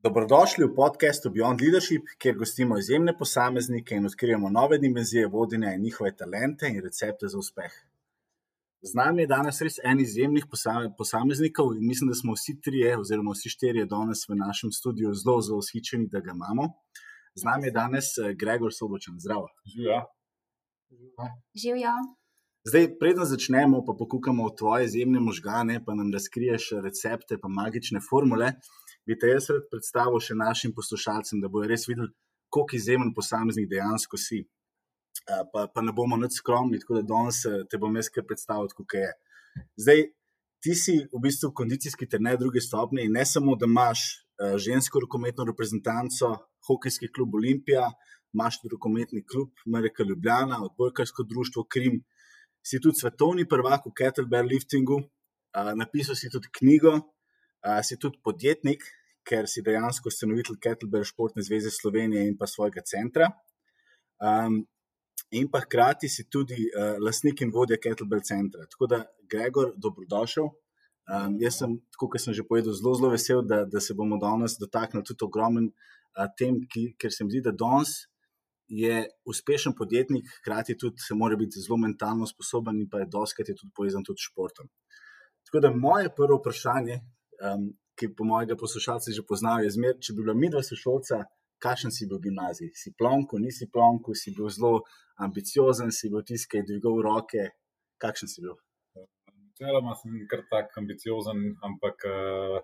Dobrodošli v podkastu Beyond Leadership, kjer gostimo izjemne posameznike in odkrijemo nove dimenzije vodenja in njihove talente in recepte za uspeh. Z nami je danes res en izjemnih posameznikov in mislim, da smo vsi trije, oziroma vsi štirje, danes v našem studiu zelo, zelo ushičeni, da ga imamo. Z nami je danes eh, Gregor Sobočan. Zdravo. Živijo. Živijo. Zdaj, predem začnemo, pa pokukamo v tvoje izjemne možgane, pa nam razkriješ recepte, pa magične formule bi te jaz rad predstavil še našim poslušalcem, da bodo res videli, koliko izjemen posameznik dejansko si. Pa, pa ne bomo nič skromni, tako da danes eh, te bom jaz kar predstavil, kako je. Zdaj, ti si v bistvu kondicijski trener druge stopnje in ne samo, da imaš uh, žensko rokometno reprezentanco, hokejski klub Olimpija, imaš tudi rokometni klub Amerika Ljubljana, odbojkarsko društvo Krim, si tudi svetovni prvak v kettlebell liftingu, napisal si tudi knjigo, uh, si tudi podjetnik, ker si dejansko ustanovitelj Kettlebell Športne zveze Slovenije in pa svojega centra. Um, in pa hkrati si tudi uh, lastnik in vodja Kettlebell centra. Tako da, Gregor, dobrodošel. Um, jaz sem, kot sem že povedal, zelo, zelo vesel, da, da se bomo danes dotaknili tudi ogromen uh, tem, ki, ker se mi zdi, da danes. Je uspešen podjetnik, hkrati tudi mora biti zelo mentalno sposoben, in pa je doskrat je tudi povezan tudi s športom. Tako da moje prvo vprašanje, um, ki po mojega poslušalca že poznajo, je zmer, če bi bila midva sošolca, kakšen si bil v gimnaziji? Si plonko, nisi plonko, si bil zelo ambiciozen, si bil tisti, ki je dvigal roke. Kakšen si bil? Načeloma sem kar tak ambiciozen, ampak uh,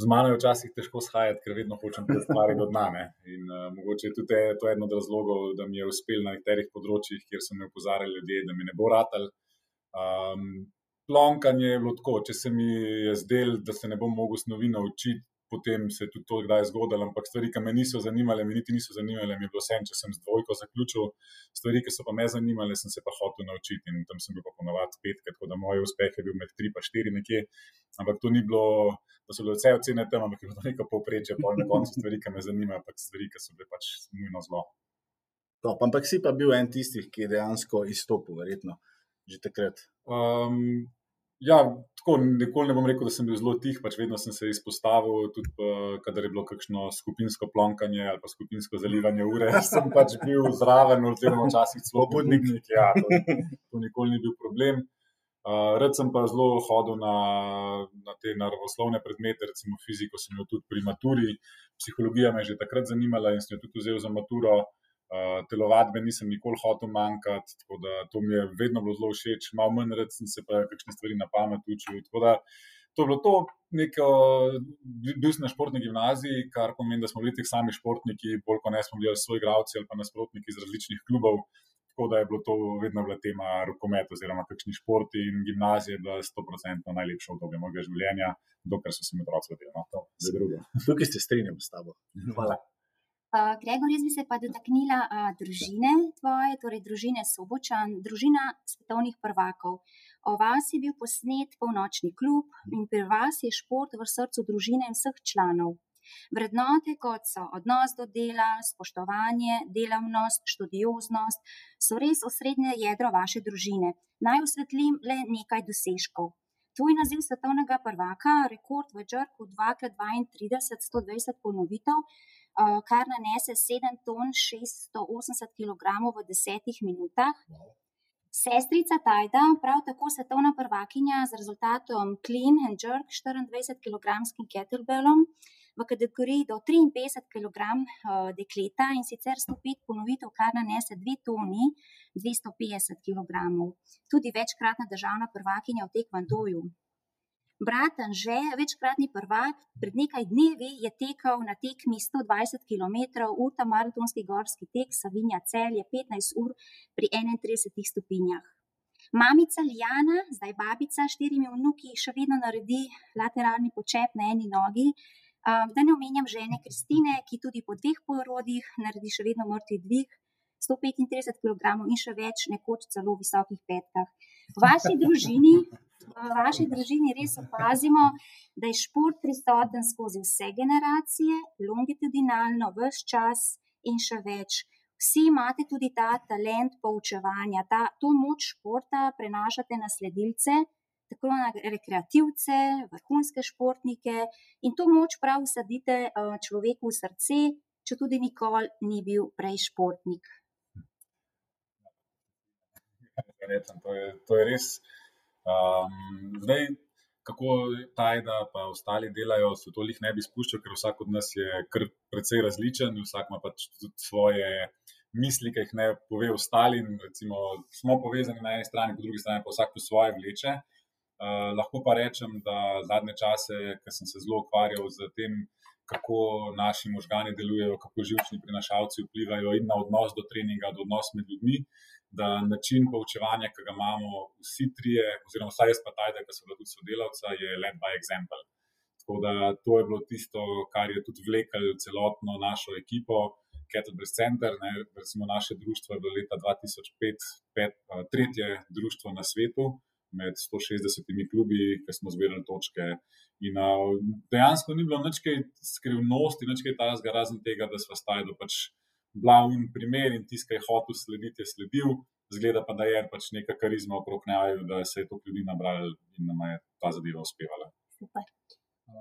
z mano je včasih težko shajati, ker vedno hočem te stvari do dna. In uh, mogoče je tudi to eden od razlogov, da mi je uspel na nekaterih področjih, kjer so me opozarjali ljudje, da mi ne bo ratal. Um, plonkanje je bilo tako, če se mi je zdelo, da se ne bom mogel snovi naučiti, potem se je tudi to kdaj zgodilo. Ampak stvari, ki me niso zanimale, mi niti niso zanimale, mi je bilo vse, če sem z dvojko zaključil. Stvari, ki so pa me zanimale, sem se pa hotel naučiti in tam sem bil pa ponovadi petkrat, tako da moj uspeh je bil med tri pa štiri nekje. Ampak to ni bilo. Da so bile vse ocene tam, ampak je bilo nekaj povprečja, pa na koncu stvari, ki me zanimajo, ampak stvari, ki so bile pač nujno zelo. Ampak si pa bil en tistih, ki je dejansko izstopil, verjetno, že takrat. Um, Ja, tako nikoli ne bom rekel, da sem bil zelo tih, pač vedno sem se izpostavil, tudi pa, kadar je bilo kakšno skupinsko plonkanje ali pa skupinsko zalivanje ure. sem pač bil zraven, oziroma včasih celo podnik. Ja, to, to nikoli ni bil problem. Uh, rad sem pa zelo hodil na, na te naravoslovne predmete, recimo fiziko sem imel tudi pri maturi, psihologija me je že takrat zanimala in sem jo tudi vzel za maturo. Uh, telovadbe nisem nikoli hotel manjkati, tako da to mi je vedno bilo zelo všeč, malo manj red sem se pa kakšne stvari na pamet učil. Tako da to je bilo to, neko, bil sem na športni gimnaziji, kar pomeni, da smo bili ti sami športniki, bolj kot ne smo bili svoji gradci ali pa nasprotniki iz različnih klubov. Tako da je bilo to vedno bila tema rokometa, oziroma kakšni športi in gimnazije, da je 100% najlepše obdobje mojega življenja, dokler so se mi otroci rodili. No, Tukaj se strinjam s tabo. Hvala. Uh, Gregor, jaz bi se pa dotaknila uh, družine tvoje, torej družine Sobočan, družina svetovnih prvakov. O vas je bil posnet polnočni klub in pri vas je šport v srcu družine in vseh članov. Vrednote, kot so odnos do dela, spoštovanje, delavnost, študioznost, so res osrednje jedro vaše družine. Naj osvetlim le nekaj dosežkov. Tvoj naziv svetovnega prvaka, rekord v Džrku 2x32, 120 ponovitev, kar nanese 7 ton 680 kg v 10 minutah. Sestrica Tajda, prav tako svetovna prvakinja z rezultatom Clean and Jerk 24 kg kettlebellom v kategoriji do 53 kg uh, dekleta in sicer 105 ponovitev, kar nanese 2 toni 250 kg. Tudi večkratna državna prvakinja v tekvandoju. Brat Anže, večkratni prvak, pred nekaj dnevi je tekel na tekmi 120 km ultramaratonski gorski tek Savinja Cel je 15 ur pri 31 stopinjah. Mamica Lijana, zdaj babica štirimi vnuki, še vedno naredi lateralni počep na eni nogi. Da ne omenjam žene Kristine, ki tudi po dveh porodih naredi še vedno mrtvi dvig, 135 kg in še več, nekoč celo v visokih petkah. V vaši družini vaši družini res opazimo, da je šport prisoten skozi vse generacije, longitudinalno, vse čas in še več. Vsi imate tudi ta talent poučevanja, ta, to moč športa prenašate na sledilce, tako na rekreativce, vrhunske športnike in to moč prav usadite uh, človeku v srce, če tudi nikoli ni bil prej športnik. Rečem, to, je, to je res. Um, zdaj, kako Tajda in ostali delajo, se to jih ne bi spuščal, ker vsak od nas je precej različen, vsak ima pač tudi svoje misli, ki jih ne pove ostalim. Recimo, smo povezani na eni strani, po drugi strani pa vsak po svoje vleče. Uh, lahko pa rečem, da zadnje čase, ker sem se zelo ukvarjal z tem, kako naši možgani delujejo, kako živčni prinašalci vplivajo in na odnos do treninga, do odnos med ljudmi, da način poučevanja, ki ga imamo vsi trije, oziroma vsaj jaz pa tajda, ki so bila tudi sodelavca, je led by example. Tako da to je bilo tisto, kar je tudi vlekel celotno našo ekipo. Kettlebell Center, ne, recimo naše društvo je bilo leta 2005 pet, tretje društvo na svetu med 160 klubi, ki smo zbirali točke. In uh, dejansko ni bilo nič skrivnosti, nič tajnega, razen tega, da smo stali pač glavni primer in je hotel slediti, je sledil. Zgleda pa, da je pač neka karizma okrog njega, da se je to ljudi nabralo in nam je ta zadeva uspevala.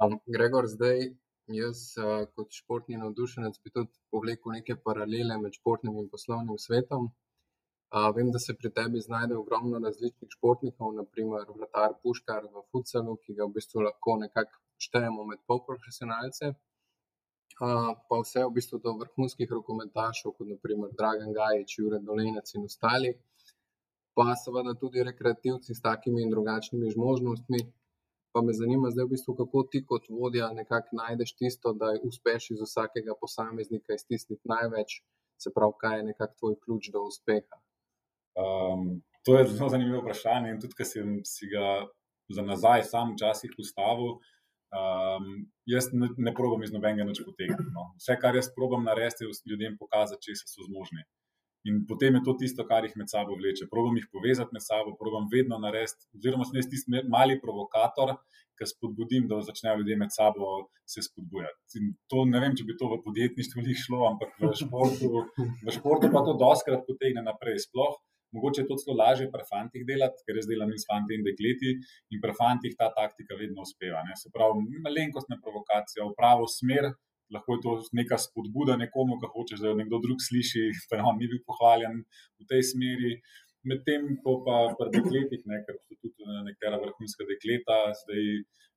Um, Gregor, zdaj jaz uh, kot športni navdušenec bi tudi povlekel neke paralele med športnim in poslovnim svetom. Uh, vem, da se pri tebi znajde ogromno različnih športnikov, naprimer Vlatar Puškar v Futsalu, ki ga v bistvu lahko nekako štejemo med polprofesionalce. Uh, pa vse v bistvu do vrhunskih rokometašov, kot naprimer Dragan Gajič, Jure Dolenec in ostali, pa seveda tudi rekreativci s takimi in drugačnimi zmožnostmi. Pa me zanima zdaj, v bistvu, kako ti kot vodja nekako najdeš tisto, da uspeš iz vsakega posameznika iztisniti največ, se pravi, kaj je nekako tvoj ključ do uspeha. Um, to je zelo zanimivo vprašanje. In tudi, ker sem si ga za nazaj sam včasih ustavil, um, jaz ne, ne probam iz nobenega nič potegniti. No. Vse, kar jaz probam narediti, je ljudem pokazati, če so zmožni. In potem je to tisto, kar jih med sabo vleče. Probam jih povezati med sabo, probam vedno narediti, oziroma sem jaz tisti mali provokator, ki spodbudim, da začnejo ljudje med sabo se spodbujati. In to ne vem, če bi to v podjetništvu šlo, ampak v športu, v športu pa to doskrat potegne naprej. Sploh Mogoče je to celo lažje pri fantih delati, ker jaz delam s fanti in dekleti, in pri fantih ta taktika vedno uspeva. Ne. Se pravi, malenkostna provokacija v pravo smer, lahko je to neka spodbuda nekomu, ki hoče, da jo nekdo drug sliši, da on ni bil pohvaljen v tej smeri. Medtem ko pa pri dekletih, ne, ker so tudi nekatera vrhunska dekleta, zdaj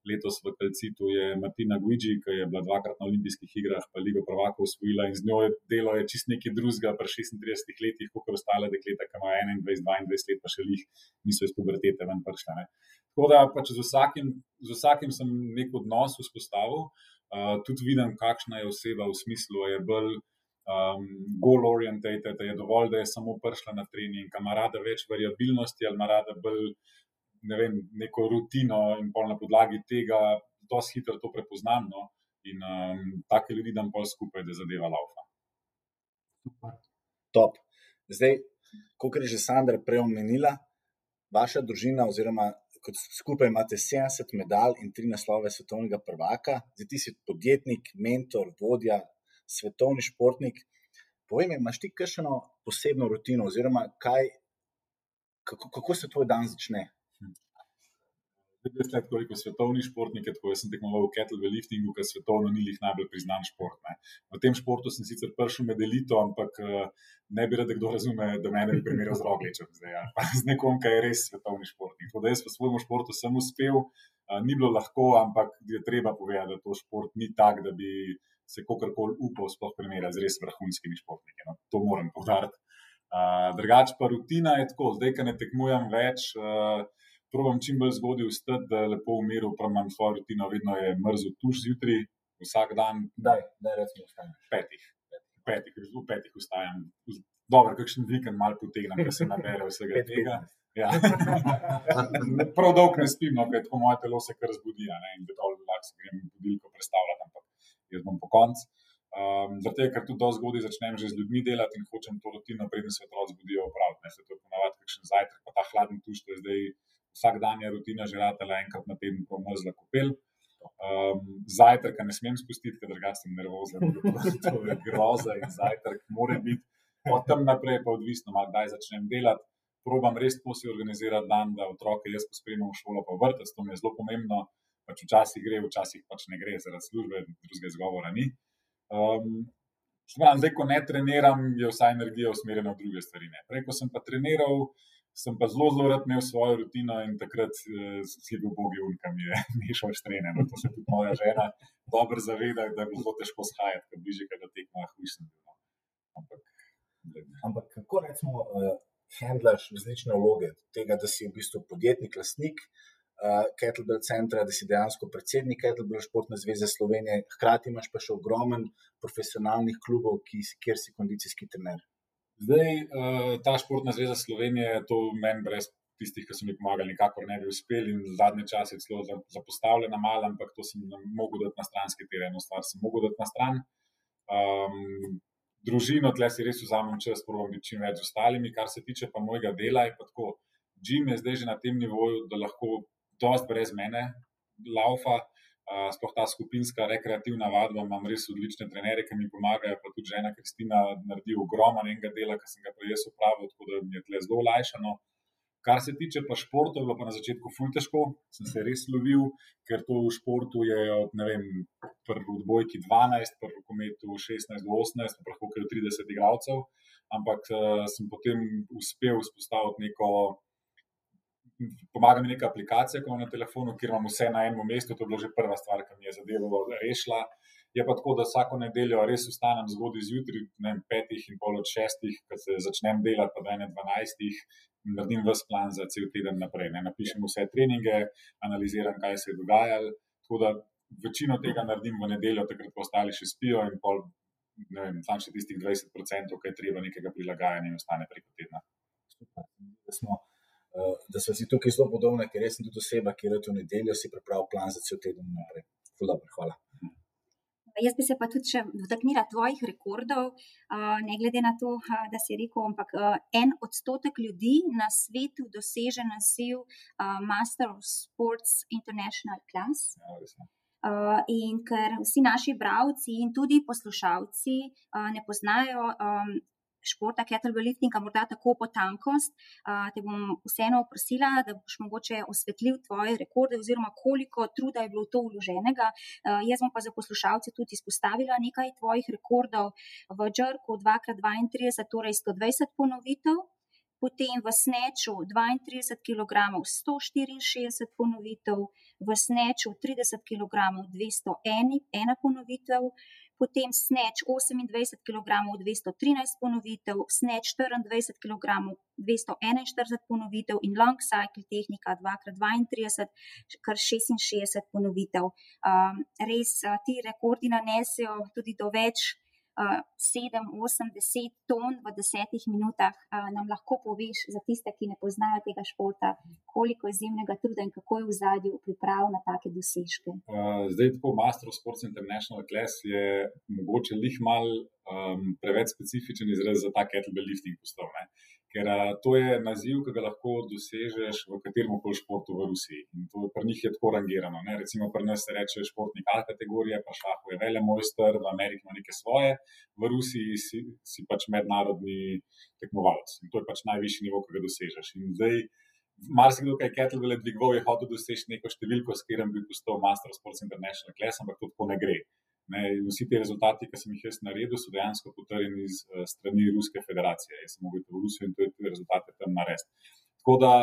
letos v Kalcitu je Martina Guigi, ki je bila dvakrat na olimpijskih igrah, pa Ligo Prvaka usvojila in z njo je delo je čist nekaj drugega pri 36 letih, kot ostale dekleta, ki imajo 21, 22 let, pa še jih niso iz pubertete ven pršle. Ne. Tako da pač z vsakim, z vsakim sem nek odnos vzpostavil, uh, tudi vidim, kakšna je oseba v smislu, je bolj. Um, goal orientated, da je dovolj, da je samo prišla na trening, ima rada več variabilnosti ali ima rada bolj ne vem, neko rutino in pol na podlagi tega, da dosti hitro to prepoznam. No? In um, take ljudi dam pol skupaj, da zadeva laufa. Top. Zdaj, kot je že Sandra prej omenila, vaša družina, oziroma kot skupaj imate 70 medalj in tri naslove svetovnega prvaka, zdaj ti si podjetnik, mentor, vodja, svetovni športnik. Povej mi, imaš ti kakšno posebno rutino, oziroma kaj, kako, kako se tvoj dan začne? Jaz sem toliko svetovni športnik, tako jaz sem tekmoval v kettlebell liftingu, ker svetovno ni jih najbolj priznan šport. Ne. V tem športu sem sicer prišel med elito, ampak ne bi rad, kdo razume, da me ne bi primerjal z rogličem, zdaj, ja. z nekom, ki je res svetovni športnik. Tako da jaz v svojem športu sem uspel, ni bilo lahko, ampak je treba povedati, da to šport ni tak, da bi se kakorkoli upal sploh primerjati z res vrhunskimi športniki. No. To moram povdariti. Drugač pa rutina je tako, zdaj, ker ne tekmujem več. A, Probam čim bolj zgodaj vstati, da lepo v miru, pa imam svojo rutino, vedno je mrzlo tuš zjutraj, vsak dan. Daj, daj recimo, vstajam. Petih, petih, v petih vstajam. Dobro, kakšen vikend malo potegnem, da se nabere vsega tega. Ja. Prav dolgo ne spim, no, ker moje telo se kar zbudi ne, in da lahko se grem budilko predstavljati, ampak jaz bom po koncu. Um, zato, ker tudi dosti zgodaj začnem že z ljudmi delati in hočem to rutino, preden se otroci zbudijo, opraviti. Se to je ponavadi kakšen zajtrk, pa ta hladni tuš, to je zdaj vsak dan je rutina že ratela enkrat na teden, ko mrzla kopel. Um, zajtrk ne smem spustiti, ker drugače sem nervozen. to je groza in zajtrk mora biti. Od tam naprej pa odvisno, kdaj začnem delati. probam res si organizirati dan, da otroke jaz pospremim v šolo, pa vrtec, to mi je zelo pomembno. Pač včasih gre, včasih pač ne gre, zaradi službe, drugega izgovora ni. Um, zdaj, ko ne treniram, je vsa energija usmerjena v druge stvari. Ne. Prej, ko sem pa treniral, sem pa zelo, zelo rad imel svojo rutino in takrat uh, si bil bogi un, kam je mešal štrene. No, to se tudi moja žena dobro zaveda, da je bilo zelo težko shajati, ker bliže, da tekmo, ah, mislim. No. Ampak, Ampak kako recimo uh, handlaš različne vloge tega, da si v bistvu podjetnik, lastnik, uh, Kettlebell centra, da si dejansko predsednik Kettlebell športne zveze Slovenije, hkrati imaš pa še ogromen profesionalnih klubov, ki, kjer si kondicijski trener. Zdaj, uh, ta športna zveza Slovenije, to meni brez tistih, ki so mi pomagali, nikakor ne bi uspel in zadnje čase je celo zapostavljena malo, ampak to sem mogel dati na stranski teren, eno stvar sem mogel dati na stran. Um, družino, tle si res vzamem čas, probujem biti čim več z ostalimi, kar se tiče pa mojega dela, je pa tako. Jim je zdaj že na tem nivoju, da lahko dosti brez mene laufa. Uh, sploh ta skupinska rekreativna vadba, imam res odlične trenere, ki mi pomagajo, pa tudi žena Kristina naredi ogromno enega dela, ki sem ga prej jaz upravil, tako da mi je tle zelo olajšano. Kar se tiče pa športa, je bilo pa na začetku ful težko, sem se res lovil, ker to v športu je od, ne vem, prvo odbojki 12, prvo kometu 16 do 18, pa lahko kar 30 igralcev, ampak uh, sem potem uspel vzpostaviti neko pomaga mi neka aplikacija, ko imam na telefonu, kjer imam vse na enem mestu. To je bila že prva stvar, ki mi je zadevo rešila. Je pa tako, da vsako nedeljo res vstanem zgodaj zjutraj, ne vem, petih in pol od šestih, ko se začnem delati, pa da ne dvanajstih, in naredim vse plan za cel teden naprej. Ne. Napišem vse treninge, analiziram, kaj se je dogajalo. Tako da večino tega naredim v nedeljo, takrat pa ostali še spijo in pol, ne vem, tam še tistih 20%, kaj treba nekega prilagajanja in ostane preko tedna. Super, uh, da smo si tukaj zelo podobni, ker sem tudi oseba, ki je v nedeljo si pripravil plan za cel teden naprej. Dobro, hvala. Jaz bi se pa tudi dotaknila tvojih rekordov, ne glede na to, da si rekel, ampak en odstotek ljudi na svetu doseže naziv Master of Sports International Class. Ja, in ker vsi naši bravci in tudi poslušalci ne poznajo športa, kettlebell liftinga, morda tako potankost, te bom vseeno prosila, da boš mogoče osvetlil tvoje rekorde oziroma koliko truda je bilo to vloženega. Jaz bom pa za poslušalce tudi izpostavila nekaj tvojih rekordov v Džrku 2x32, torej 120 ponovitev. Potem v sneču 32 kg 164 ponovitev, v sneču 30 kg 201 ponovitev, potem sneč 28 kg 213 ponovitev, sneč 24 kg 241 ponovitev in long cycle tehnika 2x32, kar 66 ponovitev. Um, res ti rekordi nanesejo tudi do več 7, 8, 10 ton v desetih minutah, nam lahko poveš za tiste, ki ne poznajo tega športa, koliko izjemnega truda in kako je v zadju priprav na take dosežke. Zdaj, tako Master of Sports International Class je mogoče lih mal um, preveč specifičen izraz za ta kettlebell lifting postal ker a, to je naziv, ki ga lahko dosežeš v katerem koli športu v Rusiji. In to pri njih je tako rangirano. Ne? Recimo pri nas se reče športnik A kategorije, pa šahu je vele mojster, v Ameriki ima neke svoje, v Rusiji si, si pač mednarodni tekmovalec. In to je pač najvišji nivo, ki ga dosežeš. In zdaj, marsikdo, ki je kettlebell dvigoval, je hotel doseči neko številko, s katerim bi postal Master of Sports International Class, ampak to tako ne gre. Ne, vsi ti rezultati, ki sem jih jaz naredil, so dejansko potrjeni z uh, strani Ruske federacije. Jaz sem mogel v Rusijo in te rezultate tam narediti. Tako da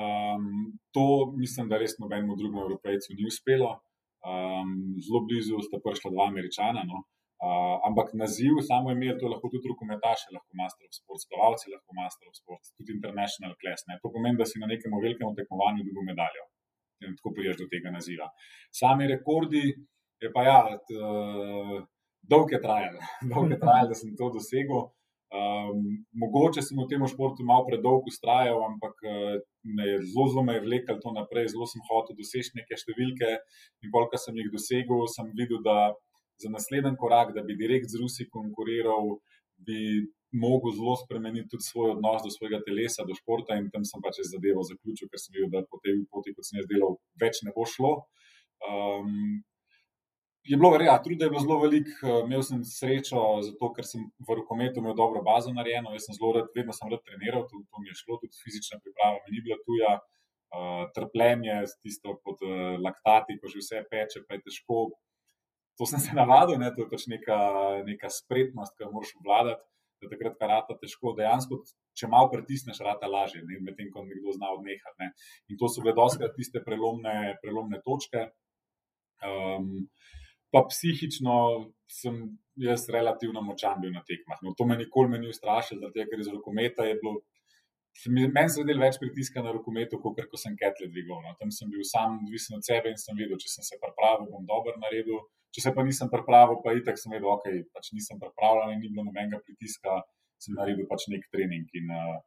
um, to mislim, da res nobenemu drugemu evropejcu ni uspelo. Um, zelo blizu sta prišla dva američana. No. Uh, ampak naziv, samo ime, to lahko tudi rokometaši, lahko master of sports, plavalci, lahko master of sports, tudi international class. Ne. To pomeni, da si na nekem velikem tekmovanju dobil medaljo in tako priješ do tega naziva. Sami rekordi, je pa ja, dolgo je trajalo, dolgo je trajalo, da sem to dosegel. Um, mogoče sem v tem športu malo predolgo ustrajal, ampak me je zelo, zelo me je vlekel to naprej, zelo sem hotel doseči neke številke. In bolj, kar sem jih dosegel, sem videl, da za naslednji korak, da bi direkt z Rusi konkuriral, bi mogel zelo spremeniti tudi svoj odnos do svojega telesa, do športa. In tam sem pač zadevo zaključil, ker sem videl, da po tej poti, kot sem jaz delal, več ne bo šlo. Um, je bilo ja, truda je bilo zelo velik. Uh, imel sem srečo, zato ker sem v rokometu imel dobro bazo narejeno. Jaz sem zelo rad, vedno sem rad treniral, to, to mi je šlo, tudi fizična priprava mi ni bila tuja. Uh, trpljenje, tisto pod uh, laktati, ko že vse peče, pa je težko. To sem se navadil, ne? to je pač neka, neka spretnost, ki jo moraš obvladati. Da takrat, ko rata težko, dejansko, če malo pritisneš, rata lažje, medtem ko nekdo zna odnehati. In to so bile doskrat tiste prelomne, prelomne točke. Um, pa psihično sem jaz relativno močan bil na tekmah. No, to me nikoli ni ustrašilo, zato ker iz rokometa je bilo. Meni se je zdelo več pritiska na rokometu, kot ko sem ketle dvigal. No. Tam sem bil sam, odvisen od sebe in sem videl, če sem se pripravil, bom dobro naredil. Če se pa nisem pripravil, pa itak sem vedel, okay, pač nisem pripravljen in ni bilo nobenega pritiska, sem naredil pač nek trening. In, uh,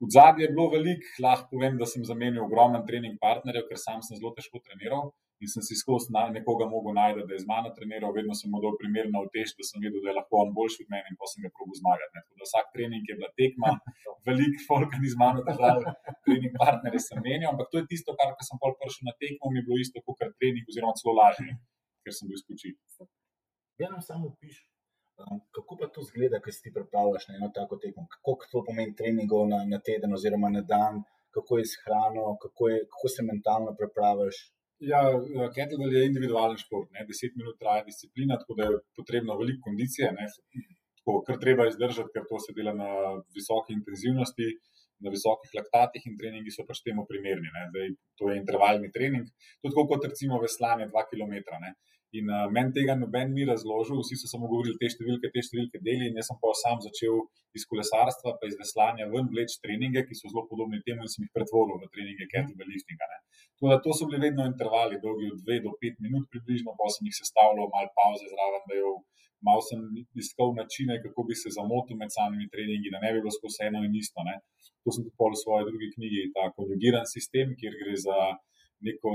v zadnji je bilo veliko, lahko povem, da sem zamenil ogromen trening partnerjev, ker sam sem zelo težko treniral in sem si skozi nekoga mogel najti, da je z mano treniral, vedno sem mu dal primerno utež, da sem videl, da je lahko on boljši od mene in pa sem ga probil zmagati. Vsak trening je bila tekma, veliko folk ni z mano držal, trening partnerje sem menil, ampak to je tisto, kar sem pol prišel na tekmo, mi je bilo isto kot trening, oziroma celo lažje, ker sem bil spočit. Ja, nam samo piš. Um, kako pa to zgleda, ko si ti pripravljaš na eno tako tekmo? Kako to pomeni treningov na, na teden oziroma na dan, kako je s hrano, kako, je, kako se mentalno pripraviš? Ja, kettlebell je individualen šport, ne? 10 minut traja disciplina, tako da je potrebno veliko kondicije, ne? tako kar treba izdržati, ker to se dela na visoki intenzivnosti, na visokih laktatih in treningi so pač temu primerni. Zdaj, to je intervalni trening, to je tako kot recimo veslanje 2 km. Ne? In uh, meni tega noben ni razložil, vsi so samo govorili te številke, te številke deli. In jaz sem pa sam začel iz kolesarstva, pa iz veslanja ven vleč treninge, ki so zelo podobni temu, in sem jih pretvoril v treninge kettlebell liftinga. Da, to so bili vedno intervali, dolgi od 2 do 5 minut, približno, pa sem jih sestavljal, malo pauze zraven, da je malo sem iskal načine, kako bi se zamotil med samimi treningi, da ne bi bilo skozi eno in isto. Ne. To sem tudi pol v svoji drugi knjigi, ta konjugiran sistem, kjer gre za neko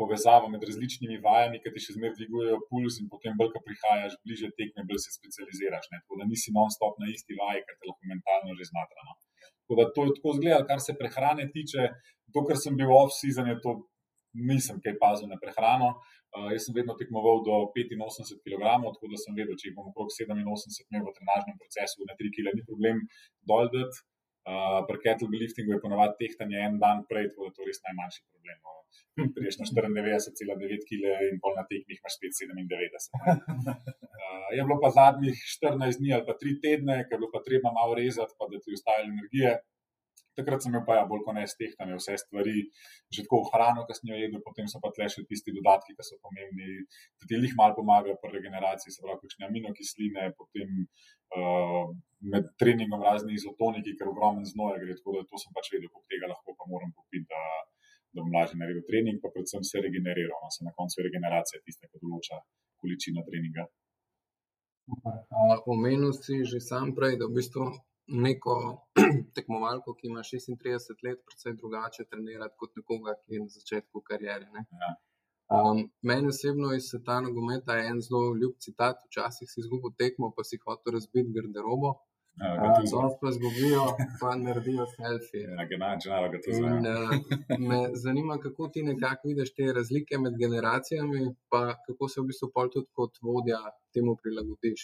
povezavo med različnimi vajami, ki ti še zmeraj dvigujejo puls, in potem, ko prihajaš bliže tekme, bolj se specializiraš. Ne? Tako da nisi non-stop na isti vaji, ker te lahko mentalno že zmatrano. Tako da to je tako zgleda, kar se prehrane tiče. To, kar sem bil off-season, je to, nisem kaj pazil na prehrano. Uh, jaz sem vedno tekmoval do 85 kg, tako da sem vedel, če jih bom okrog 87 imel v trenažnem procesu, na 3 kg ni problem dol dati. Uh, pri kettlebell liftingu je ponovadi tehtanje en dan prej, tako da to je res najmanjši problem. No. Priješ na 94,9 kg in pol na tekmih imaš spet 97. Uh, je bilo pa zadnjih 14 dni ali pa 3 tedne, ker je bilo pa treba malo rezati, pa da ti ustaje energije. Takrat sem imel pa ja, bolj kot ne stehtane vse stvari, že tako hrano, ki sem jo jedel, potem so pa tle še tisti dodatki, ki so pomembni, da ti jih malo pomagajo pri regeneraciji, se pravi, kakšne aminokisline, potem uh, med treningom razni izotoniki, ker ogromen znoje gre, tako da to sem pač vedel, koliko tega lahko pa moram popiti da bom lažje naredil trening, pa predvsem se regeneriral. No, se na koncu je regeneracija tista, ki določa količino treninga. Omenil si že sam prej, da v bistvu neko tekmovalko, ki ima 36 let, predvsej drugače trenirati kot nekoga, ki je na začetku karijere. Ne? Ja. Um, meni osebno iz sveta nogometa je en zelo ljub citat: Včasih si izgubil tekmo, pa si hotel razbiti garderobo. Zelo pa zgubijo, pa naredijo selfije. Ja, generalno, da to znajo. Eh, me zanima, kako ti nekako vidiš te razlike med generacijami, pa kako se v bistvu pol tudi kot vodja temu prilagodiš.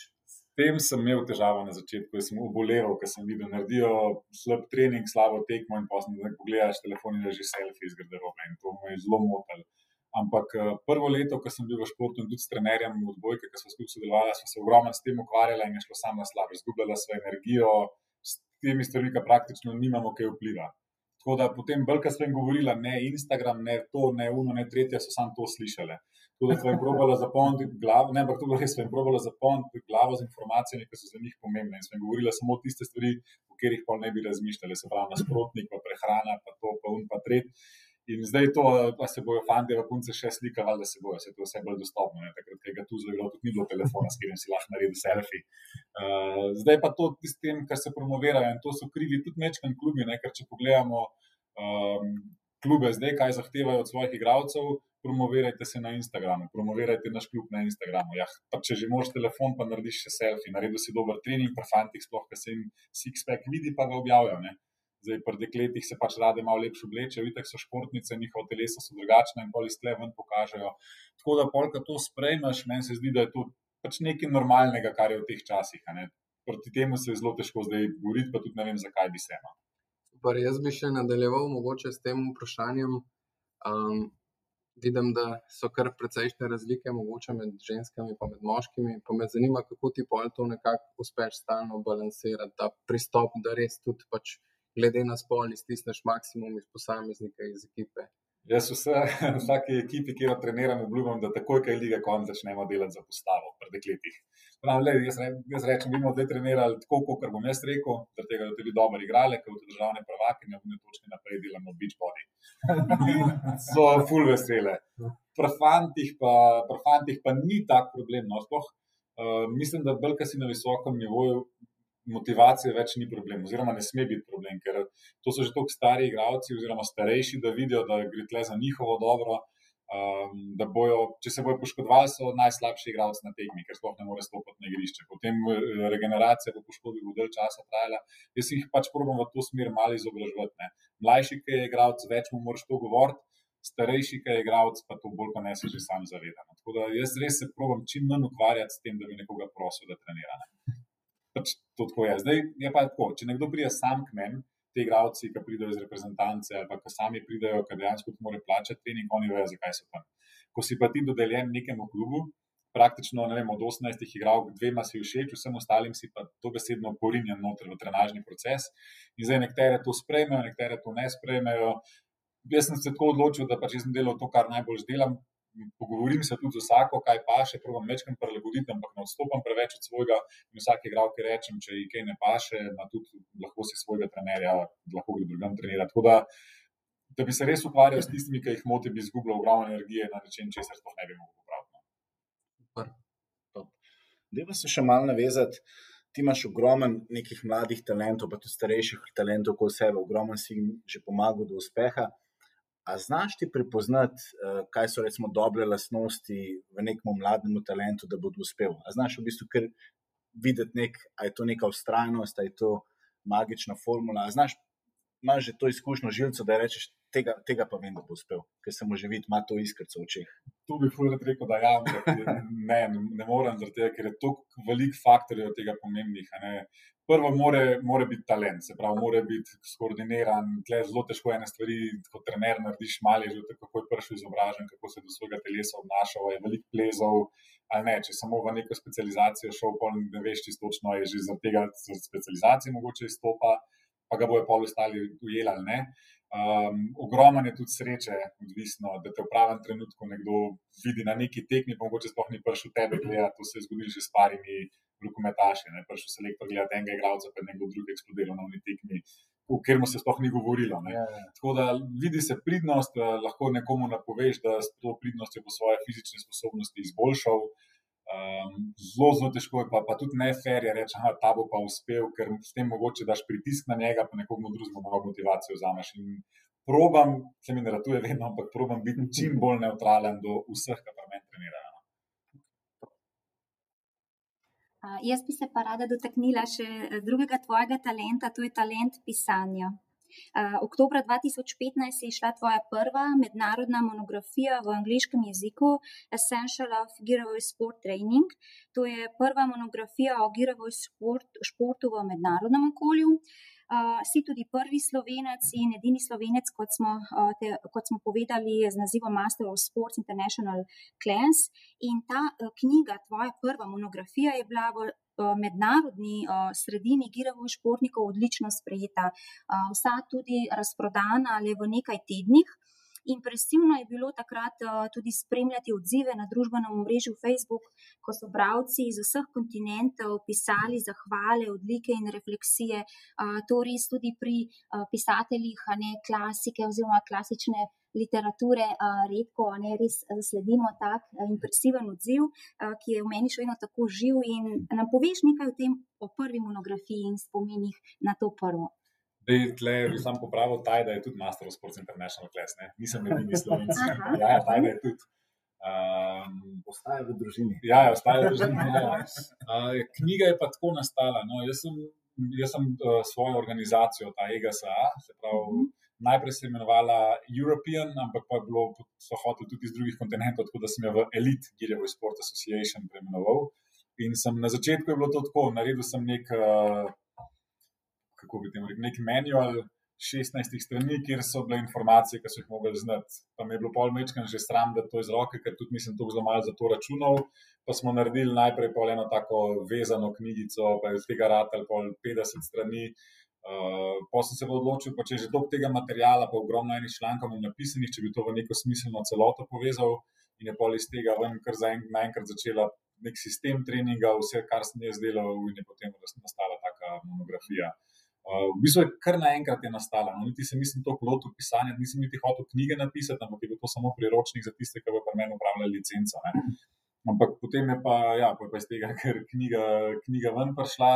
Tem sem imel težavo na začetku, ko sem obolel, ker sem videl, da naredijo slab trening, slabo tekmo in pa sem pogledal telefon in že selfije iz garderobe in to me je zelo motilo. Ampak eh, prvo leto, ko sem bil v športu in tudi s trenerjem v odbojki, ki smo skupaj sodelovali, smo se ogromno s tem ukvarjali in je šlo samo na slabo. Izgubljala svojo energijo, s temi stvarmi, ki praktično nimamo kaj vpliva. Tako da potem, ko sem govorila, ne Instagram, ne to, ne uno, ne tretje, so samo to slišali. Tudi da sem probala zapolniti glavo, ne, ampak to res sem probala zapolniti glavo z informacijami, ki so za njih pomembne. In sem govorila samo o tiste stvari, o katerih pa ne bi razmišljali, se pravi nasprotnik, pa prehrana, pa to, pa un, pa tret. In zdaj to, da se bojo fanti v punce še slikali, da se bojo, se to vse bolj dostopno. Ne? Takrat tega tu zelo tudi ni bilo telefona, s katerim si lahko naredil selfie. Uh, zdaj pa to s tem, kar se promovirajo in to so krivi tudi mečkan klubi, ne? ker če pogledamo um, klube zdaj, kaj zahtevajo od svojih igralcev, promovirajte se na Instagramu, promovirajte naš klub na Instagramu. Ja, če že imaš telefon, pa narediš še selfie, naredi si dober trening, pa fanti sploh, ker se jim six-pack vidi, pa ga objavljajo. Zdaj, pri dekletih se pač rade malo lepše oblečejo, vidite, so športnice, njihova telesa so drugačna in poli stle ven pokažejo. Tako da, polka to sprejmeš, meni se zdi, da je to pač nekaj normalnega, kar je v teh časih. Proti temu se je zelo težko zdaj boriti, pa tudi ne vem, zakaj bi se eno. Super, jaz bi še nadaljeval mogoče s tem vprašanjem. Um, vidim, da so kar precejšnje razlike mogoče med ženskami in med moškimi. Pa me zanima, kako ti pol to nekako uspeš stalno balansirati, ta pristop, da res tudi pač glede na spol iztisneš maksimum iz posameznika iz ekipe. Jaz vse, vsake ekipi, ki jo treniram, obljubim, da takoj, ko je liga konc, začnemo delati za postavo pri dekletih. Prav, le, jaz, jaz rečem, bomo zdaj trenirali tako, kot bom jaz rekel, da tega tudi dobro igrali, ker v državne prvake ne bomo točke naprej delamo beach body. so full vesele. Pri fantih pa, pa ni tak problem. No, sploh, uh, mislim, da belka si na visokem nivoju, motivacije več ni problem, oziroma ne sme biti problem, ker to so že tako stari igravci, oziroma starejši, da vidijo, da gre tle za njihovo dobro. Um, da bojo, če se bojo poškodovali, so najslabši igralci na tekmi, ker sploh ne more stopiti na igrišče. Potem eh, regeneracija po poškodbi bo del časa trajala. Jaz jih pač probujem v to smer malo izobraževati. Mlajši, ki je igralec, več mu moraš to govoriti, starejši, ki je igralec, pa to bolj pa ne se že sam zaveda. No. Tako da jaz res se probujem čim manj ukvarjati s tem, da bi nekoga prosil, da trenira. Ne pač to tako je. Zdaj je pa tako, če nekdo pride sam k meni, ti igravci, ki pridejo iz reprezentance ali ki sami pridejo, ki dejansko ti morajo plačati trening, oni vejo, zakaj so tam. Ko si pa ti dodeljen nekemu klubu, praktično vem, od 18 igralcev, dvema si všeč, vsem ostalim si pa to besedno porinjen noter v trenažni proces. In zdaj nekatere to sprejmejo, nekatere to ne sprejmejo. Jaz sem se tako odločil, da pač sem delal to, kar najbolj delam, pogovorim se tudi z vsako, kaj paše, probujem večkrat prilagoditi, ampak ne odstopam preveč od svojega. Vsak igralec, ki rečem, če ji kaj ne paše, ima tudi lahko si svojega trenerja, lahko gre drugam trenirati. Tako da, da bi se res ukvarjal s tistimi, ki jih moti, bi izgubljal ogromno energije na način, če se to ne bi mogel popraviti. Deva se še malo navezati. Ti imaš ogromen nekih mladih talentov, pa tudi starejših talentov, kot sebe, ogromen si jim že pomagal do uspeha. A znaš ti prepoznati, uh, kaj so recimo dobre lastnosti v nekem mladem talentu, da bodo uspel? A znaš v bistvu kar videti, nek, je to neka ustrajnost, ali je to magična formula. A znaš, imaš že to izkušnjo žilcev, da rečeš, tega, tega pa vem, da bo uspel, ker se mu že vidi, ima to iskrco v očeh. Tu bi fulno rekel, da ja, ne, ne morem, tega, ker je toliko velik faktorjev tega pomembnih prvo, more, more biti talent, se pravi, mora biti skoordiniran. Je zelo težko ene stvari, kot trener, narediš malo, že tako je prišel izobražen, kako se do svojega telesa obnaša, je velik plezov. Ne, če samo v neko specializacijo šel, pa ne veš, čisto točno je že zaradi tega specializacije mogoče izstopa, pa ga bojo pol ostali ujeli ali ne. Um, ogromno je tudi sreče, odvisno, da te v pravem trenutku nekdo vidi na neki tekmi, pa mogoče sploh ni prišel tebe gledati. To se je zgodilo že s parimi rokometaši. Prišel se lektor gledati enega igralca, pa nekdo drug eksplodiral na neki tekmi, o katerem se sploh ni govorilo. Ja, ja. Tako da vidi se pridnost, eh, lahko nekomu napoveš, da s to pridnostjo bo svoje fizične sposobnosti izboljšal. Um, zelo, zelo težko je, pa, pa tudi ne fer je reči, da ta bo pa uspel, ker s tem mogoče daš pritisk na njega, pa nekomu drugemu malo motivacijo vzameš. In probam, se mi ne ratuje vedno, ampak probam biti čim bolj neutralen do vseh, kar meni trenirajo. Jaz bi se pa rada dotaknila še eh, drugega tvojega talenta, to je talent pisanja. Oktober 2015 je šla tvoja prva mednarodna monografija v angliškem jeziku Essential of Girovoj Sport Training. To je prva monografija o Girovoj sport, športu v mednarodnem okolju. Uh, si tudi prvi slovenec in edini slovenec, kot smo, uh, te, kot smo povedali, z nazivom Master of Sports International Class. In ta uh, knjiga, tvoja prva monografija, je bila v uh, mednarodni uh, sredini giravov športnikov odlično sprejeta. Uh, vsa tudi razprodana le v nekaj tednih. Impresivno je bilo takrat uh, tudi spremljati odzive na družbenem mrežu Facebook, ko so bralci iz vseh kontinentov pisali zahvale, odlike in refleksije. Uh, to res tudi pri uh, pisateljih, ne klasike oziroma klasične literature, uh, redko, a ne res zasledimo tak uh, impresiven odziv, uh, ki je v meni še vedno tako živ. In nam poveš nekaj o tem, o prvi monografiji in spominih na to prvo. Tle bi sam popravil, taj, da je tudi Master of Sports International Class. Ne? Nisem edini slovenc. ja, ja, taj, da je tudi. Um, ostaje v družini. Ja, ja ostaje v družini. Ja. Uh, knjiga je pa tako nastala. No, jaz sem jaz sem uh, svojo organizacijo, ta EGSA, se pravi. Najprej se je imenovala European, ampak pa je bilo, so hoteli tudi iz drugih kontinentov, tako da sem jo v Elite Gilevo Sport Association preimenoval. In sem na začetku je bilo to tako, naredil sem nek, uh, kako bi temu rekel, nek manual, 16 strani, kjer so bile informacije, ki so jih mogli znati. Pa mi je bilo pol mečkan že sram, da to iz roke, ker tudi nisem tako zelo malo za to računal. Pa smo naredili najprej pol eno tako vezano knjigico, pa je iz tega ratelj pol 50 strani. Uh, pa sem se odločil, pa če že dolg tega materijala, pa ogromno enih člankov napisanih, če bi to v neko smiselno celoto povezal in je pol iz tega ven, kar za en, naenkrat začela nek sistem treninga, vse, kar sem jaz delal, in je potem nastala taka monografija. Uh, v bistvu je kar naenkrat je nastala. No, niti se nisem to lotil pisanja, nisem niti hotel knjige napisati, ampak je bil to samo priročnik za tiste, ki bo pri meni upravljali licenco. Ne. Ampak potem je pa, ja, pa je pa iz tega, ker knjiga, knjiga ven prišla,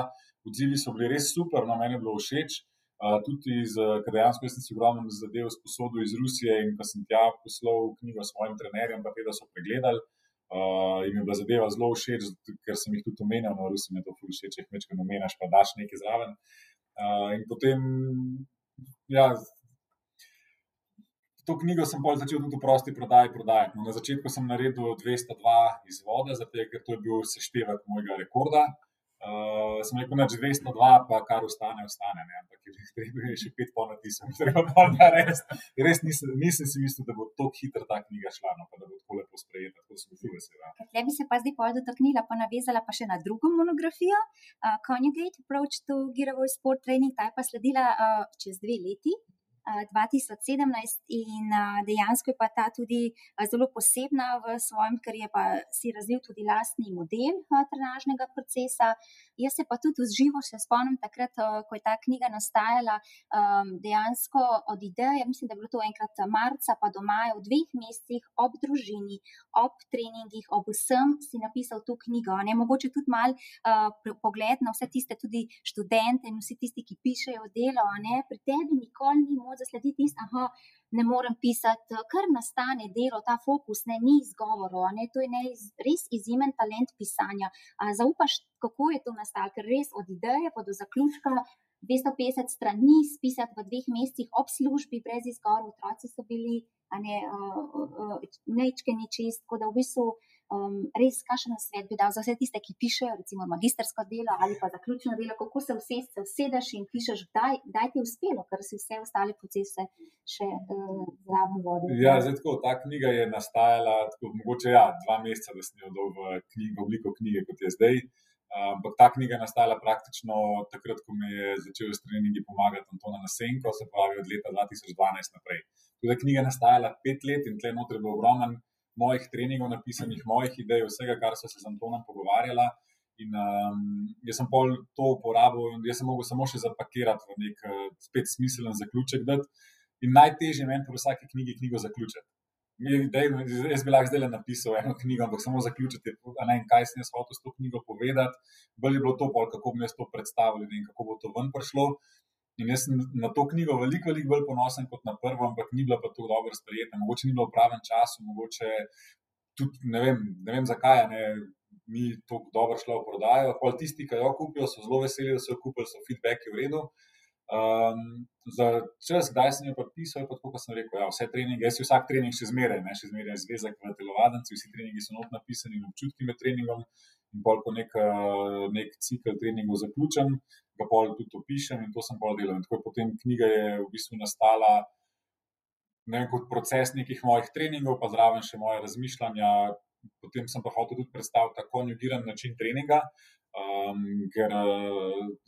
odzivi so bili res super, no meni je bilo všeč. Uh, tudi, ker dejansko sem si ogromno zadev sposodil iz Rusije in pa sem tja poslal knjigo svojim trenerjem, pa te, da so pregledali. Uh, in mi je bila zadeva zelo všeč, ker sem jih tudi omenil, no, Rusi mi je to všeč, če jih večkrat omenjaš, pa daš nekaj zraven. Uh, in potem, ja, to knjigo sem bolj začel tudi v prosti prodaji prodajati. No, na začetku sem naredil 202 izvode, zato je bil seštevek mojega rekorda. Uh, sem rekel, da je 202, pa kar ostane, ostane. Ne? Ampak je treba še pet po napisem, treba pa narediti. Res nisem, nisem si mislil, da bo tako hitro ta knjiga šla, no, pa da bo tako lepo sprejeta. Tako sem zelo vesel. Če bi se pa zdaj pol dotaknila, pa navezala pa še na drugo monografijo, uh, Conjugate Approach to Girovoy Sport Training, ta je pa sledila uh, čez dve leti. 2017 in dejansko je pa ta tudi zelo posebna v svojem, ker je pa si razvil tudi lastni model trenažnega procesa. Jaz se pa tudi v živo še spomnim takrat, ko je ta knjiga nastajala, dejansko od ideje, mislim, da je bilo to enkrat marca pa do maja, v dveh mesecih ob družini, ob treningih, ob vsem si napisal to knjigo. Ne? Mogoče tudi mal pogled na vse tiste tudi študente in vsi tisti, ki pišejo delo, ne? pri tebi nikoli ni možno moč zaslediti tisto, da ne morem pisati, kar nastane delo, ta fokus, ne, ni izgovorov, ne, to je ne, res izjemen talent pisanja. A, zaupaš, kako je to nastalo, ker res od ideje pa do zaključka. 250 strani spisati v dveh mesecih ob službi, brez izgovorov, otroci so bili, ne, uh, uh, nečke ni čist, tako da v bistvu um, res, kakšen svet bi dal za vse tiste, ki pišejo, recimo, magistersko delo ali pa zaključno delo, kako se vse se usedeš in pišeš, kdaj, kdaj ti je uspelo, ker si vse ostale procese še uh, zraven vodil. Ja, zdaj tako, ta knjiga je nastajala, tako, mogoče ja, dva meseca, da sem jo dal v, knjig, v obliko knjige, kot je zdaj. Ampak ta knjiga je nastala praktično takrat, ko mi je začel s treningi pomagati Antona Nasenko, se pravi od leta 2012 naprej. Tudi knjiga je nastajala pet let in tle notri je bilo ogromno mojih treningov, napisanih mojih idej, vsega, kar so se z Antonom pogovarjala. In um, jaz sem pol to uporabil, in jaz sem mogel samo še zapakirati v nek uh, spet smiselen zaključek. Dati. In najtežje meni pri vsaki knjigi knjigo zaključiti. Dej, jaz bi lahko zdaj napisal eno knjigo, ampak samo zaključiti, ne kaj sem jaz hotel s to knjigo povedati. Bolje je bilo to, pol, kako bi jaz to predstavil in kako bo to ven prišlo. In jaz sem na to knjigo veliko, veliko bolj ponosen kot na prvo, ampak ni bila pa tako dobro sprejeta. Mogoče ni bilo v pravem času, mogoče tudi ne vem, ne vem zakaj ne, ni tako dobro šlo v prodajo. Pol tisti, ki jo kupijo, so zelo veseli, da so jo kupili, so feedbacki v redu. Um, za čas, kdaj sem jo podpisal, je pa tako, kot sem rekel, ja, vse treninge, jaz si vsak trening še zmeraj, ne še zmeraj zvezek v telovadnici, vsi treningi so not napisani in občutki med treningom. In pol, ko nek, nek cikl treningov zaključim, ga pol tudi opišem in to sem pol delal. In tako je potem knjiga je v bistvu nastala ne kot proces nekih mojih treningov, pa zraven še moje razmišljanja. Potem sem pa hotel tudi predstaviti tako konjugiran način treninga, um, ker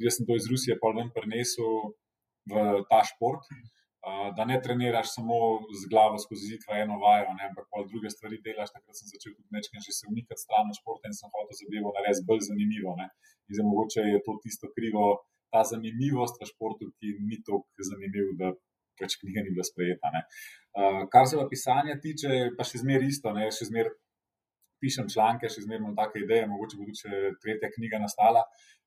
jaz sem to iz Rusije pol ven prenesel v ta šport da ne treniraš samo z glavo skozi zid v eno vajo, ne, ampak pa druge stvari delaš. Takrat sem začel tudi nekaj že se umikati stran od športa in sem hotel zadevo narediti bolj zanimivo. Ne. In zdaj mogoče je to tisto krivo, ta zanimivost v športu, ki ni tako zanimiv, da pač knjiga ni bila sprejeta. Uh, kar se pa pisanja tiče, pa še zmeraj isto, ne, še zmeraj pišem članke, še zmeraj imam take ideje, mogoče bo tudi tretja knjiga nastala.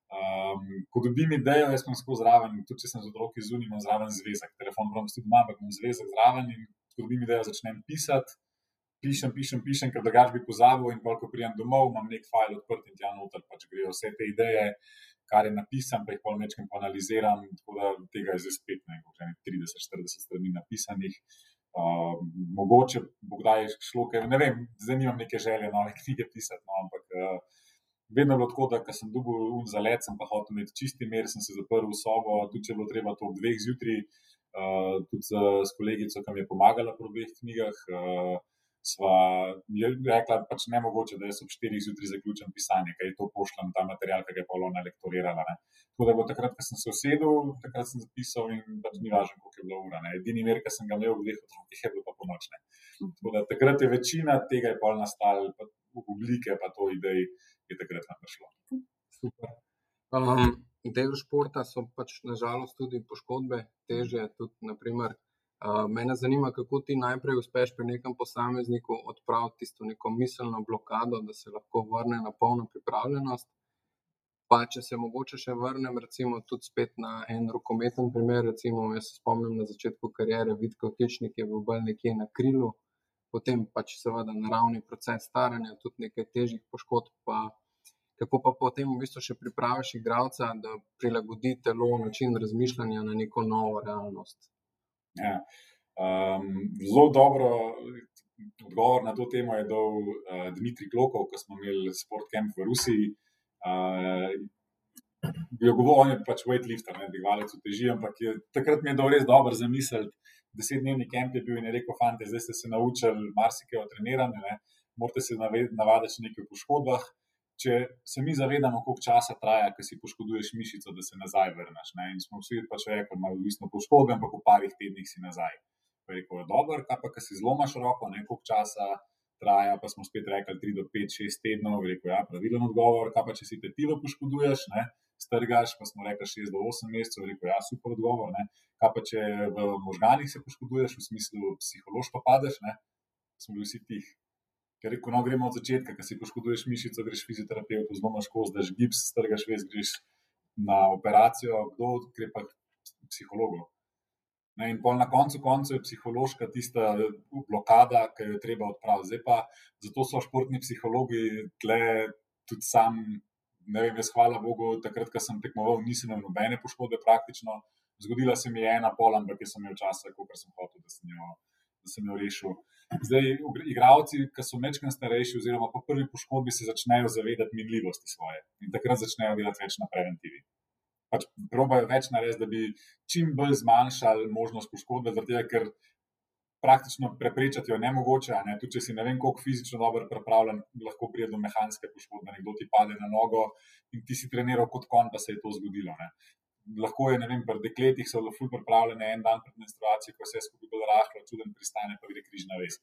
Um, ko dobim idejo, jaz sem skozi zraven, tudi če sem z otroki zunaj, imam zraven zvezek. Telefon pravim, tudi imam, ampak imam zvezek zraven in ko dobim idejo, začnem pisati. Pišem, pišem, pišem, ker drugač bi pozabil, in ko pridem domov, imam nek file odprt in tja noter pač grejo vse te ideje. kar je napisan, pa jih pol nečem analiziram, tako da tega je zdaj spet nekaj 30-40 strani napisanih. Mogoče bo kdaj šlo, ker ne vem, zdaj nimam neke želje nove knjige pisati, no, ampak uh, vedno je bilo tako, da sem dobil za let, sem pa hotel imeti čisti mir, sem se zaprl v sobo, tudi če je bilo treba to ob dveh zjutraj, uh, tudi z, z kolegico, ki mi je pomagala pri obeh knjigah. Uh, sva rekla, da pač ne mogoče, da jaz ob 4 zjutraj zaključim pisanje, ker je to pošljem ta material, ki ga je Polona lektorirala. Ne. Tako da bo takrat, ko sem se usedel, takrat sem zapisal in pač ni važno, koliko je bilo ura. Ne. Edini mir, ki sem ga imel v dveh otrokih, je bilo pa ponočne. Da takrat je večina tega je pol nastal, pa v oblike pa to idej je takrat prišlo. Super. Um, del športa so pač nažalost tudi poškodbe, teže tudi naprimer mene zanima, kako ti najprej uspeš pri nekem posamezniku odpraviti tisto neko miselno blokado, da se lahko vrne na polno pripravljenost. Pa če se mogoče še vrnem, recimo, tudi spet na en rokometen primer. Recimo, jaz se spomnim na začetku karijere, vidko Tečnik je bil bolj nekje na krilu, potem pač seveda naravni proces staranja, tudi nekaj težjih poškodb. Pa kako pa potem v bistvu še pripraviš igralca, da prilagodi telo, način razmišljanja na neko novo realnost. Ja. Um, zelo dobro odgovor na to temo je dal uh, Dimitrij Klokov, ko smo imeli sportcamp v Rusiji. Uh, Bil on je pač weightlifter, ne dvigalec v teži, ampak je, takrat mi je dal res dobro zamisliti. Desetdnevni kamp je bil in je rekel: Fante, zdaj ste se naučili marsikaj o treniranju, morate se navaditi nekaj v poškodbah če se mi zavedamo, koliko časa traja, ko si poškoduješ mišico, da se nazaj vrneš. Ne? In smo vsi pač rekli, da je odvisno poškodbe, ampak v parih tednih si nazaj. Rekel je, dobro, kaj pa, če si zlomaš roko, ne koliko časa traja, pa smo spet rekli 3 do 5, 6 tednov. Rekel je, ja, pravilen odgovor, kaj pa, če si tetivo poškoduješ, ne? strgaš, pa smo rekli 6 do 8 mesecev. Rekel je, ja, super odgovor. Ne? Kaj pa, če v možganih se poškoduješ, v smislu psihološko padeš, ne? smo bili vsi tihi. Ker reko, no, gremo od začetka, ker si poškoduješ mišico, greš fizioterapeutu, zlomaš kost, daš gips, strgaš vez, greš na operacijo, kdo gre pa psihologu. Ne, in pol na koncu koncu je psihološka tista blokada, ki jo je treba odpraviti. Pa, zato so športni psihologi tle tudi sam, ne vem, jaz hvala Bogu, takrat, ko sem tekmoval, nisem imel nobene poškodbe praktično. Zgodila se mi je ena pol, ampak jaz sem imel čas, ko sem hotel, da sem jo, da sem jo rešil. Zdaj, igravci, ki so večkrat starejši, oziroma po prvi poškodbi, se začnejo zavedati minljivosti svoje in takrat začnejo delati več na preventivi. Pač probajo več narediti, da bi čim bolj zmanjšali možnost poškodbe, zato ker praktično preprečati jo ne mogoče. Ne? Tudi če si ne vem, koliko fizično dobro pripravljen, lahko pride do mehanske poškodbe, nekdo ti pade na nogo in ti si treniral kot kon, pa se je to zgodilo. Ne? Lahko je, ne vem, pri dekletih so zelo pripravljene en dan pred menstruacijo, ko se je skupaj bolj rahlo, čuden pristane, pa gre križna vez.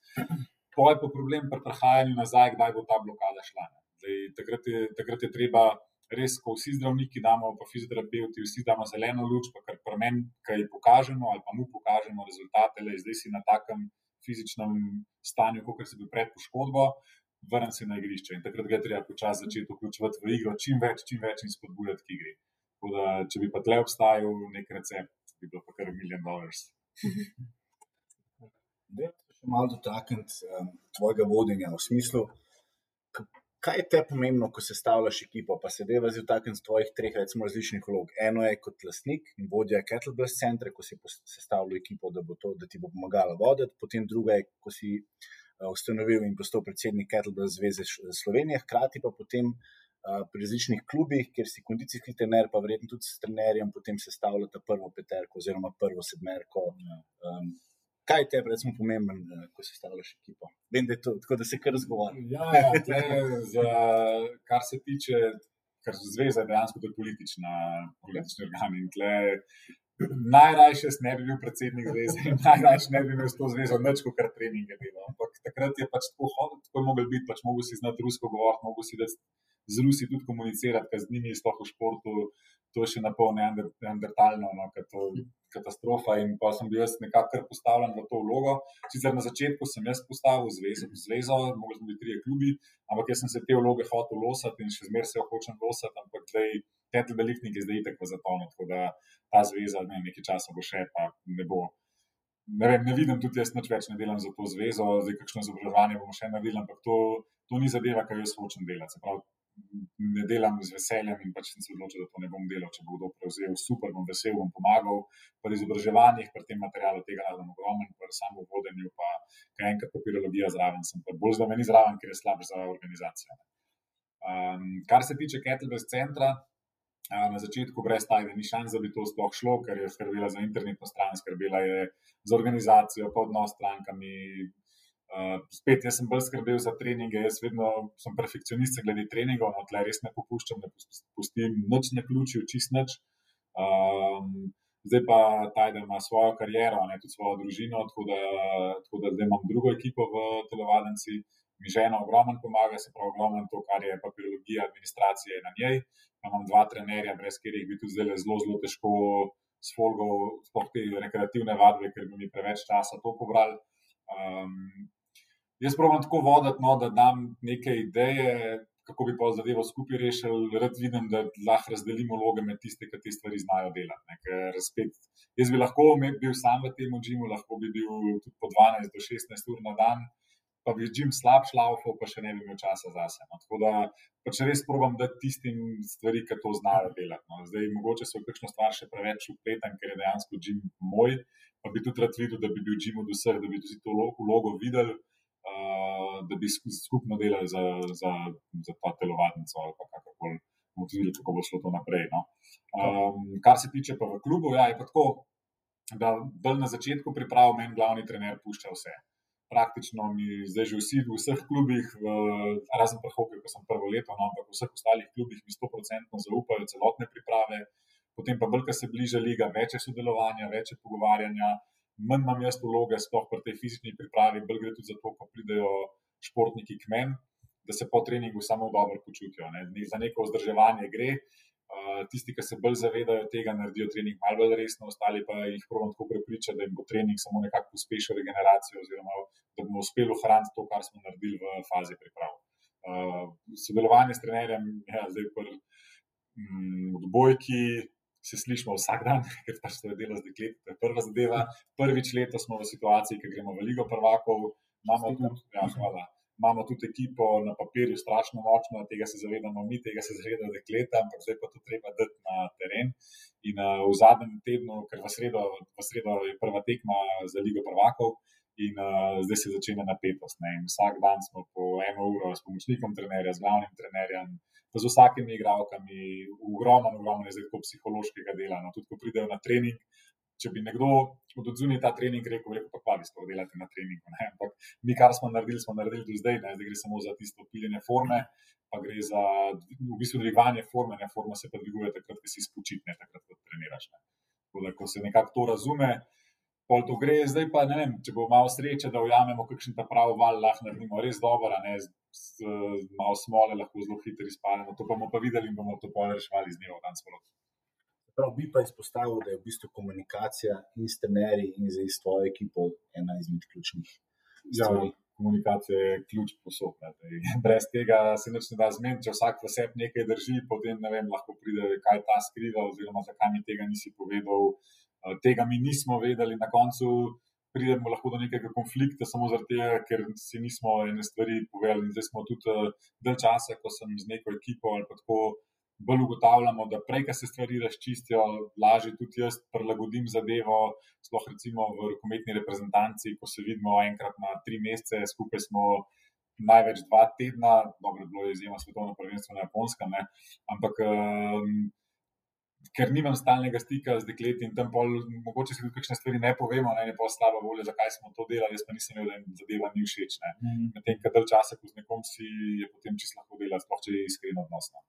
To je pa problem pri prehajanju nazaj, kdaj bo ta blokada šla. Zdaj, takrat, je, takrat je treba res, ko vsi zdravniki damo, pa fizioterapeuti, vsi damo zeleno luč, pa kar pri meni, kaj pokažemo ali pa mu pokažemo rezultate, le zdaj si na takem fizičnem stanju, kot si bil pred poškodbo. Vrnem se na igrišče in takrat je treba počasi začeti vključevati v igro čim več, čim več in spodbujati k igri. Tako da, če bi pa tle obstajal nek recept, bi bilo pa kar milijon dolarjev. Da, še malo dotakniti um, tvojega vodenja v smislu, kaj je te pomembno, ko sestavljaš ekipo, pa se deva zdaj dotakniti tvojih treh, recimo, različnih vlog. Eno je kot lastnik in vodja Kettlebell centra, ko si sestavljal ekipo, da, to, da ti bo pomagala voditi, potem druga je, ko si uh, ustanovil in postal predsednik Kettlebell zveze Slovenije, hkrati pa potem pri različnih klubih, kjer si kondicijski trener, pa verjetno tudi s trenerjem, potem sestavljate prvo peterko oziroma prvo sedmerko. Um, kaj je tebi, recimo, pomemben, ko sestavljaš ekipo? Vem, da je to tako, da se kar zgovori. Ja, ja za, kar se tiče, kar se zveza, dejansko je politična, politični organ. Najrajši ne bi bil predsednik zveze, najrajši ne bi imel s to zvezo nič, kot kar treninge delo. Ampak takrat je pač tako, tako je mogel biti, pač mogel si znati rusko govoriti, mogel si dati z Rusi tudi komunicirati, ker z njimi je sploh v športu to še na pol neandertalno, no, to katastrofa. In pa sem bil jaz nekako postavljen v to vlogo. Sicer na začetku sem jaz postavil zvezo, zvezo mogli smo biti tri klubi, ampak jaz sem se te vloge hotel losati in še zmeraj se jo hočem losati, ampak zdaj te veliknike zdaj itek v zatonu, tako da ta zveza ne, nekaj časa bo še, pa ne bo. Ne, vem, ne vidim tudi jaz nič več, ne delam za to zvezo, zdaj kakšno izobraževanje bomo še naredili, ampak to, to ni zadeva, kar jaz hočem delati. Pravi, ne delam z veseljem in pač sem se odločil, da to ne bom delal. Če bo kdo prevzel, super, bom vesel, bom pomagal. Pri izobraževanjih, pri tem materialu tega najdem ogromno, pri samo vodenju, pa kaj enkrat papirologija zraven, sem pa bolj zraven, zraven ker je slab za organizacijo. Um, kar se tiče Kettlebell centra, na začetku brez tajne ni šans, da bi to sploh šlo, ker je skrbela za internetno stran, skrbela je za organizacijo, pa odnos s strankami, Uh, spet, jaz sem bolj skrbel za treninge, jaz vedno sem perfekcionist glede treningov, no, tle res ne popuščam, ne pustim noč na ključju, čist noč. Um, zdaj pa Tajda ima svojo kariero, ne tudi svojo družino, tako da, tako da zdaj imam drugo ekipo v telovadnici, mi žena ogromno pomaga, se pravi, ogromno to, kar je papirologija, administracija na njej. Imam dva trenerja, brez katerih bi tudi zdaj zelo, zelo težko s folgov, sploh te rekreativne vadbe, ker bi mi preveč časa to pobrali. Um, Jaz pravim tako voditi, no, da dam neke ideje, kako bi pa zadevo skupaj rešili. Rad vidim, da lahko razdelimo vloge med tiste, ki te stvari znajo delati. Ne, spet, jaz bi lahko bil sam v tem džimu, lahko bi bil tudi po 12 do 16 ur na dan, pa bi džim slab šlaufal, pa še ne bi imel časa za sebe. No. Tako da pač res probujem dati tistim stvari, ki to znajo delati. No. Zdaj, mogoče so v kakšno stvar še preveč upletan, ker je dejansko džim moj. Pa bi tudi rad videl, da bi bil džim od vseh, da bi tudi to vlogo videl da bi skupno delali za, za, za ta telovadnico ali kako koli bomo videli, kako bo šlo to naprej. No. Um, kar se tiče pa v klubu, ja, je pa tako, da bolj na začetku priprav meni glavni trener pušča vse. Praktično mi zdaj že vsi v vseh klubih, v, razen pa hoke, ko sem prvo leto, no, ampak v vseh ostalih klubih mi 100% zaupajo celotne priprave, potem pa bolj, ko se bliža liga, več je sodelovanja, več je pogovarjanja, manj imam jaz vloge, sploh pri tej fizični pripravi, bolj gre tudi za to, ko pridejo športniki k meni, da se po treningu samo dobro počutijo. Ne. Za neko vzdrževanje gre. Tisti, ki se bolj zavedajo tega, naredijo trening malo bolj resno, ostali pa jih pravno tako prepričajo, da jim bo trening samo nekako pospešil regeneracijo, oziroma da bomo uspeli ohraniti to, kar smo naredili v fazi priprav. Uh, sodelovanje s trenerjem, ja, zdaj pri um, odbojki, se slišimo vsak dan, ker pač to je delo z dekleti. To je prva zadeva. Prvič leto smo v situaciji, ki gremo v Ligo prvakov, imamo tudi, ja, hvala, imamo tudi ekipo na papirju, strašno močno, tega se zavedamo mi, tega se zavedajo dekleta, ampak zdaj pa to treba dati na teren. In uh, v zadnjem tednu, ker v sredo, v sredo je prva tekma za Ligo prvakov. In uh, zdaj se začne napetost. Vsak dan smo po eno uro s pomočnikom trenerja, z glavnim trenerjem, pa z vsakimi igravkami, ogromno, ogromno je zdaj tako psihološkega dela. No, tudi ko pridejo na trening, če bi nekdo od odzuni ta trening rekel, rekel pa kva vi sploh delate na treningu. Ne? Ampak mi, kar smo naredili, smo naredili do zdaj, ne? zdaj gre samo za tisto piljenje forme, pa gre za v bistvu dvigovanje forme, ne forma se pa dviguje takrat, ko si spočitne, takrat, ko treniraš. Ne? Tako da, ko se nekako to razume, pol to gre, zdaj pa ne vem, če bo malo sreče, da ujamemo kakšen ta pravi val, lahko naredimo res dobro, ne z, z, z malo smole, lahko zelo hitro izpademo. To bomo pa videli in bomo to pol reševali z dneva v dan sproti. Prav bi pa izpostavil, da je v bistvu komunikacija in s trenerji in z svojo ekipo ena izmed ključnih ja, stvari. Ja, komunikacija je ključ posod. Brez tega se nič ne da zmeniti. Če vsak v sebi nekaj drži, potem ne vem, lahko pride, kaj ta skriva, oziroma zakaj mi tega nisi povedal. Eh, tega mi nismo vedeli, na koncu pridemo lahko do nekega konflikta, samo zaradi tega, ker si nismo ene stvari povedali. Zdaj smo tudi uh, del časa, ko sem z neko ekipo ali pa tako. Bolj ugotavljamo, da prej, ko se stvari razčistijo, lažje tudi jaz prilagodim zadevo. Sploh recimo v rokometni reprezentanci, ko se vidimo enkrat na tri mesece, skupaj smo največ dva tedna, dobro, bilo je izjemno svetovno prvenstvo na japonskem, ampak um, ker nimam stalnega stika z dekleti in tam pol, mogoče se tudi kakšne stvari ne povemo, ne, ne pa slaba volja, zakaj smo to delali, jaz pa nisem imel, da jim zadeva ni všeč. Mm. Medtem, kad dal časa, ko z nekom si, je potem čisto lahko delati, sploh če je iskreno odnosno.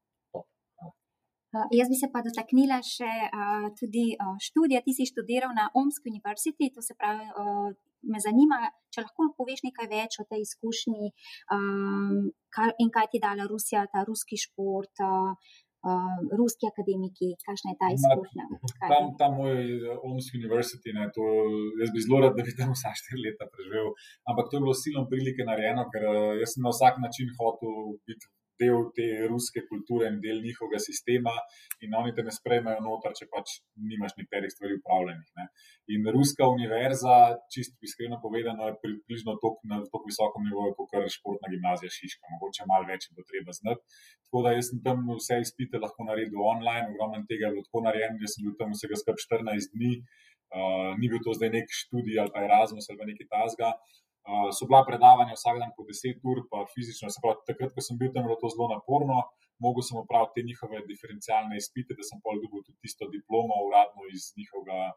Uh, jaz bi se pa dotaknila še uh, tudi uh, študija. Ti si študiral na Omski univerziti, to se pravi, uh, me zanima, če lahko poveš nekaj več o tej izkušnji um, kaj, in kaj ti je dala Rusija, ta ruski šport. Uh, uh, ruski akademiki, kakšna je ta izkušnja? Tam, tam moj Omski univerziti, ne, to, jaz bi zelo rad, da bi tam vsa štiri leta preživel, ampak to je bilo silno prilike narejeno, ker jaz sem na vsak način hotel biti del te ruske kulture in del njihovega sistema, in oni te ne sprejmejo noter, če pač nimaš nekaterih stvari upravljenih. Ne. In ruska univerza, čisto iskreno povedano, je približno na tako visokem nivoju, kot je športna gimnazija Šiška, mogoče malo več bo treba znati. Tako da jaz sem tam vse izpite lahko naredil online, ogromno tega je bilo tako narejeno, da sem bil tam vsega skrb 14 dni. Uh, ni bil to zdaj nek študij ali pa Erasmus ali nekaj tasga. Uh, so bila predavanja vsak dan po 10 ur, pa fizično. Pravi, takrat, ko sem bil tam, je bilo to zelo naporno. Mogel sem opraviti te njihove diferencialne izpite, da sem pol dobil tudi tisto diplomo uradno iz njihovega.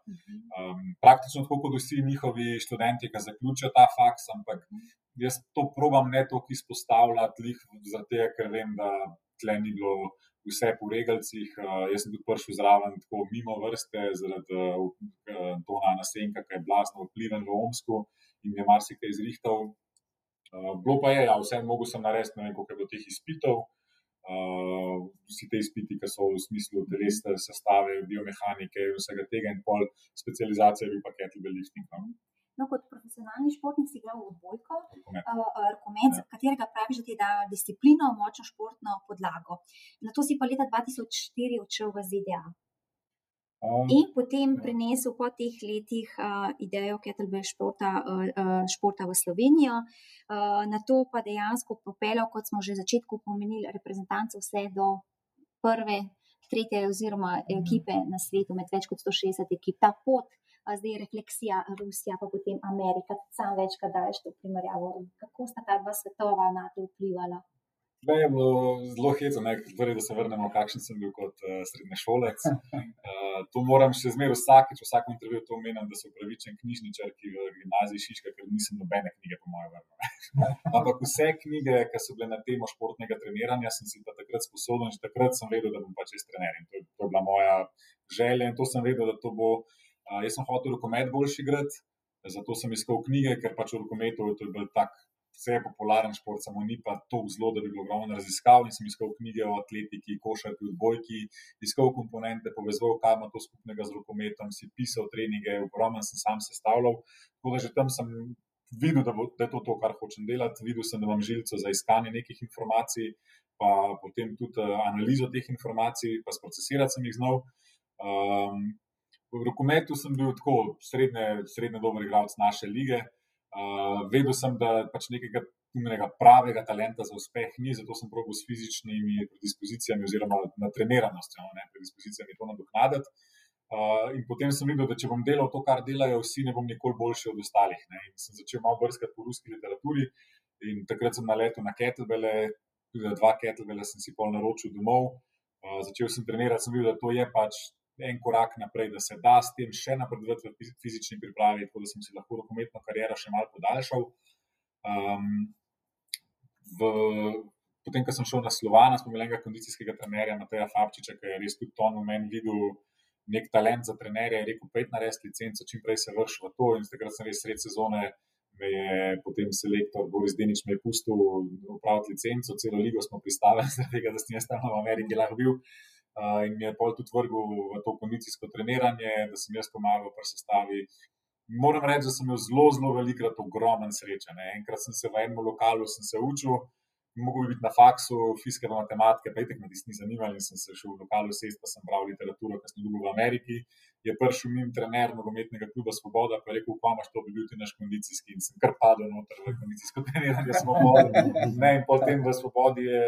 Um, praktično tako kot vsi njihovi študenti, ki zaključijo ta faks, ampak jaz to probam ne toliko izpostavljati, zaradi tega, ker vem, da tle ni bilo vse po regalcih. Uh, jaz sem tudi prišel zraven, tako mimo vrste, zaradi uh, Antona Nasenka, ki je blazno vpliven v Omsku in je marsikaj izrihtal. Uh, bilo pa je, ja, vse mogo sem narediti, ne vem, koliko je bilo teh izpitov. Uh, vsi te izpiti, ki so v smislu telesne sestave, biomehanike in vsega tega, in pol specializacije, bil pa kettlebell lifting. No? No, kot profesionalni športnik si igral v odbojko, rokomet, uh, ja. katerega praviš, da ti da disciplino, močno športno podlago. Na to si pa leta 2004 odšel v ZDA. Um, in potem ja. prinesel po teh letih uh, idejo kettlebell športa, uh, športa v Slovenijo, uh, na to pa dejansko popeljal, kot smo že v začetku pomenili, reprezentance vse do prve, tretje oziroma mhm. ekipe na svetu, med več kot 160 ekip. Ta pot zdaj refleksija Rusija, pa potem Amerika, sam večkrat daješ to primerjavo. Kako sta ta dva svetova na to vplivala? Da je bilo zelo hecno, torej, da se vrnemo, kakšen sem bil kot uh, srednješolec. Uh, to moram še zmeraj vsakeč, vsakem intervjuju to omenjam, da sem upravičen knjižničar, ki v gimnaziji Šiška, ker nisem nobene knjige, po mojem, vrnil. Ampak vse knjige, ki so bile na temo športnega treniranja, sem si pa takrat sposoben, že takrat sem vedel, da bom pač čez trener. To, to je bila moja želja in to sem vedel, da to bo. Uh, jaz sem hotel rokomet boljši grad, zato sem iskal knjige, ker pač v rokometu to je bil tak vse popularen šport, samo ni pa to zelo, da bi bilo ogromno raziskav. In sem iskal knjige o atletiki, košarki, odbojki, iskal komponente, povezal, kaj ima to skupnega z rokometom, si pisal treninge, ogromno sem sam sestavljal. Tako da že tam sem videl, da, bo, da je to to, kar hočem delati. Videl sem, da imam žilico za iskanje nekih informacij, pa potem tudi uh, analizo teh informacij, pa sprocesirati sem jih znal. Um, V rokometu sem bil tako srednje, srednje dober igralec naše lige. Uh, vedel sem, da pač nekega pravega talenta za uspeh ni, zato sem probil s fizičnimi predispozicijami oziroma na treniranostjo, ne predispozicijami to nadoknaditi. Uh, in potem sem videl, da če bom delal to, kar delajo vsi, ne bom nikoli boljši od ostalih. Ne. In sem začel malo brskati po ruski literaturi in takrat sem naletel na kettlebele, tudi dva kettlebele sem si pol naročil domov. Uh, začel sem trenirati, sem videl, da to je pač en korak naprej, da se da s tem še napredovati v fizični pripravi, tako da sem si lahko rokometno kariero še malo podaljšal. Um, v, potem, ko sem šel na Slovana, smo imeli enega kondicijskega trenerja, Mateja Fabčiča, ki je res tudi ton v meni videl nek talent za trenerja, je rekel: pet narediti licenco, čim prej se vrši v to. In takrat sem res sred sezone. Me je potem selektor Boris Denič me pustil upraviti licenco, celo ligo smo pristavili, zaradi tega, da sem jaz tam v Ameriki lahko bil in mi je pol tudi vrgel v to kondicijsko treniranje, da sem jaz pomagal pri sestavi. Moram reči, da sem imel zelo, zelo velikrat ogromen sreča. Ne. Enkrat sem se v enem lokalu se učil, mogel bi biti na faksu, fizike, matematike, pa itek me tisti ni zanimali in sem se šel v lokalu sest, pa sem bral literaturo, ki sem dobil v Ameriki. Je prišel mim trener nogometnega kluba Svoboda, pa je rekel, pa imaš to, bi bil ti naš kondicijski in sem kar padel noter v kondicijsko treniranje Svobode. Ne, in potem v Svobodi je,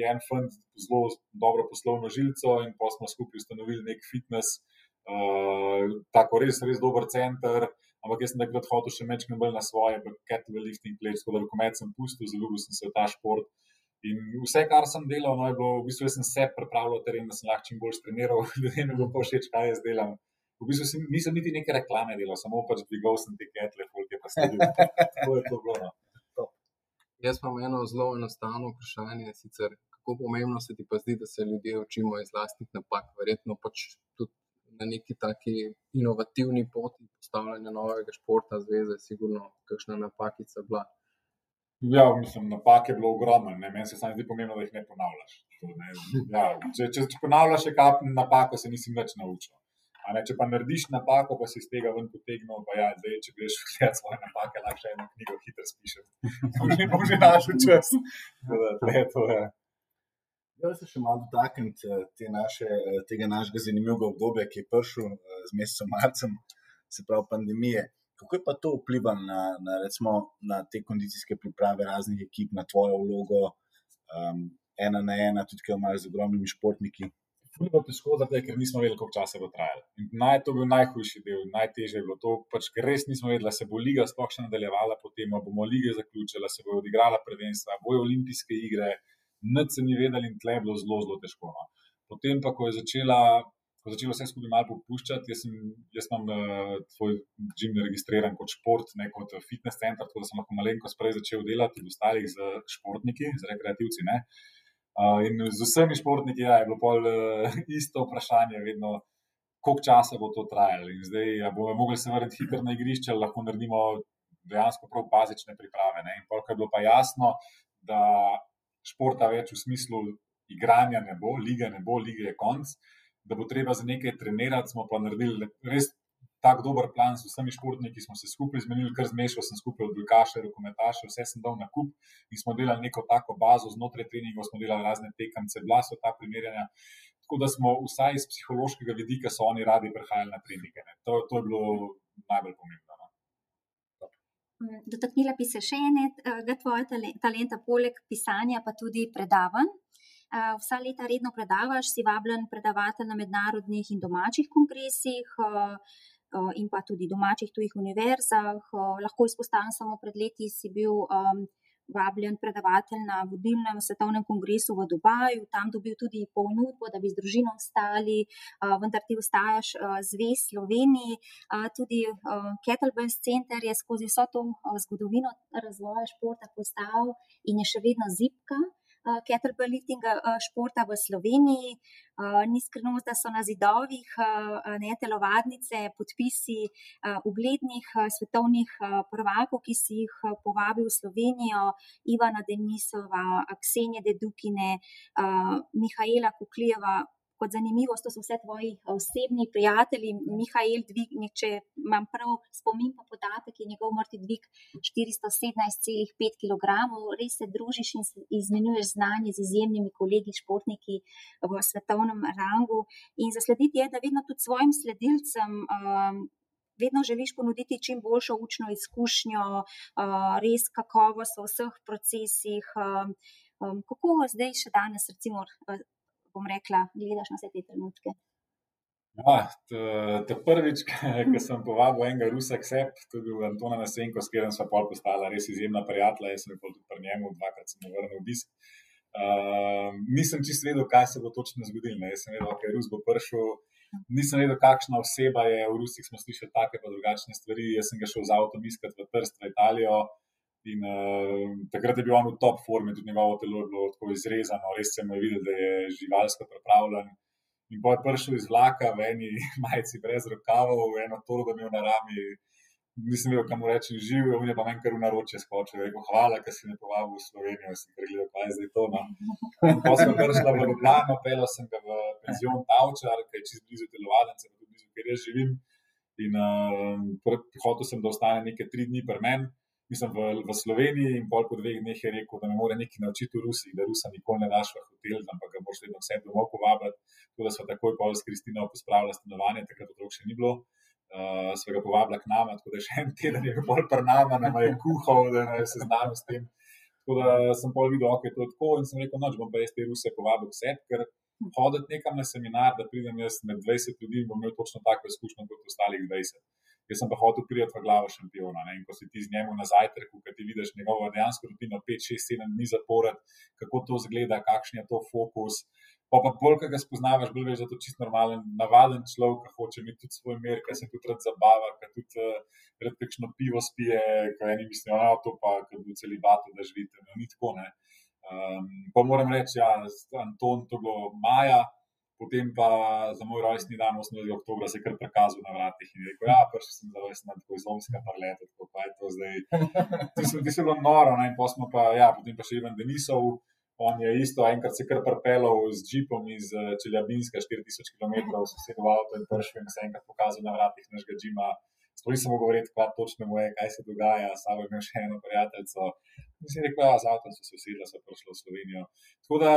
je en fund zelo dobro poslovno žilico in pa smo skupaj ustanovili nek fitness, uh, tako res, res dober center. Ampak jaz sem takrat hotel še nekaj bolj na svoje, kettlebell lifting plate, tako da rokomet sem pustil, zelo sem se v ta šport. In vse, kar sem delal, no, je bilo, v bistvu sem se pripravljal teren, da sem lahko čim bolj treniral, ljudem je bilo všeč, kaj jaz delam. V bistvu sem, nisem niti neke reklame delal, samo pač dvigal sem te ketle, koliko je pa sledil. To je to bilo. No. Jaz imam eno zelo enostavno vprašanje, sicer kako pomembno se ti pa zdi, da se ljudje učimo iz vlastnih napak, verjetno pač tudi na neki taki inovativni poti postavljanja novega športa, zveze, sigurno kakšna napakica bila. Ja, mislim, napak je bilo ogromno, meni se samo zdi pomembno, da jih ne ponavljaš. Ne, ja, če, če, če ponavljaš, je kap napako, se nisi več naučil. Ne, če pa narediš napako, pa si iz tega ven potegnil, pa ja, zdaj, če greš gledati svoje napake, lahko še eno knjigo hitro spišeš. To že bo že našel čas. Da, to je. Jaz se še malo dotaknem te naše, tega našega zanimivega obdobja, ki je prišel eh, z mesecem marcem, se pravi pandemije. Kako je pa to vplivalo na, na, recimo, na te kondicijske priprave raznih ekip, na tvojo vlogo, um, ena na ena, tudi kaj imaš z ogromnimi športniki? Bilo je težko, zato, ker nismo vedeli, koliko časa bo trajalo. Naj, to bil najhujši del, najtežje je bilo to, pač, ker res nismo vedeli, se bo liga sploh še nadaljevala, potem bomo lige zaključili, se bo odigrala prvenstva, bojo olimpijske igre nič se ni vedeli in tle je bilo zelo, zelo težko. No. Potem pa, ko je začela. Ko je začelo vse skupaj malo popuščati, jaz, sem, jaz imam uh, tvoj gim registriran kot šport, ne kot fitness center, tako da sem lahko malenkost prej začel delati v ostalih z športniki, z rekreativci. Uh, in z vsemi športniki ja, je bilo pol uh, isto vprašanje, vedno, koliko časa bo to trajalo. In zdaj, ja, bomo mogli se vrniti hitro na igrišče, lahko naredimo dejansko prav bazične priprave. Ne? In pol, ko je bilo pa jasno, da športa več v smislu igranja ne bo, lige ne bo, lige je konc, da bo treba za nekaj trenirati. Smo pa naredili res tako dober plan z vsemi športniki, smo se skupaj zmenili, kar zmešal sem skupaj od Lukaša, rokometaša, vse sem dal na kup in smo delali neko tako bazo znotraj treningov, smo delali razne tekance, bila so ta primerjanja. Tako da smo vsaj iz psihološkega vidika, so oni radi prihajali na treninge. To, to je bilo najbolj pomembno. Mm, dotaknila bi se še enega tvojega talenta, poleg pisanja, pa tudi predavanj. Vsa leta redno predavaš, si vabljen predavatelj na mednarodnih in domačih kongresih, in pa tudi domačih tujih univerzah. Lahko izpostavim samo pred leti, si bil vabljen predavatelj na vodilnem svetovnem kongresu v Dubaju, tam dobil tudi ponudbo, da bi z družino ostali, vendar ti ostajaš zvest Sloveniji. Tudi Kettlebell Center je skozi vso to zgodovino razvoja športa postal in je še vedno zipka kettlebell liftinga športa v Sloveniji. Ni skrivnost, da so na zidovih ne, telovadnice, podpisi uglednih svetovnih prvakov, ki si jih povabil v Slovenijo, Ivana Denisova, Ksenija Dedukine, Mihajla Kuklijeva, kot zanimivost, to so vse tvoji eh, osebni prijatelji. Mihajl Dvignik, če imam prav spomin po podatek, je njegov mrtvi dvig 417,5 kg. Res se družiš in izmenjuješ znanje z izjemnimi kolegi, športniki v svetovnem rangu. In zaslediti je, da vedno tudi svojim sledilcem. Um, Vedno želiš ponuditi čim boljšo učno izkušnjo, uh, res kakovost v vseh procesih. Kako zdaj, še danes, recimo, bom rekla, gledaš na vse te trenutke? Ja, te prvič, ko sem povabil enega Rusa k sebi, to je bil Antona Nasenko, s katerim smo pol postala res izjemna prijatelja, jaz sem bil tudi pri njemu, dvakrat sem vrnil obisk. Uh, nisem čist vedel, kaj se bo točno zgodilo. Ne. Jaz sem vedel, da je Rus bo prišel. Nisem vedel, kakšna oseba je. V Rusiji smo slišali take pa drugačne stvari. Jaz sem ga šel z avtom iskat v Trst, v Italijo. In uh, takrat je bil on v top formi, tudi njegovo telo je bilo tako izrezano, res se mu je videti, da je živalsko pripravljen. In bo je prišel iz vlaka v eni majici brez rokavov, v eno toro, da je imel na rami. Nisem vedel, kam reči, živijo, in je pa meni kar v naročje skočil. Rekel, hvala, ker si me povabil v Slovenijo, sem pregledal, kaj je zdaj to. No. Ko sem prišel v Ljubljano, pel sem ga v penzion Tavčar, ki je čez blizu telovadence, tudi blizu, kjer jaz živim. In uh, hotel sem, da ostane nekaj tri dni pri meni mislim, v, v Sloveniji in pol po dveh dneh je rekel, da me mora nekaj naučiti v Rusiji, da Rusa nikoli ne daš v hotel, ampak ga moraš vedno vse domov povabiti. Tako da smo takoj pol s Kristino pospravili stanovanje, takrat otrok še ni bilo. Uh, Sva ga povabila k nama, tako da še en teden je bolj pri nama, nama je kuhal, da je seznanil s tem. Tako da sem pol videl, ok, to je tako in sem rekel, noč bom pa jaz te Ruse povabil k sebi, ker hoditi nekam na seminar, da pridem jaz med 20 ljudi in bom imel točno tako izkušnjo kot ostalih 20. Jaz sem pa hotel priti v glavo šampiona. Ne? In ko si ti z njim na zajtrku, ki ti vidiš njegovo dejansko rutino, 5, 6, 7 dni zapored, kako to zgleda, kakšen je to fokus. Pa pa bolj, ki ga spoznavaš, bolj veš, da je to čist normalen, navaden človek, ki hoče imeti tudi svoj mir, ki se tudi rad zabava, ki tudi uh, rad kakšno pivo spije, ki eni mislijo, da je to pa, ki bi v celibatu, da živite. No, ni tako. Um, pa moram reči, ja, Anton, to bo Maja. Potem pa za moj rojstni dan, 8. oktober, se je kar prikazal na vratih in rekel: Ja, prišel sem za rojstni dan, tako izomska parleta, tako pa je to zdaj. Ti so, ti so bilo noro, ne? in pa smo pa, ja, potem pa še Ivan Denisov. On je isto, enkrat se je kar prepelal z džipom iz eh, Čeljabinska, 4000 km, se je sedel v avto in prišel in se enkrat pokazal na vratih našega džima. Sploh nisem mogel govoriti, kaj točno mu je, kaj se dogaja, samo imel še eno prijateljico. Mislim, rekel, ja, z avtom so se usedli, so prišli v Slovenijo. Tako da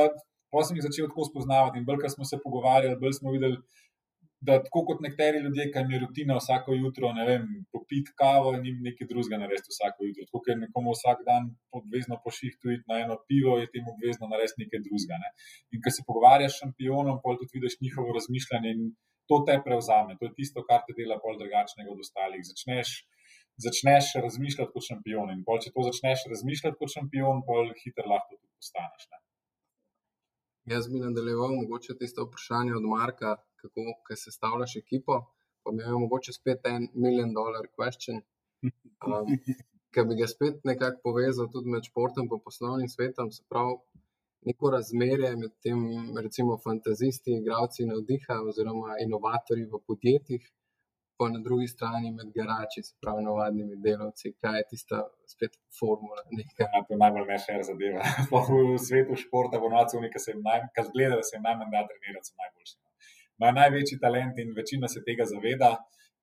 Pa sem jih začel tako spoznavati in bolj, ko smo se pogovarjali, bolj smo videli, da tako kot nekateri ljudje, ki jim je rutina vsako jutro, ne vem, popiti kavo in jim nekaj drugega narediti vsako jutro. Tako ker nekomu vsak dan obvezno pošihtu iti na eno pivo, je temu obvezno narediti nekaj drugega. Ne. In ko se pogovarjaš s šampionom, pol tudi vidiš njihovo razmišljanje in to te prevzame. To je tisto, kar te dela pol drugačnega od ostalih. Začneš, začneš razmišljati kot šampion in pol, če to začneš razmišljati kot šampion, pol hitro lahko tudi postaneš. Ne. Jaz bi nadaljeval mogoče tisto vprašanje od Marka, kako se stavljaš ekipo. Pa mi je mogoče spet en milijon dolar question, um, ki bi ga spet nekako povezal tudi med športom in poslovnim svetom. Se pravi, neko razmerje med tem, recimo, fantazisti, igravci navdiha oziroma inovatorji v podjetjih, pa na drugi strani med garači, se pravi, navadnimi delavci. Kaj je tista spet formula? Ja, to je najbolj nešer zadeva. v svetu športa, v nocuni, ki se jim najmanj, zgleda, da se jim najmanj da trenirati, so najboljši ima največji talent in večina se tega zaveda.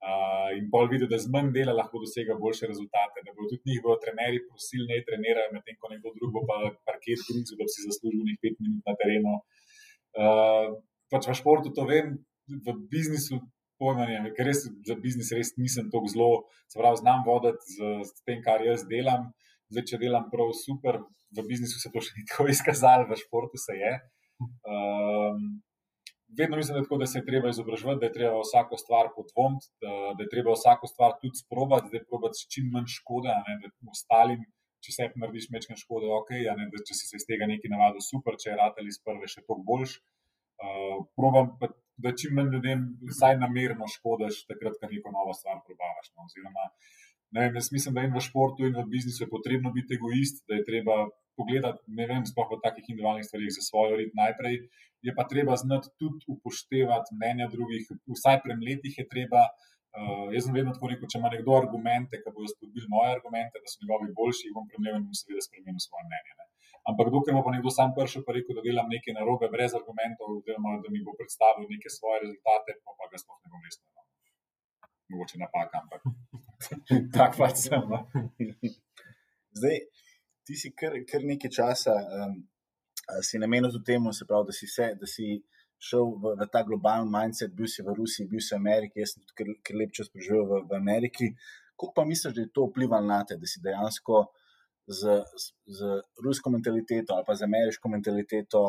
Uh, in pol vidi, da z manj dela lahko dosega boljše rezultate. Da bodo tudi njihovi trenerji prosili, ne trenirajo, medtem ko nekdo drug pa parkiri grizu, da bi si zaslužil nekaj pet minut na terenu. Uh, pač v športu to vem, v biznisu. Pojmanje, ker res za biznis res nisem tako zelo, se pravi, znam voditi z, z tem, kar jaz delam. Zdaj, če delam prav super, v biznisu se to še ni tako izkazalo, v športu se je. Um, vedno mislim, da, tako, da se je treba izobraževati, da je treba vsako stvar podvomiti, da, da je treba vsako stvar tudi sprobati, da je treba s čim manj škode, ne, da ostalim, če se narediš mečken škode, ok, ne, da če si se iz tega nekaj navadil, super, če je ratelj iz prve še toliko boljš. Uh, probam pa, da čim manj ljudem vsaj namerno škodiš, takrat, ko neko novo stvar probavaš. No, oziroma, ne vem, jaz mislim, da in v športu, in v biznisu je potrebno biti egoist, da je treba pogledati, ne vem, sploh v takih individualnih stvarih za svojo rit najprej, je pa treba znati tudi upoštevati mnenja drugih, vsaj premletih je treba. Uh, jaz sem vedno tako rekel, če ima nekdo argumente, ki bodo spodbili moje argumente, da so njegovi boljši, bom premlel in bom seveda spremenil svoje mnenje. Ne. Ampak dokler bo pa nekdo sam prišel in rekel, da delam nekaj narobe, brez argumentov, oziroma da mi bo predstavil neke svoje rezultate, pa, pa ga sploh ne bom resno. No. Mogoče napaka, ampak tak pač sem. No. Zdaj, ti si kar, kar nekaj časa um, si namenil temu, pravi, da, si se, da si šel v, v ta globalen mindset, bil si v Rusiji, bil si v Ameriki, jaz sem tudi kar, kar lep čas preživel v, v Ameriki. Kako pa misliš, da je to vplivalo na te, da si dejansko z, z, z rusko mentaliteto ali pa z ameriško mentaliteto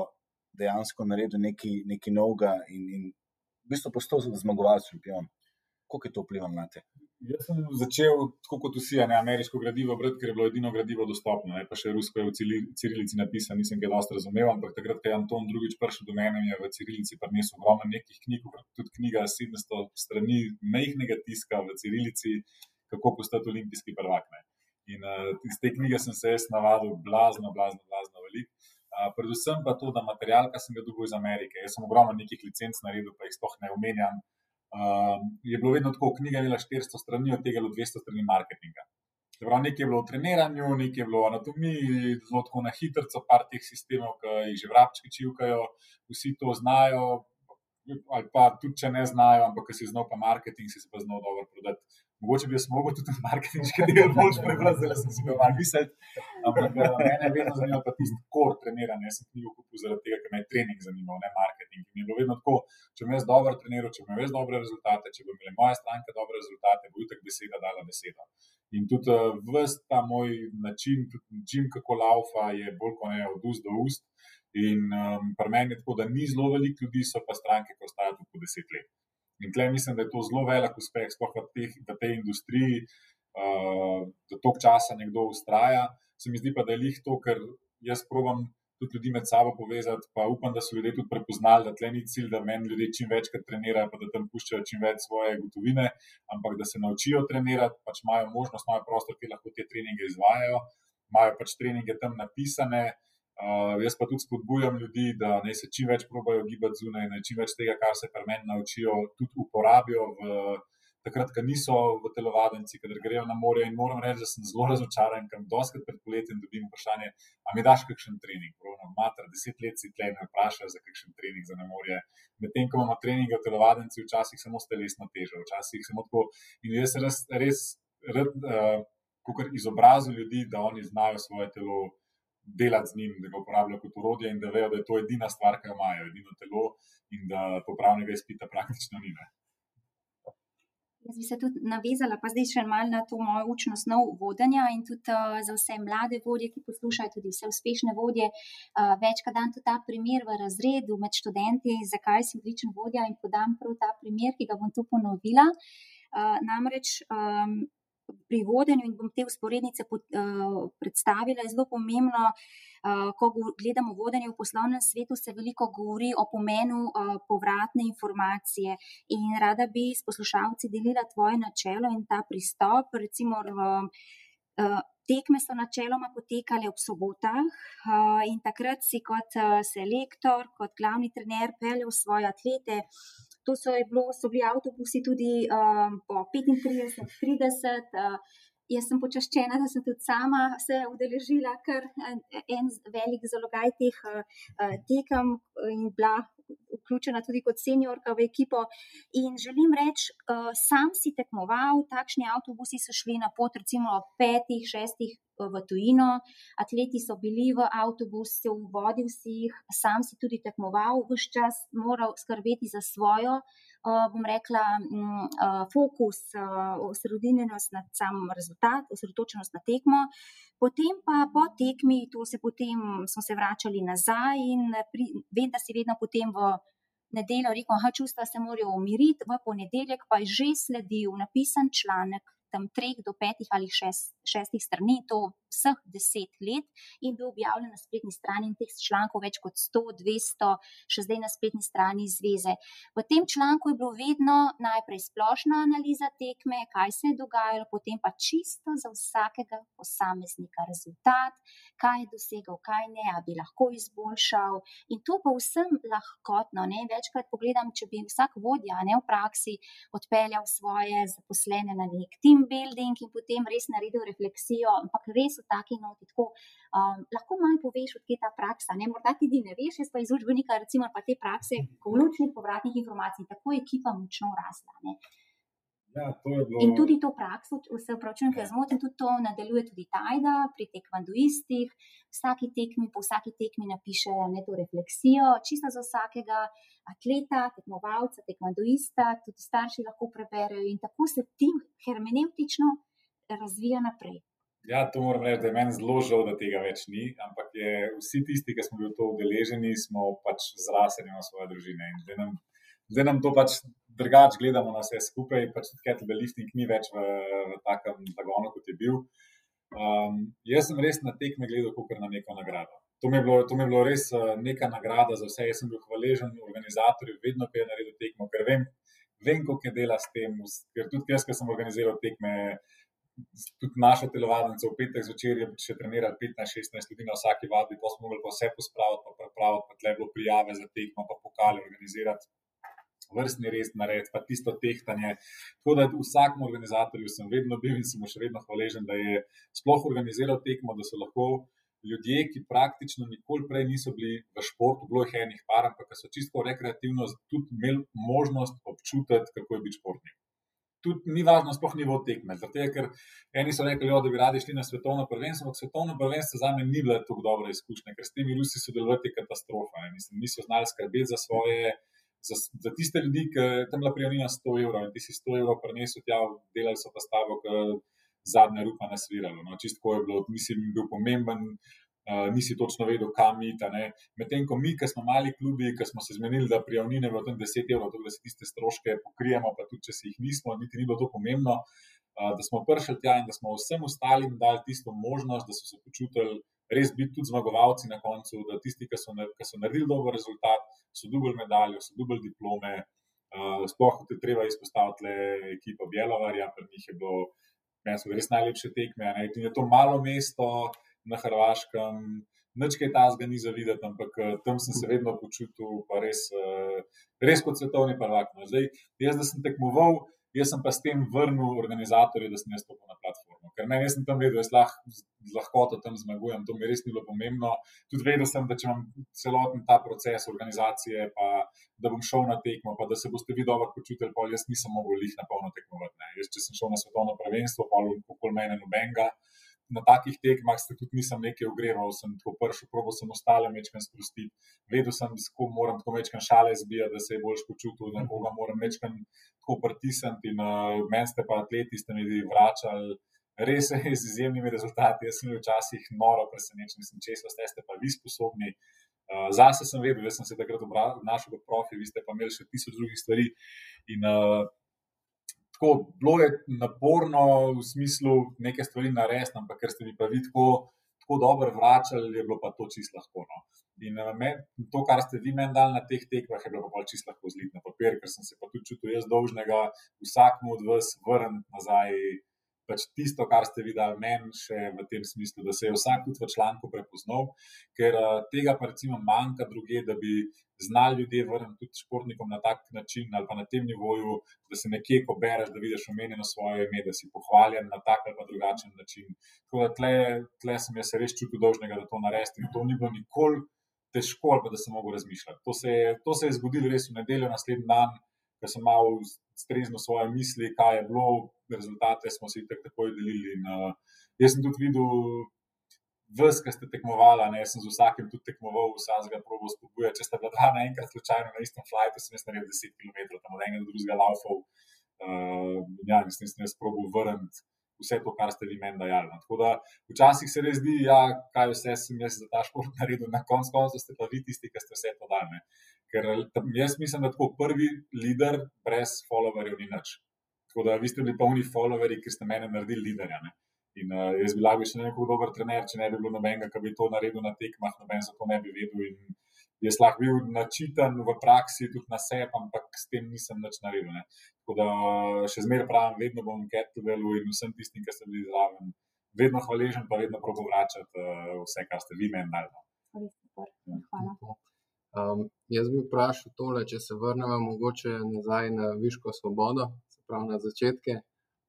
dejansko naredil nekaj novega in, in v bistvu postal zmagovalec šampion? Kako je to vplivalo na te? Jaz sem začel, tako kot vsi, ne ameriško gradivo, brati, ker je bilo edino gradivo dostopno. Ne, pa še rusko je v cirilici napisano, nisem ga dosta razumel, ampak takrat, ko je Anton drugič prišel do mene, je v cirilici prinesel ogromno nekih knjig, tudi knjiga 700 strani mehkega tiska v cirilici, kako postati olimpijski prvak. Ne. In uh, iz te knjige sem se jaz navadil blazno, blazno, blazno veliko. Uh, predvsem pa to, da material, ki sem ga dobil iz Amerike, jaz sem ogromno nekih licenc naredil, pa jih sploh ne omenjam. Um, je bilo vedno tako, knjiga je imela 400 strani, od tega je bilo 200 strani marketinga. Prav, nekaj je bilo v treniranju, nekaj je bilo v anatomiji, zelo tako na hitro, par teh sistemov, ki jih že vrabčki čivkajo, vsi to znajo, ali pa tudi če ne znajo, ampak si znal pa marketing, si se pa znal dobro prodati. Mogoče bi jaz mogel tudi marketinški del bolj prebrati, da sem si ga malo mislil. Ampak eh, mene je vedno zanimalo pa tisti kor treniranja. Jaz sem knjigo kupil zaradi tega, ker me je trening zanimal, ne marketing. In je bilo vedno tako, če me jaz dobro treniral, če me jaz dobre rezultate, če bo imela moja stranka dobre rezultate, bo jutek beseda dala besedo. In tudi uh, vst ta moj način, način, kako laufa, je bolj kot ne od ust do ust. In um, pri meni je tako, da ni zelo veliko ljudi, so pa stranke, ki ostajajo tu po deset let. In tle mislim, da je to zelo velik uspeh, sploh v, teh, v tej industriji, uh, da toliko časa nekdo ustraja. Se mi zdi pa, da je lih to, ker jaz probujem tudi ljudi med sabo povezati, pa upam, da so ljudje tudi prepoznali, da tle ni cilj, da meni ljudje čim večkrat trenirajo, pa da tam puščajo čim več svoje gotovine, ampak da se naučijo trenirati, pač imajo možnost, imajo prostor, kjer lahko te treninge izvajajo, imajo pač treninge tam napisane. Uh, jaz pa tudi spodbujam ljudi, da naj se čim več probajo gibati zunaj, da čim več tega, kar se pri meni naučijo, tudi uporabijo. V, takrat, ko niso v telovadnici, kader grejo na morje. In moram reči, da sem zelo razočaran, ker doskrat pred poletjem dobim vprašanje, ali mi daš kakšen trening. Pravno, mater, deset let si tle me vprašajo za kakšen trening za na morje. Medtem, ko imamo treninge v telovadnici, včasih samo s telesno težo, včasih samo tako. In jaz res, res, res uh, kot izobrazim ljudi, da oni znajo svoje telo delati z njim, da ga uporabljajo kot urodje in da vejo, da je to edina stvar, ki jo imajo, edino telo in da popravnega izpita praktično ni. Ne. Jaz bi se tudi navezala, pa zdaj še malo na to mojo učno snov vodenja in tudi uh, za vse mlade vodje, ki poslušajo, tudi vse uspešne vodje. Uh, večkrat dan tudi ta primer v razredu med študenti, zakaj si odličen vodja in podam prav ta primer, ki ga bom tu ponovila. Uh, namreč um, pri vodenju in bom te usporednice predstavila, je zelo pomembno, ko gledamo vodenje v poslovnem svetu, se veliko govori o pomenu povratne informacije. In rada bi s poslušalci delila tvoje načelo in ta pristop. Recimo, tekme so načeloma potekale ob sobotah in takrat si kot selektor, kot glavni trener peljal svoje atlete To so, bilo, so bili avtobusi tudi uh, po 35, 30. Uh, jaz sem počaščena, da sem tudi sama se udeležila kar en velik zalogaj teh uh, tekem in bila vključena tudi kot seniorka v ekipo. In želim reči, uh, sam si tekmoval, takšni avtobusi so šli na pot, recimo petih, šestih. V tujino, atleti so bili v avtobusu, vodil si jih, sam si tudi tekmoval, vse čas moral skrbeti za svojo Eh, bom rekla, mm, eh, fokus, eh, osredinjenost na sam rezultat, osredotočenost na tekmo. Potem pa po tekmi, to se potem smo se vračali nazaj in pri, vem, da si vedno potem v nedeljo rekel, da čustva se morajo umiriti, v ponedeljek pa je že sledil napisan članek tam treh do petih ali šest, šestih strani, to vseh deset let, in bil objavljen na spletni strani teh člankov več kot 100, 200, še zdaj na spletni strani zveze. V tem članku je bilo vedno najprej splošna analiza tekme, kaj se je dogajalo, potem pa čisto za vsakega posameznika rezultat, kaj je dosegal, kaj ne, a bi lahko izboljšal. In to pa vsem lahkotno. Ne? Večkrat pogledam, če bi vsak vodja ne v praksi odpeljal svoje zaposlene na nek tim building in potem res naredil refleksijo, ampak res v taki noti. Tako, um, lahko malo poveš, odkje je ta praksa. Ne? Morda ti ne veš, jaz pa iz učbenika, recimo, pa te prakse, kolučnih povratnih informacij, tako je ekipa močno rasla. Ne? Ja, bilo... In tudi to prakso, vse vprašanje, ki je zmotil, tudi to nadaljuje tudi Tajda pri tekvanduistih. Vsaki tekmi, po vsaki tekmi napišejo to refleksijo, čisto za vsakega atleta, tekmovalca, tekvanduista, tudi starši lahko preberejo in tako se tim hermeneutično razvija naprej. Ja, to moram reči, da je meni zelo žal, da tega več ni, ampak je, vsi tisti, ki smo bili v to udeleženi, smo pač zrasli na svoje družine. Zdaj nam, zdaj nam to pač drugače gledamo na vse skupaj, pač tudi kettlebell lifting ni več v, v takem zagonu, kot je bil. Um, jaz sem res na tekme gledal kot na neko nagrado to mi, bilo, to mi je bilo res eh, neka nagrada za vse. Jaz sem bil hvaležen organizatorju, vedno pe je naredil tekmo, ker vem, vem koliko je dela s tem. Ker tudi jaz, ki sem organiziral tekme, tudi naša telovadnica v petek zvečer je še trenirala 15-16 ljudi na vsaki vadbi, pa smo mogli pa vse pospraviti, pa pripraviti, pa tle bilo prijave za tekmo, pa pokali organizirati. Vrstni res nared, pa tisto tehtanje. Tako da vsakmu organizatorju sem vedno bil in sem še vedno hvaležen, da je sploh organiziral tekmo, da so lahko ljudje, ki praktično nikoli prej niso bili v športu, bilo jih enih par, ampak so čisto rekreativno tudi imeli možnost občutiti, kako je biti športnik. Tudi ni važno, sploh ni vod tekme. Zato, ker eni so rekli, da bi radi šli na svetovno prvenstvo, ampak svetovno prvenstvo za me ni bila tako dobra izkušnja, ker s temi Rusi sodelovati je katastrofa. Mislim, niso znali skrbeti za svoje. Za, za tiste ljudi, ki tam bila prijavljena 100 evrov in ti si 100 evrov prenesel tja, delali so pa stavo, zadnja rupa nasvirala. No, Čisto je bilo, mislim, bil pomemben, uh, nisi točno vedel, kam iti. Medtem ko mi, ki smo mali klubi, ki smo se zmenili, da prijavnine v tem 10 evrov, da se tiste stroške pokrijemo, pa tudi če si jih nismo, niti ni bilo to pomembno. Uh, da smo prišli tja in da smo vsem ostalim dali tisto možnost, da so se počutili res biti tudi zmagovalci na koncu, da tisti, ki so, ki so naredili dober rezultat, so dobili medaljo, so dobili diplome. Uh, sploh te treba izpostaviti le ekipo Bjelovarja, pri njih je bilo meni so res najlepše tekme. Ne? In je to malo mesto na Hrvaškem, nič kaj tazga ni za videti, ampak eh, tam sem se vedno počutil, pa res, eh, res kot svetovni prvak. No. Zdaj, jaz, da sem tekmoval, jaz sem pa s tem vrnil organizatorje, da sem jaz stopil na platformo. Ker meni sem tam vedel, da lahko z lahkoto tam zmagujem, to mi res ni bilo pomembno. Tudi vedel sem, da če imam celoten ta proces organizacije, pa da bom šel na tekmo, pa da se boste vi dobro počutili, pa jaz nisem mogel jih na polno tekmovati. Jaz, če sem šel na svetovno prvenstvo, pa okoli mene nobenega. Na takih tekmah se tudi nisem nekaj ogreval, sem tako pršel, probo sem ostale mečkam sprostiti. Vedel sem, da moram tako mečkam šale zbijati, da se je boljš počutil, da koga moram mečkam tako pritisniti in uh, meni ste pa atleti, ste mi vračali. Res je z izjemnimi rezultati. Jaz sem bil včasih noro presenečen, mislim, če ste pa vi sposobni. Uh, zase sem vedel, da sem se takrat obnašal kot profi, vi ste pa imeli še tisoč drugih stvari. In, uh, tako, bilo je naporno v smislu nekaj stvari narediti, ampak ker ste mi pa vi tako, tako dobro vračali, je bilo pa to čisto lahko. No. In eh, me, to, kar ste vi meni dali na teh tekmah, je bilo pa čisto lahko zliti na papir, ker sem se pa tudi čutil jaz dolžnega vsakmu od vas vrniti nazaj pač tisto, kar ste videli meni, še v tem smislu, da se je vsak tudi v članku prepoznal, ker uh, tega pa recimo manjka druge, da bi znali ljudje vrniti tudi športnikom na tak način ali pa na tem nivoju, da se nekje, ko bereš, da vidiš omenjeno svoje ime, da si pohvaljen na tak ali pa drugačen način. Tako da tle, tle sem jaz res čutil dolžnega, da to naredim in to ni bilo nikoli. Težko, ali pa da sem mogel razmišljati. To se, je, to se je zgodilo res v nedeljo, naslednji dan, ko sem malo streznil svoje misli, kaj je bilo, rezultate smo si tako takoj delili. In, uh, jaz sem tudi videl, vse, ki ste tekmovali, ne, jaz sem z vsakim tudi tekmoval, vsakega probo spodbuja. Če ste bila dva naenkrat slučajno na istem flightu, sem jaz naredil 10 km, tam od enega do drugega laufov. Uh, ja, mislim, da sem jaz probo vrniti. Vse to, kar ste vi meni dajali. No. Tako da včasih se res zdi, ja, kaj vse sem jaz za ta šport naredil, na koncu ste pa vi tisti, ki ste vse to dali. Ker jaz mislim, da tako prvi voditelj brez followerjev ni nič. Tako da vi ste bili polni followerji, ki ste mene naredili liderja. Ne? In uh, jaz bi lahko še nekako dober trener, če ne bi bilo nobenega, ki bi to naredil na tekmah, noben za to ne bi vedel. In jaz lahko bil načitan v praksi, tudi na sebi, ampak s tem nisem nič naredil. Ne? Tako da še zmeraj pravim, vedno bom kettlebellu in vsem tistim, ki ste bili zraven, vedno hvaležen, pa vedno probo vračati uh, vse, kar ste vi meni dali. Hvala. Um, jaz bi vprašal tole, če se vrnemo mogoče nazaj na Viško svobodo, se pravi na začetke,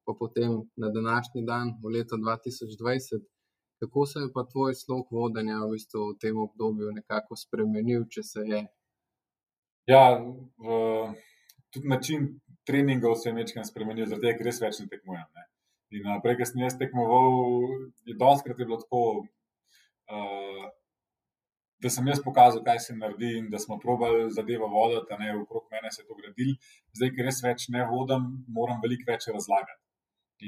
pa potem na današnji dan, v letu 2020. Kako se je pa tvoj slog vodenja v, bistvu v tem obdobju nekako spremenil, če se je? Ja, v, tudi način treningov se je nekaj spremenil, zaradi tega, ker res več ne tekmujem. Ne. In prej, ko sem jaz tekmoval, je doskrat je bilo tako. Uh, da sem jaz pokazal, kaj se naredi in da smo probali zadevo voditi, ne okrog mene se je to gradil. Zdaj, ker res več ne vodim, moram veliko več razlagati.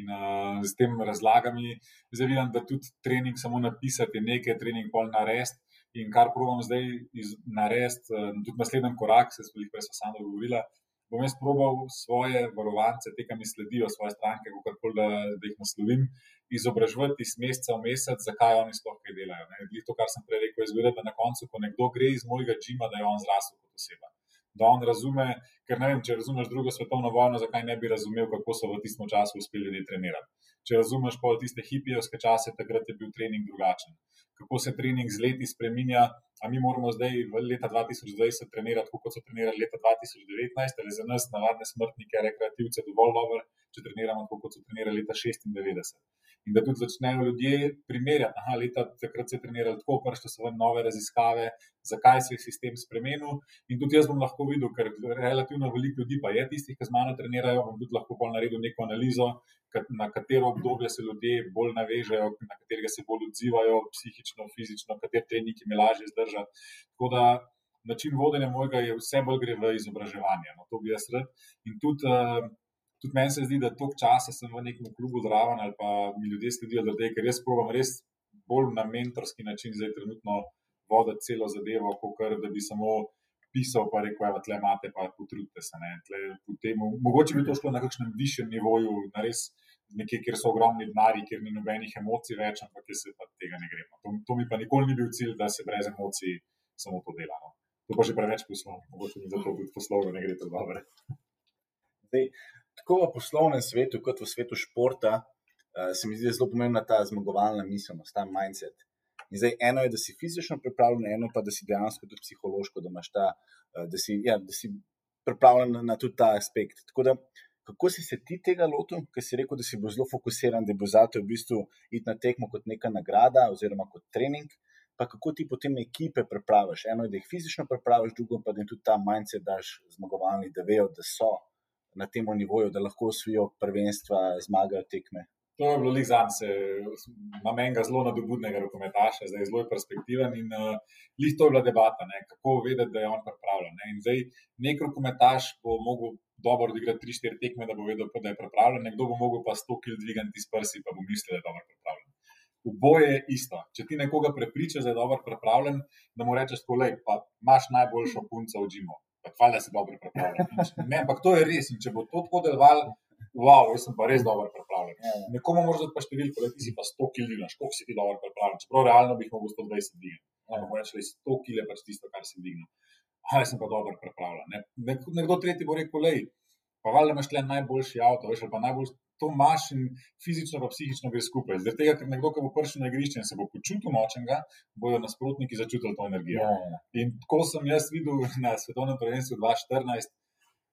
In uh, z tem razlagami, zdaj vidim, da tudi trening samo napisati, nekaj trening pol narediti. In kar probujem zdaj narediti, uh, tudi naslednji korak, se smo jih prej samo dogovorili, bom jaz probal svoje varovance, te, ki mi sledijo, svoje stranke, kako koli da, da jih naslovim, izobraževati iz meseca v mesec, zakaj oni sploh kaj delajo. Ne? To, kar sem prej rekel, je zgodilo, da na koncu, ko nekdo gre iz mojega džima, da je on zrasel kot oseba. Da on razume, ker ne vem, če razumeš drugo svetovno vojno, zakaj ne bi razumel, kako so v tistem času uspeli ljudje trenirati. Če razumeš pol tiste hipijevske čase, takrat je bil trening drugačen. Kako se trening z leti spremenja, a mi moramo zdaj v leta 2020 trenirati, kot so trenirali leta 2019, ali za nas, navadne smrtnike, rekreativce, dovolj dobro, če treniramo tako, kot so trenirali leta 96. In da tudi začnejo ljudje primerjati, da leta takrat se je treniralo tako, prišle so nove raziskave, zakaj se je sistem spremenil. In tudi jaz bom lahko videl, ker relativno veliko ljudi pa je tistih, ki z mano trenirajo, bom tudi lahko naredil neko analizo, na katero obdobje se ljudje bolj navežejo, na katerega se bolj odzivajo, psihično, fizično, katere treniki mi lažje zdržati. Tako da način vodenja mojega je vse bolj gre v izobraževanje. No, to bi jaz rad. In tudi, uh, tudi meni se zdi, da toliko časa sem v nekem klubu zraven ali pa mi ljudje sledijo, da ker jaz probujem res bolj na mentorski način zdaj trenutno voditi celo zadevo, kot da bi samo pisal, pa rekel, da tle imate, pa potrudite se. Temu, mogoče bi to šlo na kakšnem višjem nivoju, na res nekje, kjer so ogromni denari, kjer ni nobenih emocij več, ampak jaz se pa tega ne gremo. To, to mi pa nikoli ni bil cilj, da se brez emocij samo to dela. No. To pa že preveč poslovno, mogoče mi zato tudi poslovno ne gre to dobro. Zdaj, tako v poslovnem svetu, kot v svetu športa, uh, se mi zdi zelo pomembna ta zmagovalna miselnost, ta mindset. In zdaj, eno je, da si fizično pripravljen, eno pa, da si dejansko tudi psihološko, da, ta, uh, da, si, ja, da si pripravljen na, na tudi ta aspekt. Tako da, kako si se ti tega lotil, ker si rekel, da si bil zelo fokusiran, da bo zato v bistvu iti na tekmo kot neka nagrada oziroma kot trening. Pa kako ti potem ekipe pripraviš? Eno je, da jih fizično pripraviš, drugo pa, da jim tudi ta mindset daš zmagovalni, da vejo, da so na tem nivoju, da lahko osvojijo prvenstva, zmagajo tekme. To je bilo lih za me, imam enega zelo nadobudnega rokometaša, zdaj je zelo perspektiven in uh, lih to je bila debata, ne, kako vedeti, da je on pripravljen. Ne. In zdaj nek rokometaš bo mogel dobro odigrati 3-4 tekme, da bo vedel, da je pripravljen, nekdo bo mogel pa 100 kg dvigati iz prsi, pa bo mislil, da je dobro pripravljen. Oboje je isto. Če ti nekoga prepričaš, da je dobro pripravljen, da mu rečeš, da imaš najboljšo punco v Džimu, pa hvala, da si dobro pripravljen. Ne, ampak to je res. In če bo to tako delovalo, wow, jaz sem pa res dobro pripravljen. Ja. Nekomu moraš dati pa številko, da ti si pa 100 kg, koliko si ti dobro pripravljen. Čeprav realno bi lahko 120 dvignil. Ja. Ampak reči, 100 kg je pač tisto, kar si dvignil. A jaz sem pa dobro pripravljen. Ne? Nekdo tretji bo rekel, lej, pa valjda imaš le najboljši avto, veš, pa najbolj to imaš in fizično pa psihično gre skupaj. Zaradi tega, ker nekdo, ki bo prišel na igrišče in se bo počutil močnega, bojo nasprotniki začutili to energijo. Ja, ja. In tako sem jaz videl na svetovnem prvenstvu 2014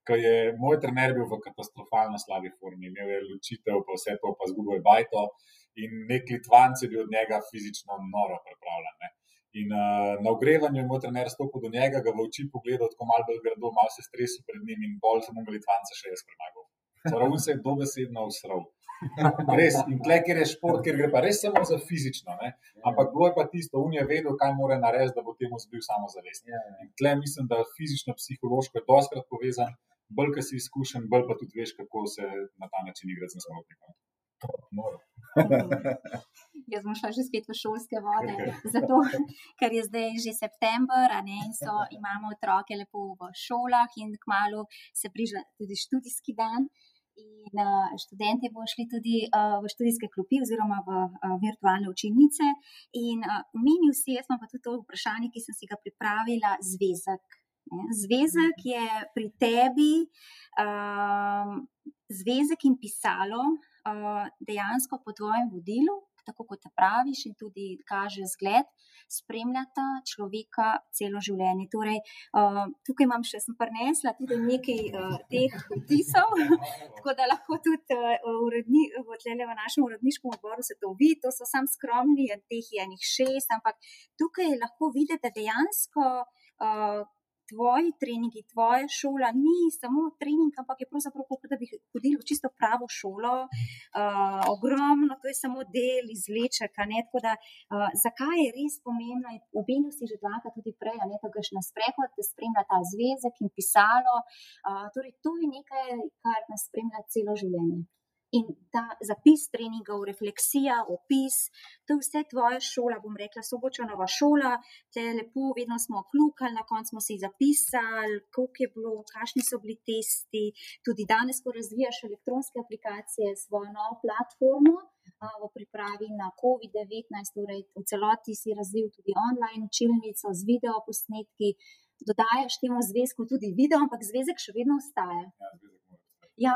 ki je moj trener bil v katastrofalno slabi formi, imel je ločitev, pa vse to, pa zgubo je bajto. In nek Litvanc je bil od njega fizično noro pripravljen. Ne. In uh, na ogrevanju je moj trener stopil do njega, ga v oči pogledal, tako malo bolj grdo, malo se stresil pred njim in bolj sem ga Litvanca še jaz premagal. On se je dobesedno usral. Res, in tle, ker je šport, ker gre pa res samo za fizično. Ne? Ampak bilo je pa tisto, on je vedel, kaj mora narediti, da bo temu zbil samo zavest. In tle mislim, da fizično, psihološko je doskrat povezan bolj, ki si izkušen, bolj pa tudi veš, kako se na ta način igra z nasprotnikom. Jaz bom šla že spet v šolske vode, zato, ker je zdaj že september ne, in so, imamo otroke lepo v šolah, in kmalo se priža tudi študijski dan. In uh, študenti bodo šli tudi uh, v študijske klopi, oziroma v uh, virtualne učilnice. In uh, meni vsi, jaz pa tudi to vprašanje, ki sem si ga pripravila, zvezek. Zvezek je pri tebi, um, zvezek in pisalo, uh, dejansko po tvojem vodilu, tako kot praviš, in tudi kaže zgled, spremljata človeka celo življenje. Torej, uh, tukaj imam še, sem prenesla tudi nekaj uh, teh vtisov, tako da lahko tudi uh, uredni, v, našem uredniškem odboru se to vidi. To so sam skromni, teh je enih šest, ampak tukaj lahko vidite, dejansko. Uh, tvoji treningi, tvoja šola ni samo trening, ampak je pravzaprav kot da bi hodili v čisto pravo šolo. Uh, ogromno, to je samo del izlečeka. Da, uh, zakaj je res pomembno? Obenil si že dvakrat tudi prej, ne da greš na sprehod, da spremlja ta zvezek in pisalo. Uh, torej, to je nekaj, kar nas spremlja celo življenje. In ta zapis treningov, refleksija, opis, to je vse tvoja šola, bom rekla, sobočanova šola, te lepo, vedno smo kljukali, na koncu smo si zapisali, koliko je bilo, kakšni so bili testi. Tudi danes, ko razvijaš elektronske aplikacije, svojo novo platformo v pripravi na COVID-19, torej v celoti si razvil tudi online učilnico z video posnetki, dodajaš temu zvezku tudi video, ampak zvezek še vedno ostaja. Ja, Ja.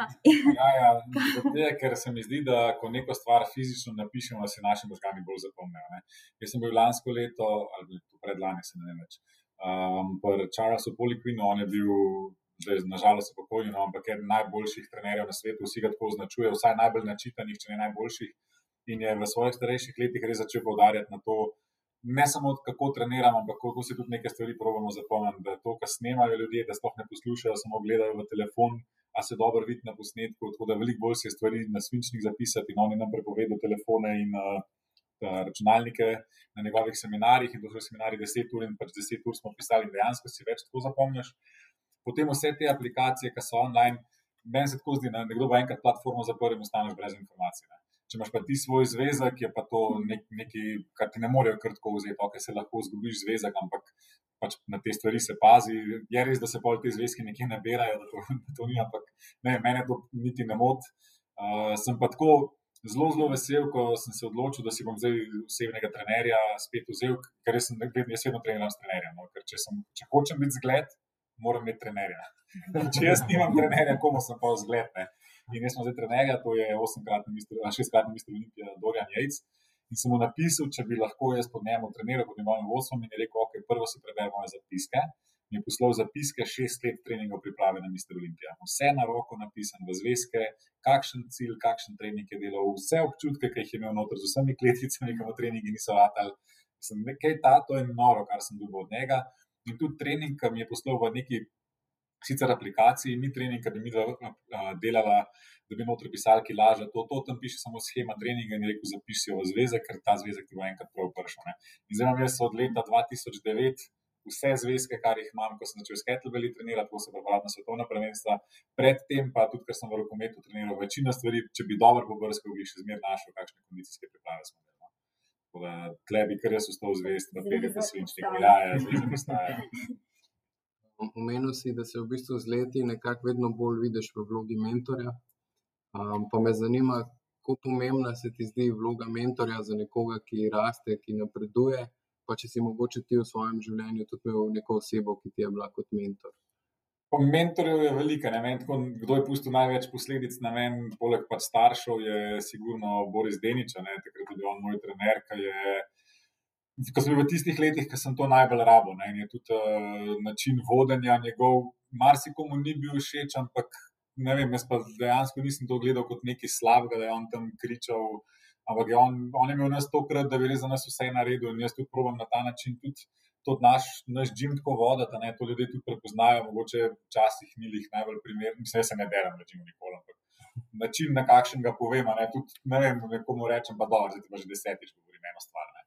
ja, ja te, ker se mi zdi, da ko neko stvar fizično napišemo, se naši možgani bolj zapomnijo. Jaz sem bil lansko leto, ali predlani, se ne vem več. Um, Pri Charlesu Poliquinu, on je bil, zdaj nažalost, pokojni, no, ampak eden najboljših trenerjev na svetu, vsi ga tako označujejo, vsaj najbolj načitanih, če ne najboljših. In je v svojih starejših letih res začel poudarjati na to, ne samo kako treniramo, ampak kako se tudi nekaj stvari pravimo zapomniti. Da to, kar snemajo ljudje, da sploh ne poslušajo, samo gledajo v telefon a se dobro vidi na posnetku. Tako da veliko bolj se stvari na svinčnih zapisati in oni nam prepovedo telefone in uh, računalnike na njegovih seminarjih. In to so seminari 10 ur in pač 10 ur smo pisali dejansko si več tako zapomniš. Potem vse te aplikacije, ki so online, meni se tako zdi, da nekdo bo enkrat platformo zaprl in ostaneš brez informacij. Ne. Če imaš pa ti svoj zvezek, je pa to nek, nekaj, kar ti ne morejo kar tako vzeti, ok, se lahko zgubiš zvezek, ampak pač na te stvari se pazi. Je res, da se pol te zvezke nekje nabirajo, da to, da to ni, ampak ne, mene to niti ne moti. Uh, sem pa tako zelo, zelo vesel, ko sem se odločil, da si bom zdaj osebnega trenerja spet vzel, ker sem vedno, jaz vedno treniram s trenerjem. No? Ker če, sem, če hočem biti zgled, moram imeti trenerja. če jaz nimam trenerja, komu sem pa zgled. Ne? In jaz sem zdaj trenerja, to je 8-kratni, 6-kratni mister Olimpija, Dorian Jejc. In sem mu napisal, če bi lahko jaz pod njim treniral, pod njegovim vodstvom, in je rekel, ok, prvo si preberem moje zapiske. Mi je poslal zapiske šest let treningov priprave na Mister Olimpija. Vse na roko napisano v zvezke, kakšen cilj, kakšen trening je delal, vse občutke, ki jih je imel noter z vsemi kletvicami, ki mu treningi niso vatali. Sem nekaj ta, to je noro, kar sem dobil od njega. In tudi trening, ki mi je poslal v neki sicer aplikaciji, ni trening, ki bi mi delala, da bi notri pisali, ki laže. To, to tam piše samo schema treninga in rekel, zapiši v zvezek, ker ta zvezek ti bo enkrat prav prišel. In zdaj imam jaz od leta 2009 vse zvezke, kar jih imam, ko sem začel s kettlebelli trenirati, ko sem pripravljal na svetovna prvenstva. Predtem pa tudi, ker sem v rokometu treniral večino stvari, če bi dobro pobrskal, bi še zmeraj našel kakšne kondicijske priprave. Tle bi kar jaz ostal zvest, da pere pa svinčnik. Ja, ja, zveze postaja. Omenil si, da se v bistvu z leti nekako vedno bolj vidiš v vlogi mentorja. Um, pa me zanima, kako pomembna se ti zdi vloga mentorja za nekoga, ki raste, ki napreduje, pa če si mogoče ti v svojem življenju tudi imel neko osebo, ki ti je bila kot mentor. Po mentorju je velika. Vem, tako, kdo je pustil največ posledic na meni, poleg pač staršev, je sigurno Boris Denič, takrat je bil on moj trener. Ko sem bil v tistih letih, ko sem to najbolj rabo. Ne, in je tudi uh, način vodenja njegov, marsikomu ni bil všeč, ampak ne vem, jaz pa dejansko nisem to gledal kot nekaj slabega, da je on tam kričal. Ampak je on, on je imel nas tokrat, da bi res za nas vse naredil in jaz tudi probujem na ta način tudi to naš, naš džim tako voditi, to ljudje tudi prepoznajo. Mogoče včasih ni jih najbolj primeren, mislim, da se ne berem džim nikoli. Način, na kakšen ga povem, ne, tudi, ne vem, nekomu rečem, pa dobro, zdaj pa že desetič govorim eno stvar. Ne.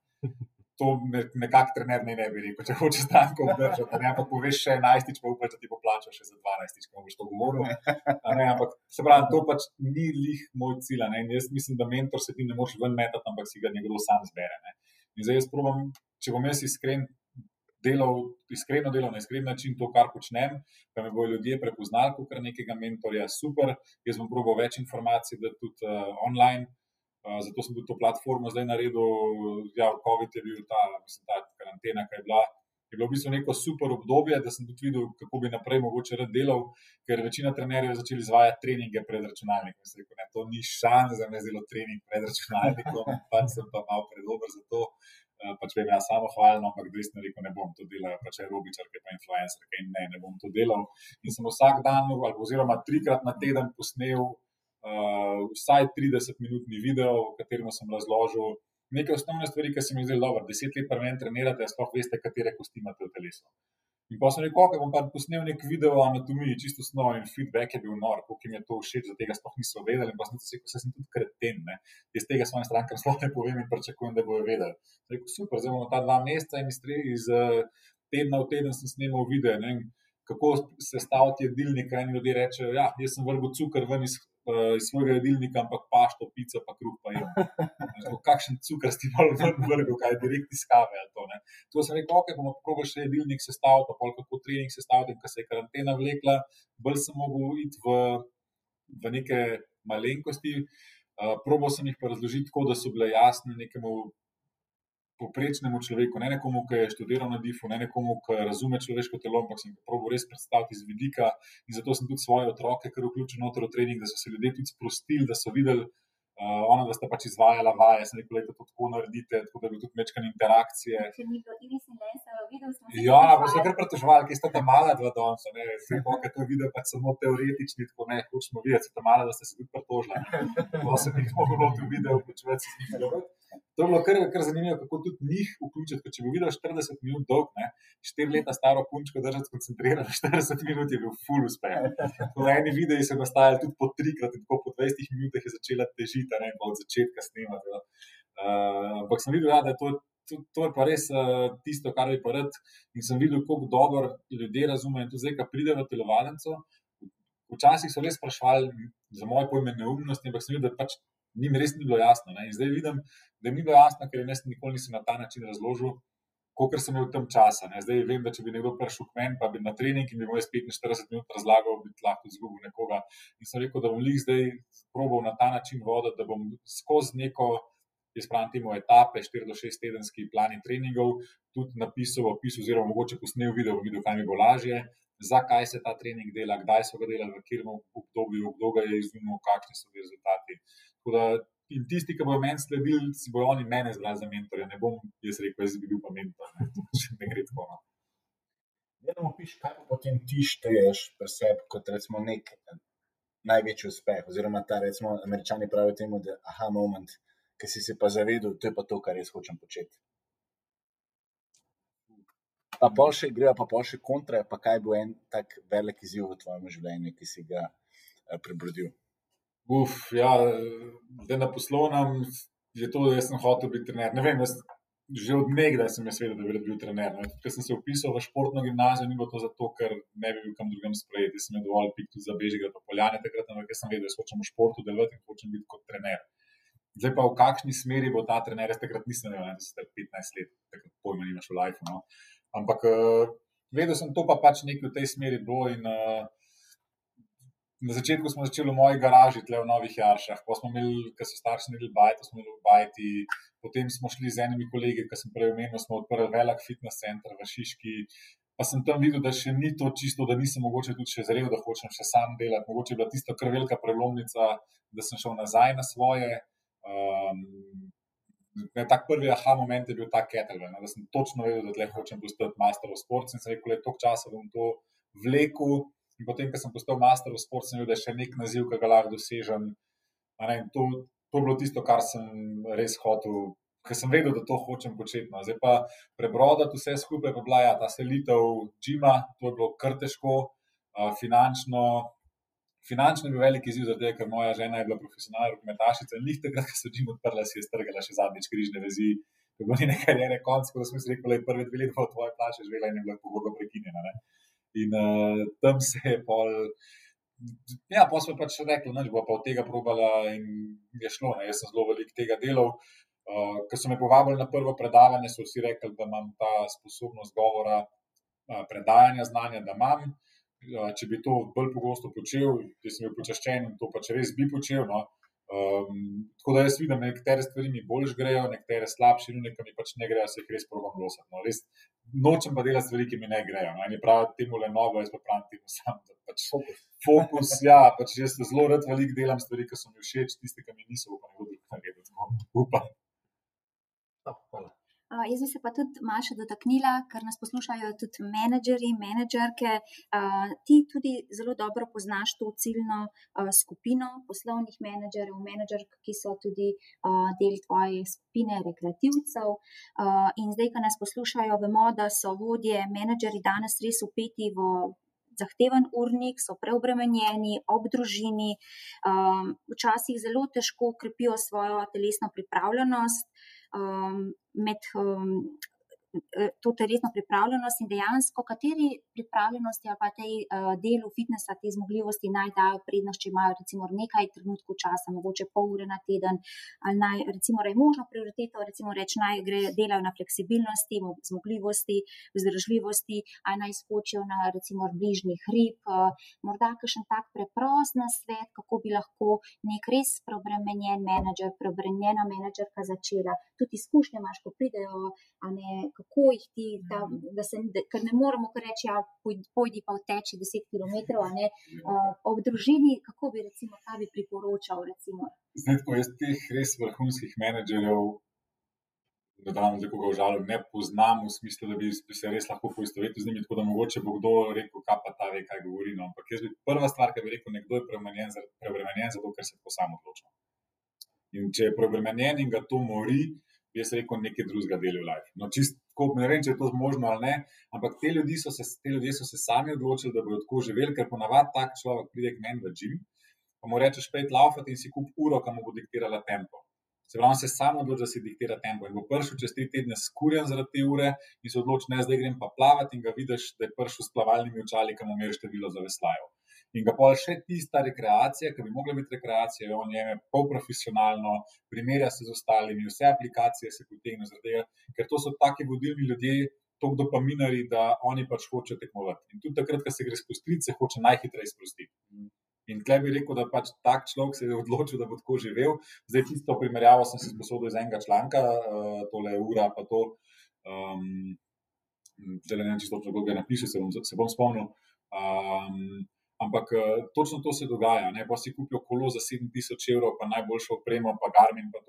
To nekako trener ne, ne bi rekel, če hočeš stanko obdržati. Ne, ampak poveš še enajstič, pa upaj, da ti bo plačal še za dvanajstič, ko boš to govoril. Ne, ampak se pravi, to pač ni lih moj cilj. Ne. In jaz mislim, da mentor se ti ne moreš ven metati, ampak si ga nekdo sam zbere. Ne. In zdaj jaz probujem, če bom jaz iskren, delal iskreno delo na iskren način, to, kar počnem, da me bodo ljudje prepoznali kot nekega mentorja, super. Jaz bom probo več informacij, da tudi uh, online. Uh, zato sem tudi to platformo zdaj naredil. Ja, COVID je bil ta, mislim, ta karantena, ki je bila. Je bilo v bistvu neko super obdobje, da sem tudi videl, kako bi naprej mogoče rad delal, ker večina trenerjev je začela izvajati treninge pred računalnikom. Rekel, ne, to ni šans, da me zelo trening pred računalnikom, pa sem pa malo predober za to. Pač vem, jaz samo hvalim, ampak res ne rekel, ne bom to delal, pač je robičar, ki pa influencer, ki ne, ne bom to delal. In sem vsak dan, oziroma trikrat na teden posnel uh, vsaj 30-minutni video, v katerem sem razložil nekaj osnovne stvari, ki se mi zdi dobro. Deset let prven trenirate, sploh veste, katere kosti imate v telesu. In pa sem rekel, da bom pa posnel nek video o anatomiji, čisto osnovno, in feedback je bil nor, koliko jim je to všeč, da tega sploh niso vedeli. Pa sem rekel, da sem tudi kreten, ne? jaz tega svojim strankam sploh ne povem in pričakujem, da bojo vedeli. Rekel, super, zdaj bomo ta dva meseca in iz, iz tedna v teden sem snimal video, ne? kako se staviti jedilnika. In ljudje rečejo, ja, jaz sem vrgel cukor ven iz uh, iz svojega jedilnika, ampak pašto, pico, pa kruh, pa jim. Kakšen cukor si malo vrgel, kaj je direkt iz kave. To, to sem rekel, ok, bomo probrali še jedilnik sestaviti, pa kako trening sestaviti, ko se je karantena vlekla, bolj sem mogel iti v, v neke malenkosti. Uh, probal sem jih pa razložiti tako, da so bile jasne nekemu poprečnemu človeku, ne nekomu, ki je študiral na DIF-u, ne nekomu, ki razume človeško telo, ampak sem ga probil res predstaviti iz vidika. In zato sem tudi svoje otroke, ker vključujem noter v trening, da so se ljudje tudi sprostili, da so videli. Uh, ona, da sta pač izvajala vaje, sem rekel, da to tako naredite, tako da bi tudi večkrat interakcije. Ja, pa so kar pretežovali, ki ste tam mala dva danes, ne, vse pa, ker to video pač samo teoretični, tako ne, hočemo videti, ste tam mala, da ste se tudi pretožili. To sem jih mogel v video vključevati, se jih ne To je bilo kar, kar zanimivo, kako tudi njih vključiti. Če bi videl 40 minut dolg, ne, 4 leta staro punčko, da se skoncentriraš, 40 minut je bil full uspeh. Na eni videi so nastajali tudi po trikrat, in po 20 minutah je začela težiti, ne pa od začetka snemati. Uh, ampak sem videl, ja, da je to, to, to je pa res uh, tisto, kar bi pa rad. In sem videl, kako dobro ljudje razumejo. Tudi zdaj, ko pride v telovadnico, včasih so res sprašvali za moje pojme neumnosti, ampak sem videl, da pač njim res ni bilo jasno. Ne? In zdaj vidim, da mi je bilo jasno, ker jaz nikoli nisem na ta način razložil, koliko sem imel tam časa. Ne? Zdaj vem, da če bi nekdo prišel k meni, pa bi na trening in bi mu jaz 45 minut razlagal, bi lahko izgubil nekoga. In sem rekel, da bom jih zdaj probal na ta način voditi, da bom skozi neko. Jaz pravim, temu etape, 4 do 6 tedenski plani treningov, tudi napisal opis, oziroma mogoče posnel video, videl, kaj mi bo lažje, zakaj se ta trening dela, kdaj so ga delali, v katerem obdobju, kdo ga je izumil, kakšni so bili rezultati. Da, in tisti, ki bodo meni sledili, si bodo oni mene izbrali za mentorja. Ne bom jaz rekel, jaz bi bil pa mentor. Ne, ne gre tako. No. Vedno piš, kaj potem ti šteješ pri sebi kot recimo nek največji uspeh. Oziroma, ta recimo američani pravijo temu, da aha moment, ki si se pa zavedel, to je pa to, kar jaz hočem početi. Pa pol še grejo, pa pol še kontra, pa kaj bo en tak velik izziv v tvojem življenju, ki si ga eh, prebrodil. Uf, ja, zdaj na poslovnem je to, da sem hotel biti trener. Ne vem, jaz, že od nekdaj sem jaz vedel, da bi bil trener. No. Ker sem se upisal v športno gimnazijo, ni bilo to zato, ker ne bi bil kam drugam sprejet. Jaz sem imel dovolj pik tudi za bežega pa poljane, takrat ampak jaz sem vedel, da hočem v športu delovati in hočem biti kot trener. Zdaj pa v kakšni smeri bo ta trener, jaz takrat nisem vedel, da ste 15 let, takrat pojma nimaš v life. No. Ampak uh, vedel sem to pa pač nekaj v tej smeri bilo in uh, Na začetku smo začeli v moji garaži, tle v Novih Jaršah, pa smo imeli, ker so starši imeli bajti, smo imeli bajti, potem smo šli z enimi kolegi, ki sem prej omenil, smo odprli velik fitness center v Šiški. Pa sem tam videl, da še ni to čisto, da nisem mogoče tudi še zrel, da hočem še sam delati. Mogoče je bila tista kar velika prelomnica, da sem šel nazaj na svoje. Um, tak prvi aha moment je bil ta kettlebell, da sem točno vedel, da tle hočem postati master of sports in sem rekel, da je toliko časa bom to vlekel. In potem, ko sem postal master v sportu, sem videl, da je še nek naziv, ki ga lahko dosežem. Ne, to, to je bilo tisto, kar sem res hotel, ker sem vedel, da to hočem početi. No. Zdaj pa prebrodati vse skupaj, pa bila ja, ta selitev Džima, to je bilo kar težko, finančno. Finančno je bil velik izziv, zato ker moja žena je bila profesionalna rokometašica in njih takrat, ko so Džim odprla, si je strgala še zadnjič križne vezi. To je bilo nekaj, ne konc, ko smo si rekli, da je prvi dve leti v tvoje plače živela in je bila pogoga prekinjena. In uh, tam se je pol. Ja, pa smo pač rekli, da bo pa od tega probala in je šlo. Ne. Jaz sem zelo velik tega delal. Uh, ko so me povabili na prvo predavanje, so vsi rekli, da imam ta sposobnost govora, uh, predajanja znanja, da imam. Uh, če bi to bolj pogosto počel, jaz sem bil počaščen in to pač res bi počel. No. Um, tako da jaz vidim, da nekatere stvari mi bolj grejo, nekatere slabše, in nekaj mi pač ne grejo, se jih res provam losati. No. Res, nočem pa delati stvari, ki mi ne grejo. No. Eni pravijo, temu le novo, jaz pa pravim, temu sam. Pač fokus, ja, pač jaz zelo rad velik delam stvari, ki so mi všeč, tiste, ki mi niso, upam, da bodo naredili. Upam. Oh, hvala. Uh, jaz bi se pa tudi malo dotaknila, ker nas poslušajo tudi menedžerji, menedžerke. Uh, ti tudi zelo dobro poznaš to ciljno uh, skupino poslovnih menedžerjev, menedžerk, ki so tudi uh, del tvoje skupine rekreativcev. Uh, in zdaj, ko nas poslušajo, vemo, da so vodje menedžerji danes res upeti v. Zahteven urnik, so preobremenjeni, ob družini, um, včasih zelo težko ukrepijo svojo telesno pripravljenost, um, med um, Eh, to telesno pripravljenost in dejansko, kateri pripravljenosti ali pa tej uh, delu fitnesa, te zmogljivosti naj dajo prednost, če imajo recimo nekaj trenutkov časa, mogoče pol ure na teden, ali naj recimo je možno prioriteto, recimo reči naj gre delajo na fleksibilnosti, zmogljivosti, vzdržljivosti, ali naj skočijo na recimo bližnji hrib, uh, morda kakšen tak preprost nasvet, kako bi lahko nek res preobremenjen menedžer, preobremenjena menedžerka začela. Tudi izkušnje imaš, ko pridejo, a ne kako jih ti, da, da se, da, ker ne moremo kar reči, ja, pojdi pa vteči 10 km. Uh, ob družini, kako bi recimo ta bi priporočal? Recimo? Zdaj, ko jaz teh res vrhunskih menedžerjev, da danes za koga užalujem, ne poznam v smislu, da bi se res lahko poistovetil z njimi, tako da mogoče bo kdo rekel, kaj pa ta ve, kaj govori. No. Ampak jaz bi prva stvar, ki bi rekel, nekdo je preobremenjen zato, ker se to samo odloča. In če je preobremenjen in ga to mori, jaz rekel, nekaj drugega dela v life. No, čist, ko, ne vem, če je to možno ali ne, ampak te, ljudi so se, te ljudje so se sami odločili, da bodo tako živeli, ker ponavadi tak človek pride k meni v gim, pa mu rečeš, pej laufati in si kup uro, kam bo diktirala tempo. Se pravi, se samo odloči, da si diktira tempo. In bo prišel čez tri tedne skurjen zaradi te ure in se odloči, ne, zdaj grem pa plavati in ga vidiš, da je prišel s plavalnimi očali, kam umeš število za veslajo in ga pa še tista rekreacija, ki bi mogla biti rekreacija, on je pol profesionalno, primerja se z ostalimi, vse aplikacije se potegne, ker to so taki vodilni ljudje, tako dopaminari, da oni pač hočejo tekmovati. In tudi takrat, ko se gre spustiti, se hoče najhitreje spustiti. In tle bi rekel, da pač tak človek se je odločil, da bo tako živel. Zdaj, tisto primerjavo sem si sposodil iz enega članka, uh, tole ura, pa to. Um, Zdaj, ne vem, če to lahko napišem, se, se bom spomnil. Um, Ampak uh, točno to se dogaja. Ne? Pa si kupijo kolo za 7000 evrov, pa najboljšo opremo, pa Garmin. Pa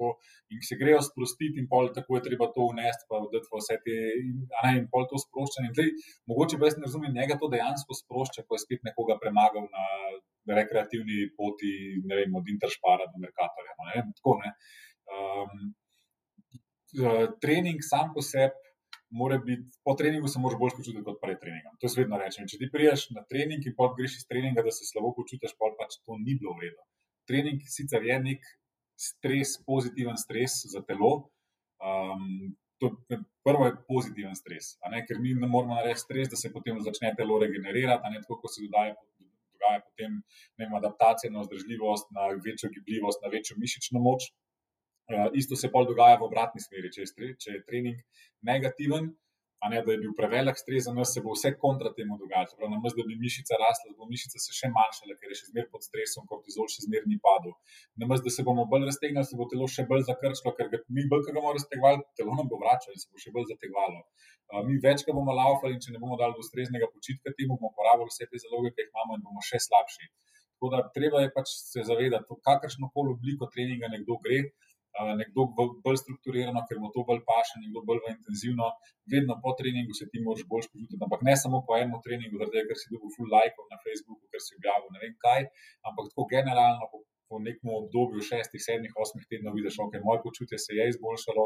in se grejo sprostiti, in pol tako je treba to unesti, pa vdeti vse te, in, ne, in pol to sproščanje. Tlej, mogoče pa jaz ne razumem, njega to dejansko sprošča, ko je spet nekoga premagal na rekreativni poti, ne vem, od Interšpara do Merkatorja. No, ne? Tako, ne? Um, trening sam po sebi biti, po treningu se moraš bolj počutiti kot pred treningom. To jaz vedno rečem. Če ti priješ na trening in pa greš iz treninga, da se slabo počutiš, pa pač to ni bilo vredno. Trening sicer je nek stres, pozitiven stres za telo. Um, to, prvo je pozitiven stres, ker mi ne moramo narediti stres, da se potem začne telo regenerirati, ne tako, kot se dodaja. Dogaja potem vem, adaptacija na vzdržljivost, na večjo gibljivost, na večjo mišično moč. Uh, isto se pa dogaja v obratni smeri. Če je, če je trening negativen, a ne da je bil prevelik stres za nas, se bo vse kontra temu dogajalo. Prav, namaz, da bi mišica rasla, bo mišica se še manjšala, ker je še zmeraj pod stresom, kortizol še zmeraj ni padel. Namaz, da se bomo bolj raztegnili, se bo telo še bolj zakrčilo, ker ga, mi bolj, ki ga bomo raztegovali, telo nam bo vračalo in se bo še bolj zategvalo. Uh, mi več, ko bomo laufali in če ne bomo dali ustreznega počitka temu, bomo porabili vse te zaloge, ki jih imamo in bomo še slabši. Tako da treba je pač se zavedati, kakršno koli obliko treninga nekdo gre, nekdo bolj strukturirano, ker mu to bolj paše, nekdo bolj intenzivno. Vedno po treningu se ti moraš bolj počutiti, ampak ne samo po enem treningu, zaradi tega, ker si dobil full like na Facebooku, ker si objavil ne vem kaj, ampak tako generalno. Po, nekem obdobju šestih, sedmih, osmih tednov vidiš, da okay, je moje počutje se je izboljšalo,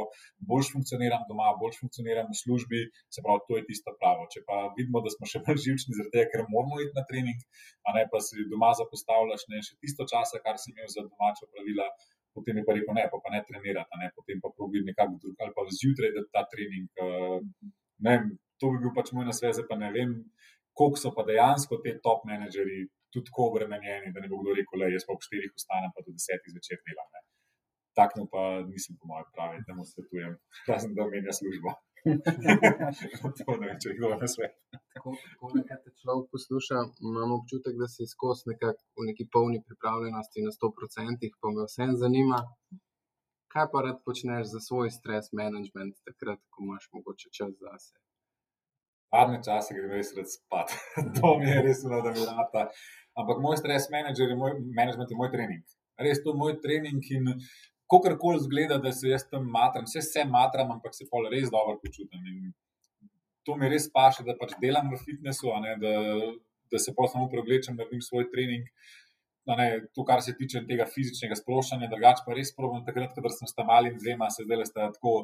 bolj funkcioniram doma, bolj funkcioniram v službi, se pravi, to je tisto pravo. Če pa vidimo, da smo še bolj živčni, zaradi tega, ker moramo iti na trening, a ne pa si doma zapostavljaš ne še tisto časa, kar si imel za domača pravila, potem je pa rekel, ne, pa, pa ne trenirati, ne, potem pa probi nekako drug ali pa zjutraj, da ta trening. Uh, ne, to bi bil pač moj nasvet, pa ne vem, koliko so pa dejansko te top menedžerji tudi tako obremenjeni, da ne bo kdo rekel, le jaz pa ob štirih ostanem, pa do desetih zvečer delam. Ne. Takno pa nisem po mojem pravi, da mu svetujem, razen da omenja službo. To ne vem, če kdo na svet. Ko te človek posluša, imam občutek, da si skozi v neki polni pripravljenosti na 100%, pa me vsem zanima, kaj pa rad počneš za svoj stres management, takrat, ko imaš mogoče čas za se. Varne čase grem res rad spat. to mi je res zelo, da mi rata. Ampak moj stres management je moj, management je moj trening. Res to je moj trening in kako koli zgleda, da se jaz tam matram, vse se matram, ampak se pa res dobro počutim. In to mi res paše, da pač delam v fitnessu, ne, da, da se pa samo preoblečem, da naredim svoj trening. Ne, to, kar se tiče tega fizičnega splošanja, drugače pa res problem. Takrat, ko sem tam mali in dvema, se zdaj le sta tako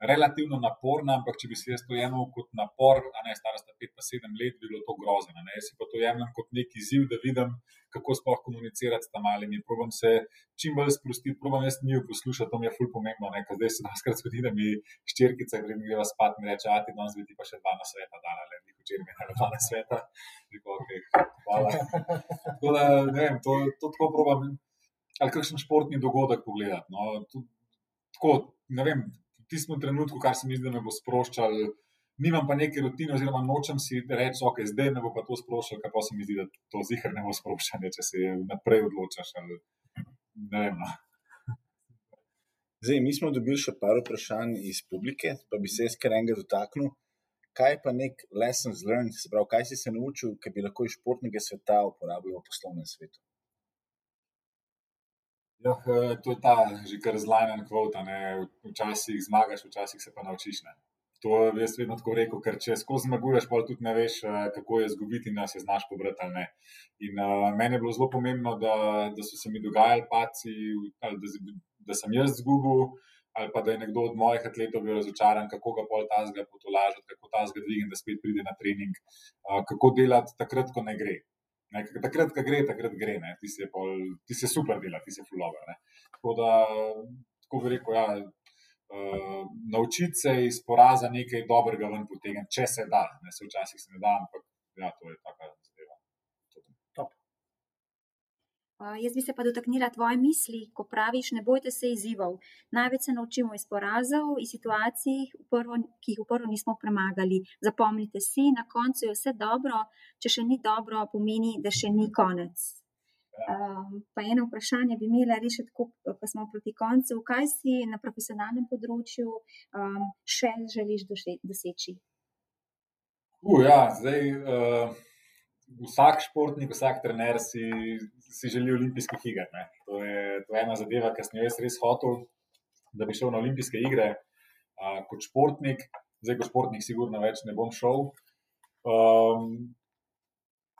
relativno naporna, ampak če bi si jaz to jemal kot napor, a ne starosta 5-7 let, bi bilo to grozno. Jaz si pa to jemljem kot neki izziv, da vidim, kako sploh komunicirati s tam malimi. Probam se čim bolj sprostiti, probam jaz njih poslušati, to mi je ful pomembno. Ne? Zdaj se naskrat zgodi, da mi ščirkica gre greva spat in reče, a ti danes bi ti pa še dva na sveta dala, le bi včeraj imela dva na sveta. Rekel, okay, hvala. tako da, ne vem, to, to tako probam. Ali kakšen športni dogodek pogledati. No? Tako, ne vem, tistem trenutku, kar se mi zdi, da me bo sproščal. Nimam pa neke rutine, oziroma nočem si reči, ok, zdaj me bo pa to sproščal, kar pa se mi zdi, da to zihar ne bo sproščanje, če se naprej odločaš. Ali, ne vem. No. Zdaj, mi smo dobili še par vprašanj iz publike, pa bi se jaz kar enega dotaknil. Kaj pa nek lessons learned, se pravi, kaj si se naučil, ki bi lahko iz športnega sveta uporabil v poslovnem svetu? Ja, to je ta že kar zlajnen kvot. Včasih zmagaš, včasih se pa naučiš. Ne. To je jaz vedno tako rekel, ker če skozi zmaguješ, pa tudi ne veš, eh, kako je izgubiti da se znaš pobrati ali ne. In uh, meni je bilo zelo pomembno, da, da so se mi dogajali paci, da, da sem jaz izgubil, ali pa da je nekdo od mojih atletov bil razočaran, kako ga pol ta zgled potolažiti, kako ta zgled dvigati, da spet pride na trening, uh, kako delati takrat, ko ne gre. Ne, takrat, ko gre, takrat gre, ti se, pol, ti se super dela, ti se fulover. Tako da, tako bi rekel, ja, uh, naučiti se iz poraza nekaj dobrega ven potegniti, če se da. Ne, se včasih se ne da, ampak ja, to je taka Uh, jaz bi se pa dotaknila tvoje misli, ko praviš, ne bojte se izzivov. Največ se naučimo iz porazov, iz situacij, prvo, ki jih v prvo nismo premagali. Zapomnite si, na koncu je vse dobro, če še ni dobro, pomeni, da še ni konec. Um, pa eno vprašanje bi imela rešiti, ko pa smo proti koncu. Kaj si na profesionalnem področju um, še želiš doseči? Uh, ja, zdaj. Uh vsak športnik, vsak trener si, si želi olimpijskih iger. To je, to je ena zadeva, ki sem jo jaz res hotel, da bi šel na olimpijske igre a, kot športnik. Zdaj, kot športnik, sigurno več ne bom šel. Um,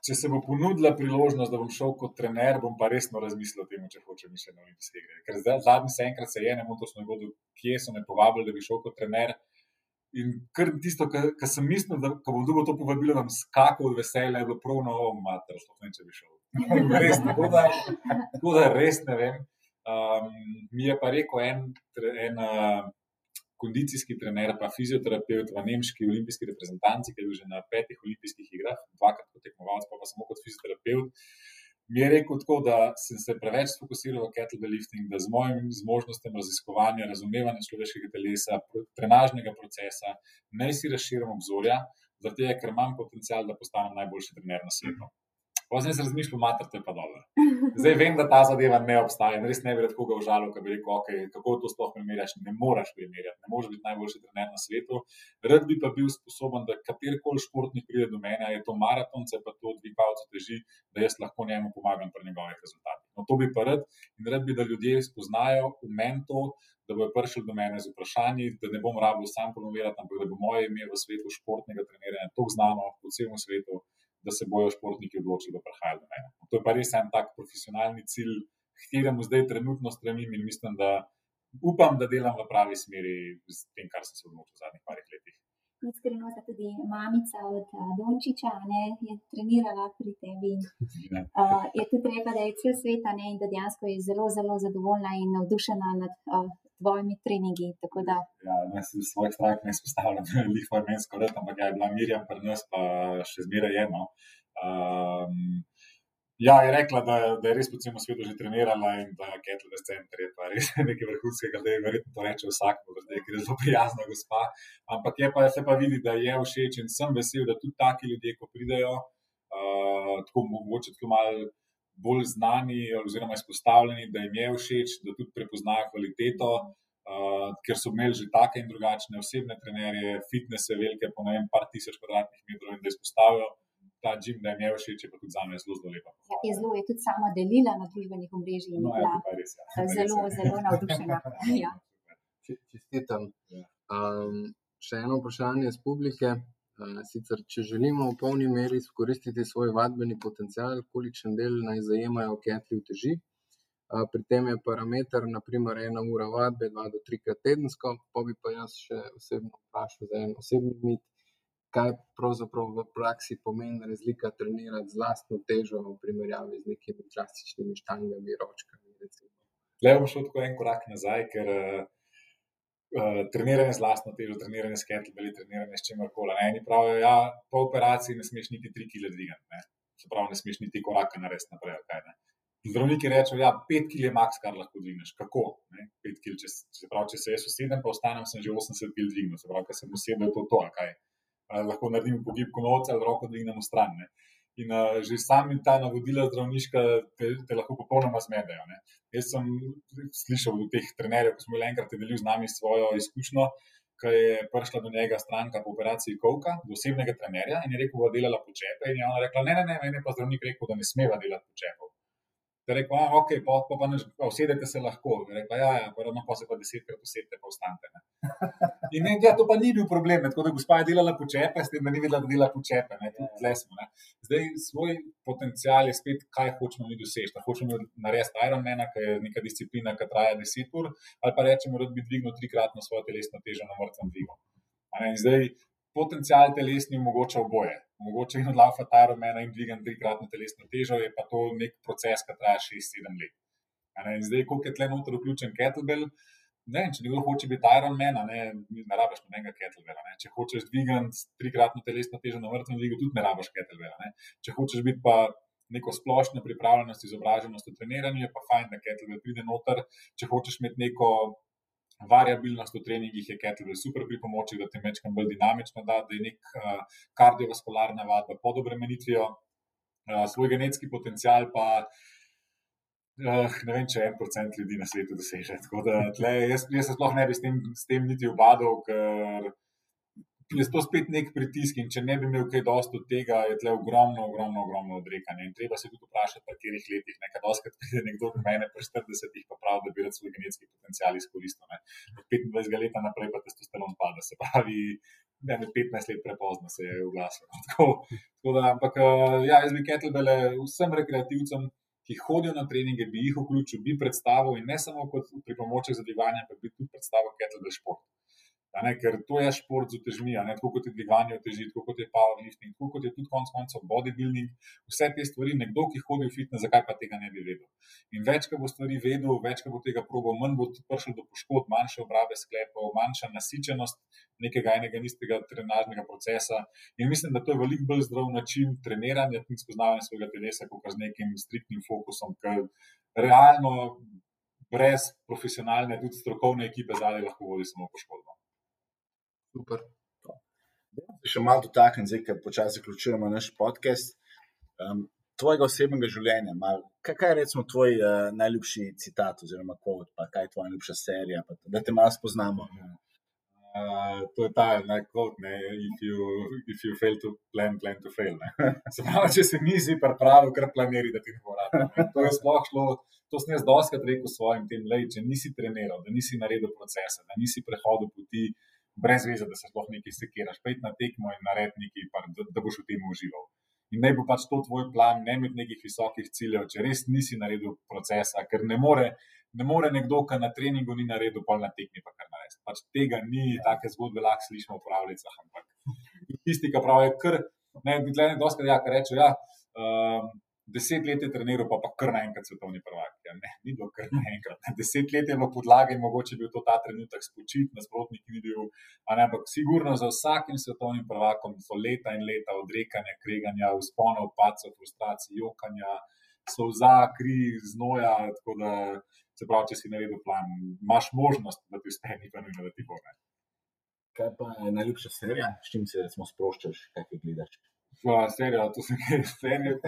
če se bo ponudila priložnost, da bom šel kot trener, bom pa resno razmislil o tem, če hočem še na olimpijske igre. Ker zadnji se enkrat se je, ne bom točno vedel, kje so me povabili, da bi šel kot trener. In kar tisto, kar sem mislil, da bom dobil to povabilo, da bom skakal od veselja, je bilo prav novo, mater, sploh ne če bi šel. res, tako, da, tako da res ne vem. Um, mi je pa rekel en, en uh, kondicijski trener, pa fizioterapeut v nemški olimpijski reprezentanci, ki je bil že na petih olimpijskih igrah, dvakrat kot tekmovalec, pa, pa samo kot fizioterapeut mi je rekel tako, da sem se preveč fokusiral na kettlebell lifting, da z mojim zmožnostem raziskovanja, razumevanja človeškega telesa, trenažnega procesa, naj si razširim obzorja, zato ker imam potencial, da postanem najboljši trener na svetu. Poznaj se razmišljam, mater, to je pa dobro. Zdaj vem, da ta zadeva ne obstaja. Res ne bi rad koga užalil, ki bi rekel, okay, kako to sploh primerjaš. Ne moreš primerjati, ne moreš biti najboljši trener na svetu. Rad bi pa bil sposoben, da katerkoli športnik pride do mene, je to maratonce, pa to dvigavce teži, da jaz lahko njemu pomagam pri njegovih rezultatih. No, to bi pa rad in rad bi, da ljudje spoznajo v meni to, da bodo prišli do mene z vprašanji, da ne bom rabil sam promovirati, ampak da bo moje ime v svetu športnega treniranja tako znano po celem svetu da se bojo športniki odločili, da prihajajo do mene. To je pa res en tak profesionalni cilj, k kateremu zdaj trenutno stremim in mislim, da upam, da delam v pravi smeri z tem, kar sem se odločil v zadnjih parih letih. Iskreno, da tudi mamica od Dončiča ne, je trenirala pri tebi. Uh, je tudi treba, da je cel svet in da dejansko je zelo, zelo zadovoljna in navdušena nad uh, tvojimi treningi. Da... Ja, ne sem svoj strah ne izpostavljal, da je njihova imenska rota, ampak ja, je bila Mirjam pri nas pa še zmeraj eno. Um, ja, je rekla, da, da je res po celem svetu že trenirala in da je Ketlin center je pa res nekaj vrhunskega, da je verjetno to reče vsak, ker je zelo prijazna gospa. Ampak je pa se pa vidi, da je všeč in sem vesel, da tudi taki ljudje, ko pridejo, uh, tako mogoče tako malo bolj znani oziroma izpostavljeni, da jim je všeč, da tudi prepoznajo kvaliteto, uh, ker so imeli že take in drugačne osebne trenerje, fitnese, velike, po ne vem, par tisoč kvadratnih metrov in da izpostavijo. Ta jim je všeč, je pa tudi za me zelo, zelo lepa. Ja, je zelo, je tudi sama delila na družbenih omrežjih in no, bila ja, res, ja. zelo, res, zelo navdušena. ja. Čestitam. Um, še eno vprašanje iz publike. Sicer, če želimo v polni meri izkoristiti svoj vadbeni potencial, kolikšen del naj zajemajo ketli v teži. Pri tem je parameter, naprimer, ena ura vadbe, dva do trikrat tedensko. Pa bi pa jaz še osebno vprašal za en osebni mit, kaj pravzaprav v praksi pomeni razlika trenirati z lastno težo v primerjavi z nekimi klasičnimi štangami, ročkami. Le bom šel tako en korak nazaj, ker uh, treniranje z lastno težo, treniranje s kettlebelli, treniranje s čemer koli. Eni pravijo, ja, po operaciji ne smeš niti tri kile dvigati, se pravi, ne smeš niti koraka narediti naprej. Kaj, Zdravniki rečejo, da ja, je 5 kg maks, kar lahko dvigneš. Kako? Kil, če, se pravi, če se jaz usedem, pa ostanem, sem že 80 kg dvignil, se pravi, ker sem usedel, to to, kaj. Lahko naredim pogib konovca ali roko dvignem v stran. Ne? In uh, že sami ta navodila zdravniška te, te lahko popolnoma zmedejo. Ne. Jaz sem slišal od teh trenerjev, ko smo bili enkrat delili z nami svojo izkušnjo, ko je prišla do njega stranka po operaciji Kovka, do osebnega trenerja in je rekel, da bo delala počepe. In je ona rekla: Ne, ne, ne, meni pa zdravnik rekel, da ne smeva delati počepov. Je rekel, da okay, pa, pa, pa, pa usedete se lahko. Je rekel, ja, ja, pa, no, pa se pa desetkrat usedete, pa ostanete. In ne, ja, to pa ni bil problem, tako da gospa je delala počepe, s tem, da ni videla, da dela počepe. Ne, smo, ne. Zdaj, svoj potencial je spet, kaj hočemo mi doseči. Da hočemo narediti Ironman, ki je neka disciplina, ki traja deset ur, ali pa rečemo, da bi dvignil trikratno svojo telesno težo na mrtvem dvigu. Zdaj, potencial telesni omogoča oboje mogoče in odlaufa ta rumena in dvigam trikratno telesno težo, je pa to nek proces, ki traja 6-7 let. In zdaj, koliko je tle noter vključen kettlebell, ne, če nekdo hoče biti Ironman, ne, ne rabiš nobenega kettlebella. Ne. Če hočeš dvigati trikratno telesno težo na vrtnem dvigu, tudi ne rabiš kettlebella. Ne. Če hočeš biti pa neko splošno pripravljenost, izobraženost v treniranju, je pa fajn, da kettlebell pride noter. Če hočeš imeti neko variabilnost v treningih je kettlebell super pri pomoči, da te mečkam bolj dinamično da, da je nek uh, kardiovaskularna vadba pod obremenitvijo, uh, svoj genetski potencial pa. Uh, ne vem, če en procent ljudi na svetu doseže. Da, tle, jaz, jaz se sploh ne bi s tem, s tem niti obadal, ker je to spet nek pritisk. In če ne bi imel kaj dosti od tega, je tle ogromno, ogromno, ogromno odrekanja. In treba se tudi vprašati, v katerih letih. Nekaj doskrat pride nekdo do mene, pri 40-ih, pa pravi, da bi rad svoj genetski potencial izkoristil. Ne. Od 25 let naprej pa testosteron pada. Se pravi, ne, 15 let prepozno se je oglasil. Ampak eh, ja, jaz bi kettlebele vsem rekreativcem. Ki hodijo na treninge, bi jih vključil, bi predstavil, in ne samo kot pripomoček za divjanje, ampak bi tudi predstavil kettlebell šport. Ne, ker to je šport z utežmi, tako kot je dvigovanje teži, tako kot je powerlifting, tako kot je tudi konec koncev bodybuilding. Vse te stvari, nekdo, ki hodi v fitness, zakaj pa tega ne bi vedel. In več, ko bo stvari vedel, več, ko bo tega probal, manj bo prišel do poškodb, manjše obrabe sklepov, manjša nasičenost nekega enega istega trenažnega procesa. In mislim, da to je veliko bolj zdrav način treniranja in spoznavanja svojega telesa, kot z nekim striktnim fokusom, ker realno brez profesionalne, tudi strokovne ekipe zadaj lahko vodi samo poškodbo. Super. Še malo dotaknem, zdaj, ker počasi zaključujemo naš podcast. Um, tvojega osebnega življenja, malo, kaj, kaj je recimo tvoj uh, najljubši citat, oziroma kvot, pa kaj je tvoja najljubša serija, pa, da te malo spoznamo. Uh, to je ta najkvot, ne, if you, if you fail to plan, plan to fail. Se pravi, če se nisi pripravil, kar planiri, da ti ne bo rado. To je sploh šlo, to sem jaz doskrat rekel svojim tem, lej, če nisi treniral, da nisi naredil procesa, da nisi prehodil poti brez veze, da se sploh nekaj sekiraš, pejt na tekmo in nared nekaj, pa, da, da boš v tem užival. In naj bo pač to tvoj plan, ne imeti nekih visokih ciljev, če res nisi naredil procesa, ker ne more, ne more nekdo, ki na treningu ni naredil, pol na tekmi pa kar narediti. Pač tega ni, take zgodbe lahko slišimo v pravljicah, ampak tisti, ki pravijo, kar, ne, gledaj, doskrat, ja, ki rečejo, ja, um, deset let je treniral, pa pa kar naenkrat svetovni prvak. Ja, ne, ni bilo kar naenkrat. Deset let je bilo podlage in mogoče je bil to ta trenutek spočit, nasprotnik ni bil. a Ne, ampak sigurno za vsakim svetovnim prvakom so leta in leta odrekanja, kreganja, vzponov, pacov, frustracij, jokanja, solza, kri, znoja. Da, se pravi, če si naredil plan, imaš možnost, da ti uspe, ni pa nujno, da ti bo. Ne. Kaj pa je najljubša serija, s čim se recimo sproščaš, kaj ti gledaš? Ja, serija, to sem kaj, serija.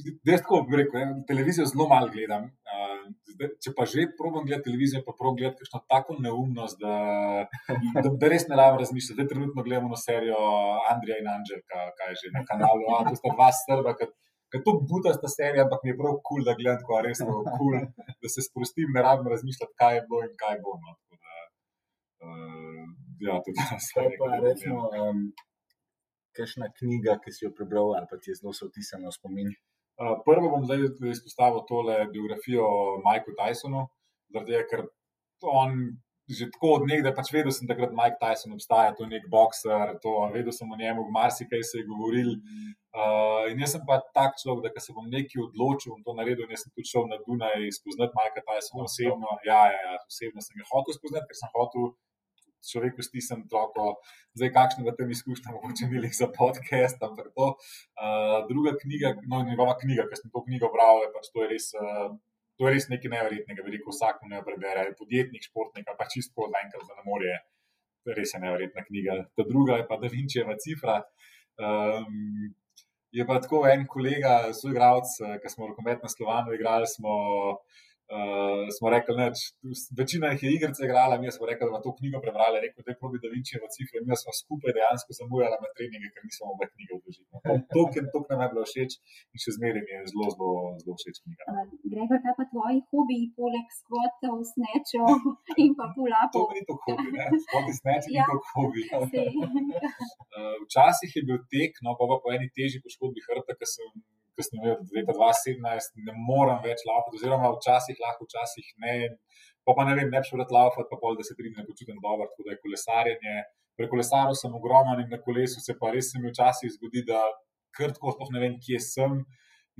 Jaz tako bi rekel, ne, televizijo zelo malo gledam. Uh, zdaj, če pa že probujem gledati televizijo, pa probujem gledati kakšno tako neumnost, da, da, da res ne rabim razmišljati. Zdaj trenutno gledamo na serijo Andrija in Anželka, kaj je že na kanalu. A, to sta dva srba, ki to buta sta serija, ampak mi je prav kul, cool, da gledam tako res kul, cool, da se sprostim, ne rabim razmišljati, kaj je bilo in kaj bo. No. Tako da, uh, ja, to je Kaj serija. pa recimo, um, kakšna knjiga, ki si jo prebral ali pa ti je zelo se vtisnila v spomin? Prvo bom zdaj izpostavil tole biografijo o Mikeu Tysonu, zaradi tega, ker on že tako od nekdaj, pač vedel sem, da takrat Mike Tyson obstaja, to je nek bokser, to, vedel sem o njemu, marsikaj se je govoril. Uh, in jaz sem pa tak človek, da se bom nekaj odločil in to naredil, jaz sem tudi šel na Dunaj spoznati Mikea Tysona osebno. Ja, ja, ja, osebno sem ga hotel spoznati, ker sem hotel človeku stisnem troko, zdaj kakšne v tem izkušnje, mogoče ni lih za podcast, ampak to. Uh, druga knjiga, no, njegova knjiga, ki sem to knjigo bral, je pač to je res. Uh, To je res nekaj nevrjetnega, veliko vsak mu ne prebere, podjetnik, športnik, pa čisto zaenkrat za ne more. To je res je nevrjetna knjiga. Ta druga je pa Da Vinčeva cifra. Um, je pa tako en kolega, soigralec, ki smo rokomet na Slovanu igrali, smo, uh, smo rekli, da večina jih je igrice igrala, mi smo rekli, da bomo to knjigo prebrali, rekel, da je probi Da Vinčeva cifra. Mi smo skupaj dejansko zamujali na treninge, ker nismo mogli knjige odložiti. No, to, ker to nam je bilo všeč in še zmeraj mi je zelo, zelo, zelo všeč knjiga. Uh, Gregor, kaj pa tvoji hobiji, poleg skvotov, snečev in pa To pulapov? ni to hobi, ne? Ne, ni Ja. to hobi. Uh, včasih je bil tek, no pa, pa po eni težji poškodbi hrbta, ki sem, ki sem imel od leta 2017, ne morem več laufati, oziroma včasih lahko, včasih ne. Pa, pa ne vem, ne bi šel rad laufati, pa pol, da se tri dni ne počutim dobro, tako da je kolesarjenje. Pri kolesarju sem ogromen in na kolesu se pa res mi včasih zgodi, da krtko sploh ne vem, kje sem.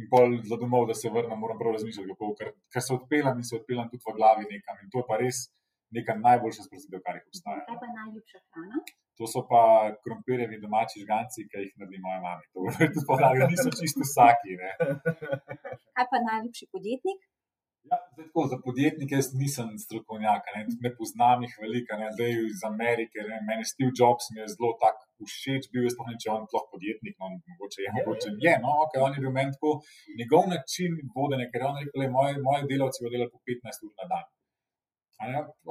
In pol za domov, da se vrnem, moram prav razmišljati, kako, ker, ker se odpeljem in se odpeljem tudi v glavi nekam. In to je pa res neka najboljša sprostitev, kar jih obstaja. Kaj pa je najljubša hrana? To so pa krompirjevi domači žganci, ki jih naredi moja mama. To je tudi podlaga, niso čisto vsaki. Ne. Kaj pa najljubši podjetnik? Ja, zdaj tako, za podjetnike jaz nisem strokovnjak, ne, ne poznam jih veliko, ne, zdaj iz Amerike. Ne, meni Steve Jobs mi je zelo tak všeč, bil je sploh ne, če je on sploh podjetnik, no, mogoče je, mogoče je, no, ok, on je bil meni tako, njegov način vodenja, ker je on rekel, moji, moji delavci bodo delali po 15 ur na dan.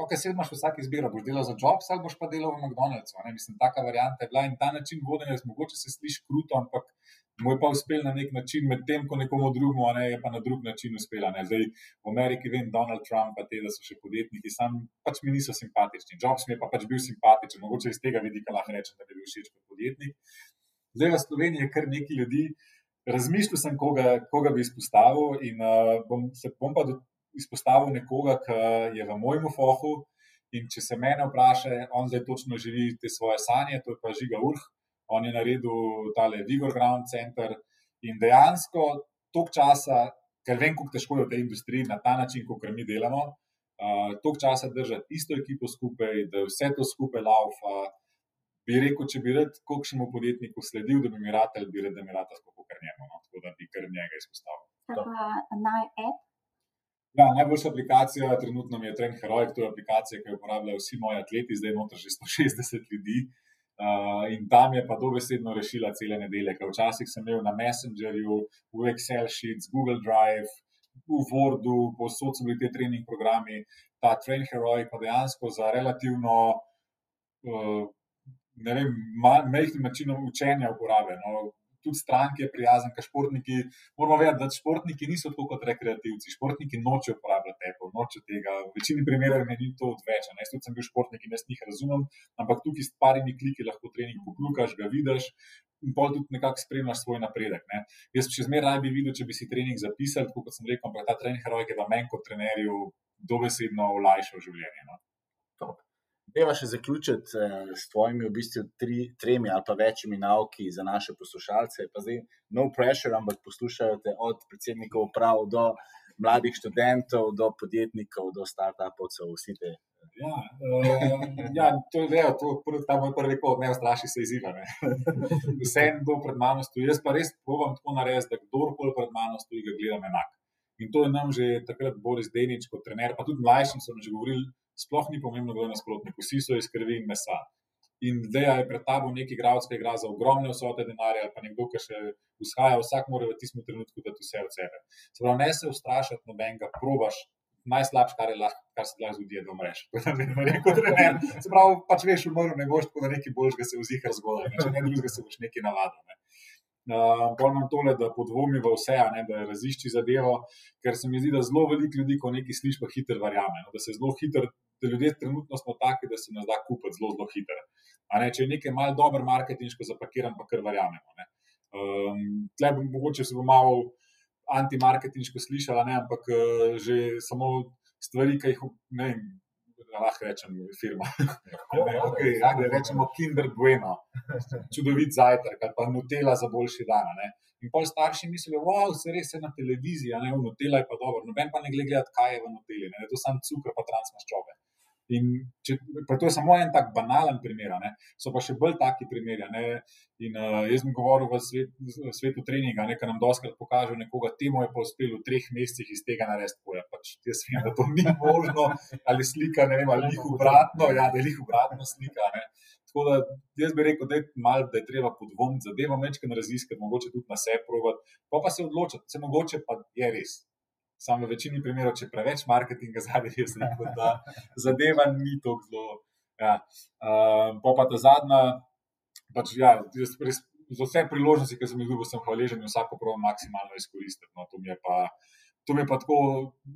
Ok, se imaš vsak izbiro, boš delal za Jobs ali boš pa delal v McDonald'su. mislim, taka varianta je bila in ta način vodenja, mogoče se sliši kruto, ampak mu je pa uspel na nek način, medtem ko nekomu drugemu, ne, je pa na drug način uspela. Ne. Zdaj v Ameriki vem, Donald Trump, pa te, da so še podjetniki, sam pač mi niso simpatični. Jobs mi je pa pač bil simpatičen, mogoče iz tega vidika lahko rečem, da mi je bil všeč kot podjetnik. Zdaj v Sloveniji je kar nekaj ljudi. Razmišljal sem, koga, koga bi izpostavil, in uh, bom, se bom pa do, izpostavil nekoga, ki je v mojem fohu In če se mene vpraša, on zdaj točno živi te svoje sanje, to je pa Žiga Urh, on je naredil tale Vigor Ground Center in dejansko tok časa, ker vem, kako težko je v tej industriji na ta način, kot mi delamo, uh, tok časa držati isto ekipo skupaj, da vse to skupaj laufa. Bi rekel, če bi rad kakšnemu podjetniku sledil, da bi mi rad ali bi rad, da mi rad tako kar njemu, no? tako da bi kar njega izpostavil. Pa naj app. Ja, najboljša aplikacija trenutno je Trend Heroic, to je aplikacija, ki jo uporabljajo vsi moji atleti, zdaj noter že 160 ljudi. Uh, in tam je pa dobesedno rešila cele nedelje, ker včasih sem imel na Messengerju, v Excel sheets, Google Drive, v Wordu, posod so bili ti trening programi, ta Trend Heroic pa dejansko za relativno, uh, ne vem, majhnim načinom učenja uporabe. No, tudi stranke prijazen, ker športniki, moramo vedeti, da športniki niso tako kot rekreativci. Športniki nočejo uporabljati Apple, nočejo tega. V večini primerov meni to odveč. Jaz tudi sem bil športnik in jaz njih razumem, ampak tukaj s parimi kliki lahko trening poklukaš, ga vidiš. In pa tudi nekako spremljaš svoj napredek. Ne. Jaz še zmeraj bi videl, če bi si trening zapisal, kot sem rekel, ampak ta trening heroj je pa meni kot trenerju dobesedno olajšal življenje. No. Deva še zaključiti eh, s tvojimi, v bistvu, tri, tremi ali pa večjimi nauki za naše poslušalce. Pa zdaj, no pressure, ampak poslušajo te od predsednikov uprav do mladih študentov, do podjetnikov, do start-upovcev, vsi te. Ja, uh, ja, to je ja, to, ta moj prvi pot, ne straši se izziva. Vse en do pred mano stoji. Jaz pa res provam tako narediti, da kdorkoli pred mano stoji, ga gledam enak. In to je nam že takrat Boris Denič kot trener, pa tudi mlajšim so že govorili, sploh ni pomembno, kdo je nasprotnik, vsi so iz krvi in mesa. In zdaj je pred tabo neki igralec, ki igra za ogromne vsote denarja, pa nekdo, ki še vzhaja, vsak mora v tistem trenutku dati vse od sebe. Se pravi, ne se ustrašiti nobenega, probaš. Najslabše, kar, kar se lahko zgodi, je, da umreš. Se pravi, pač veš, umrl ne boš, tako da nekaj boljšega se vzih razgoda, če ne drugega se boš nekaj navadil. Uh, Bolj imam tole, da podvomi v vse, ne, da razišči zadevo, ker se mi zdi, da zelo veliko ljudi, ko nekaj slišiš, pa hitro verjame. No, da se zelo hitro, da ljudje trenutno smo taki, da se nas da kupiti zelo, zelo hitro. Ne, če je nekaj malo dobro marketinško zapakiran, pa kar verjamemo. Um, Tle bi mogoče se bo malo antimarketinško slišala, ne, ampak uh, že samo stvari, ki jih ne lahko rečem, firma. okay, ja, rečemo Kinder Bueno, čudovit zajtrk, ali pa Nutella za boljši dan. Ne? In pol starši mislijo, wow, se res je na televiziji, ne, Nutella je pa dobro. Noben pa ne gleda, kaj je v Nutelli, ne, to sam cukor pa transmaščobe. In če, to je samo en tak banalen primer, ne? so pa še bolj taki primeri. In uh, jaz sem govoril v, svet, v svetu treninga, nekaj nam doskrat pokaže, nekoga temu je pa uspelo v treh mesecih iz tega narediti. Ja, pač jaz vem, da to ni možno, ali slika, ne vem, ali jih obratno, ja, da jih obratno slika. Ne? Tako da jaz bi rekel, da je, mal, da je treba podvomiti zadevo, večkrat raziskati, mogoče tudi na sebe provati, pa pa se odločiti, se mogoče pa je res. Samo v večini primerov, če preveč marketinga zadaj, jaz rekel, da zadeva ni tako zelo. Ja. Uh, pa pa ta zadnja, pač, ja, res za vse priložnosti, ki sem jih dobil, sem hvaležen in vsako prav maksimalno izkoristiti. No, to mi je pa. To mi je pa tako,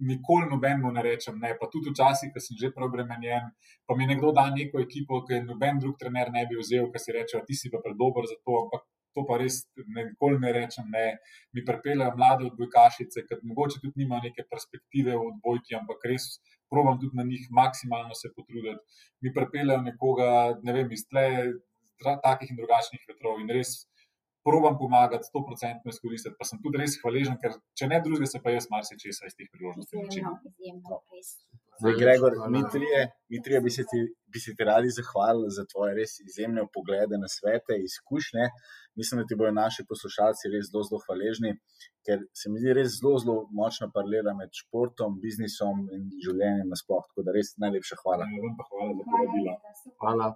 nikoli nobenemu ne rečem, ne. pa tudi včasih, ko sem že preobremenjen, pa mi nekdo da neko ekipo, ki noben drug trener ne bi vzel, ker si reče, ti si pa predober za to, ampak to pa res nikoli ne rečem. Ne. Mi pripeljejo mlade odbojkašice, ki mogoče tudi nimajo neke perspektive v odbojki, ampak res probujem tudi na njih maksimalno se potruditi. Mi pripeljejo nekoga, ne vem, iz tle, takih in drugačnih vetrov in res. Probam pomagati, sto procentno izkoristiti, pa sem tudi res hvaležen, ker če ne drugega, se pa jaz marsikaj iz teh priložnosti naučim. Zdaj, Gregor, mi trije, mi trije bi, se ti, bi se ti radi zahvalili za tvoje res izjemne poglede na svete, izkušnje. Mislim, da ti bodo naši poslušalci res zelo, zelo hvaležni, ker se mi zdi res zelo, zelo močna paralela med športom, biznisom in življenjem nasploh. Tako da res najlepša hvala. Ja, hvala za povabilo. Hvala.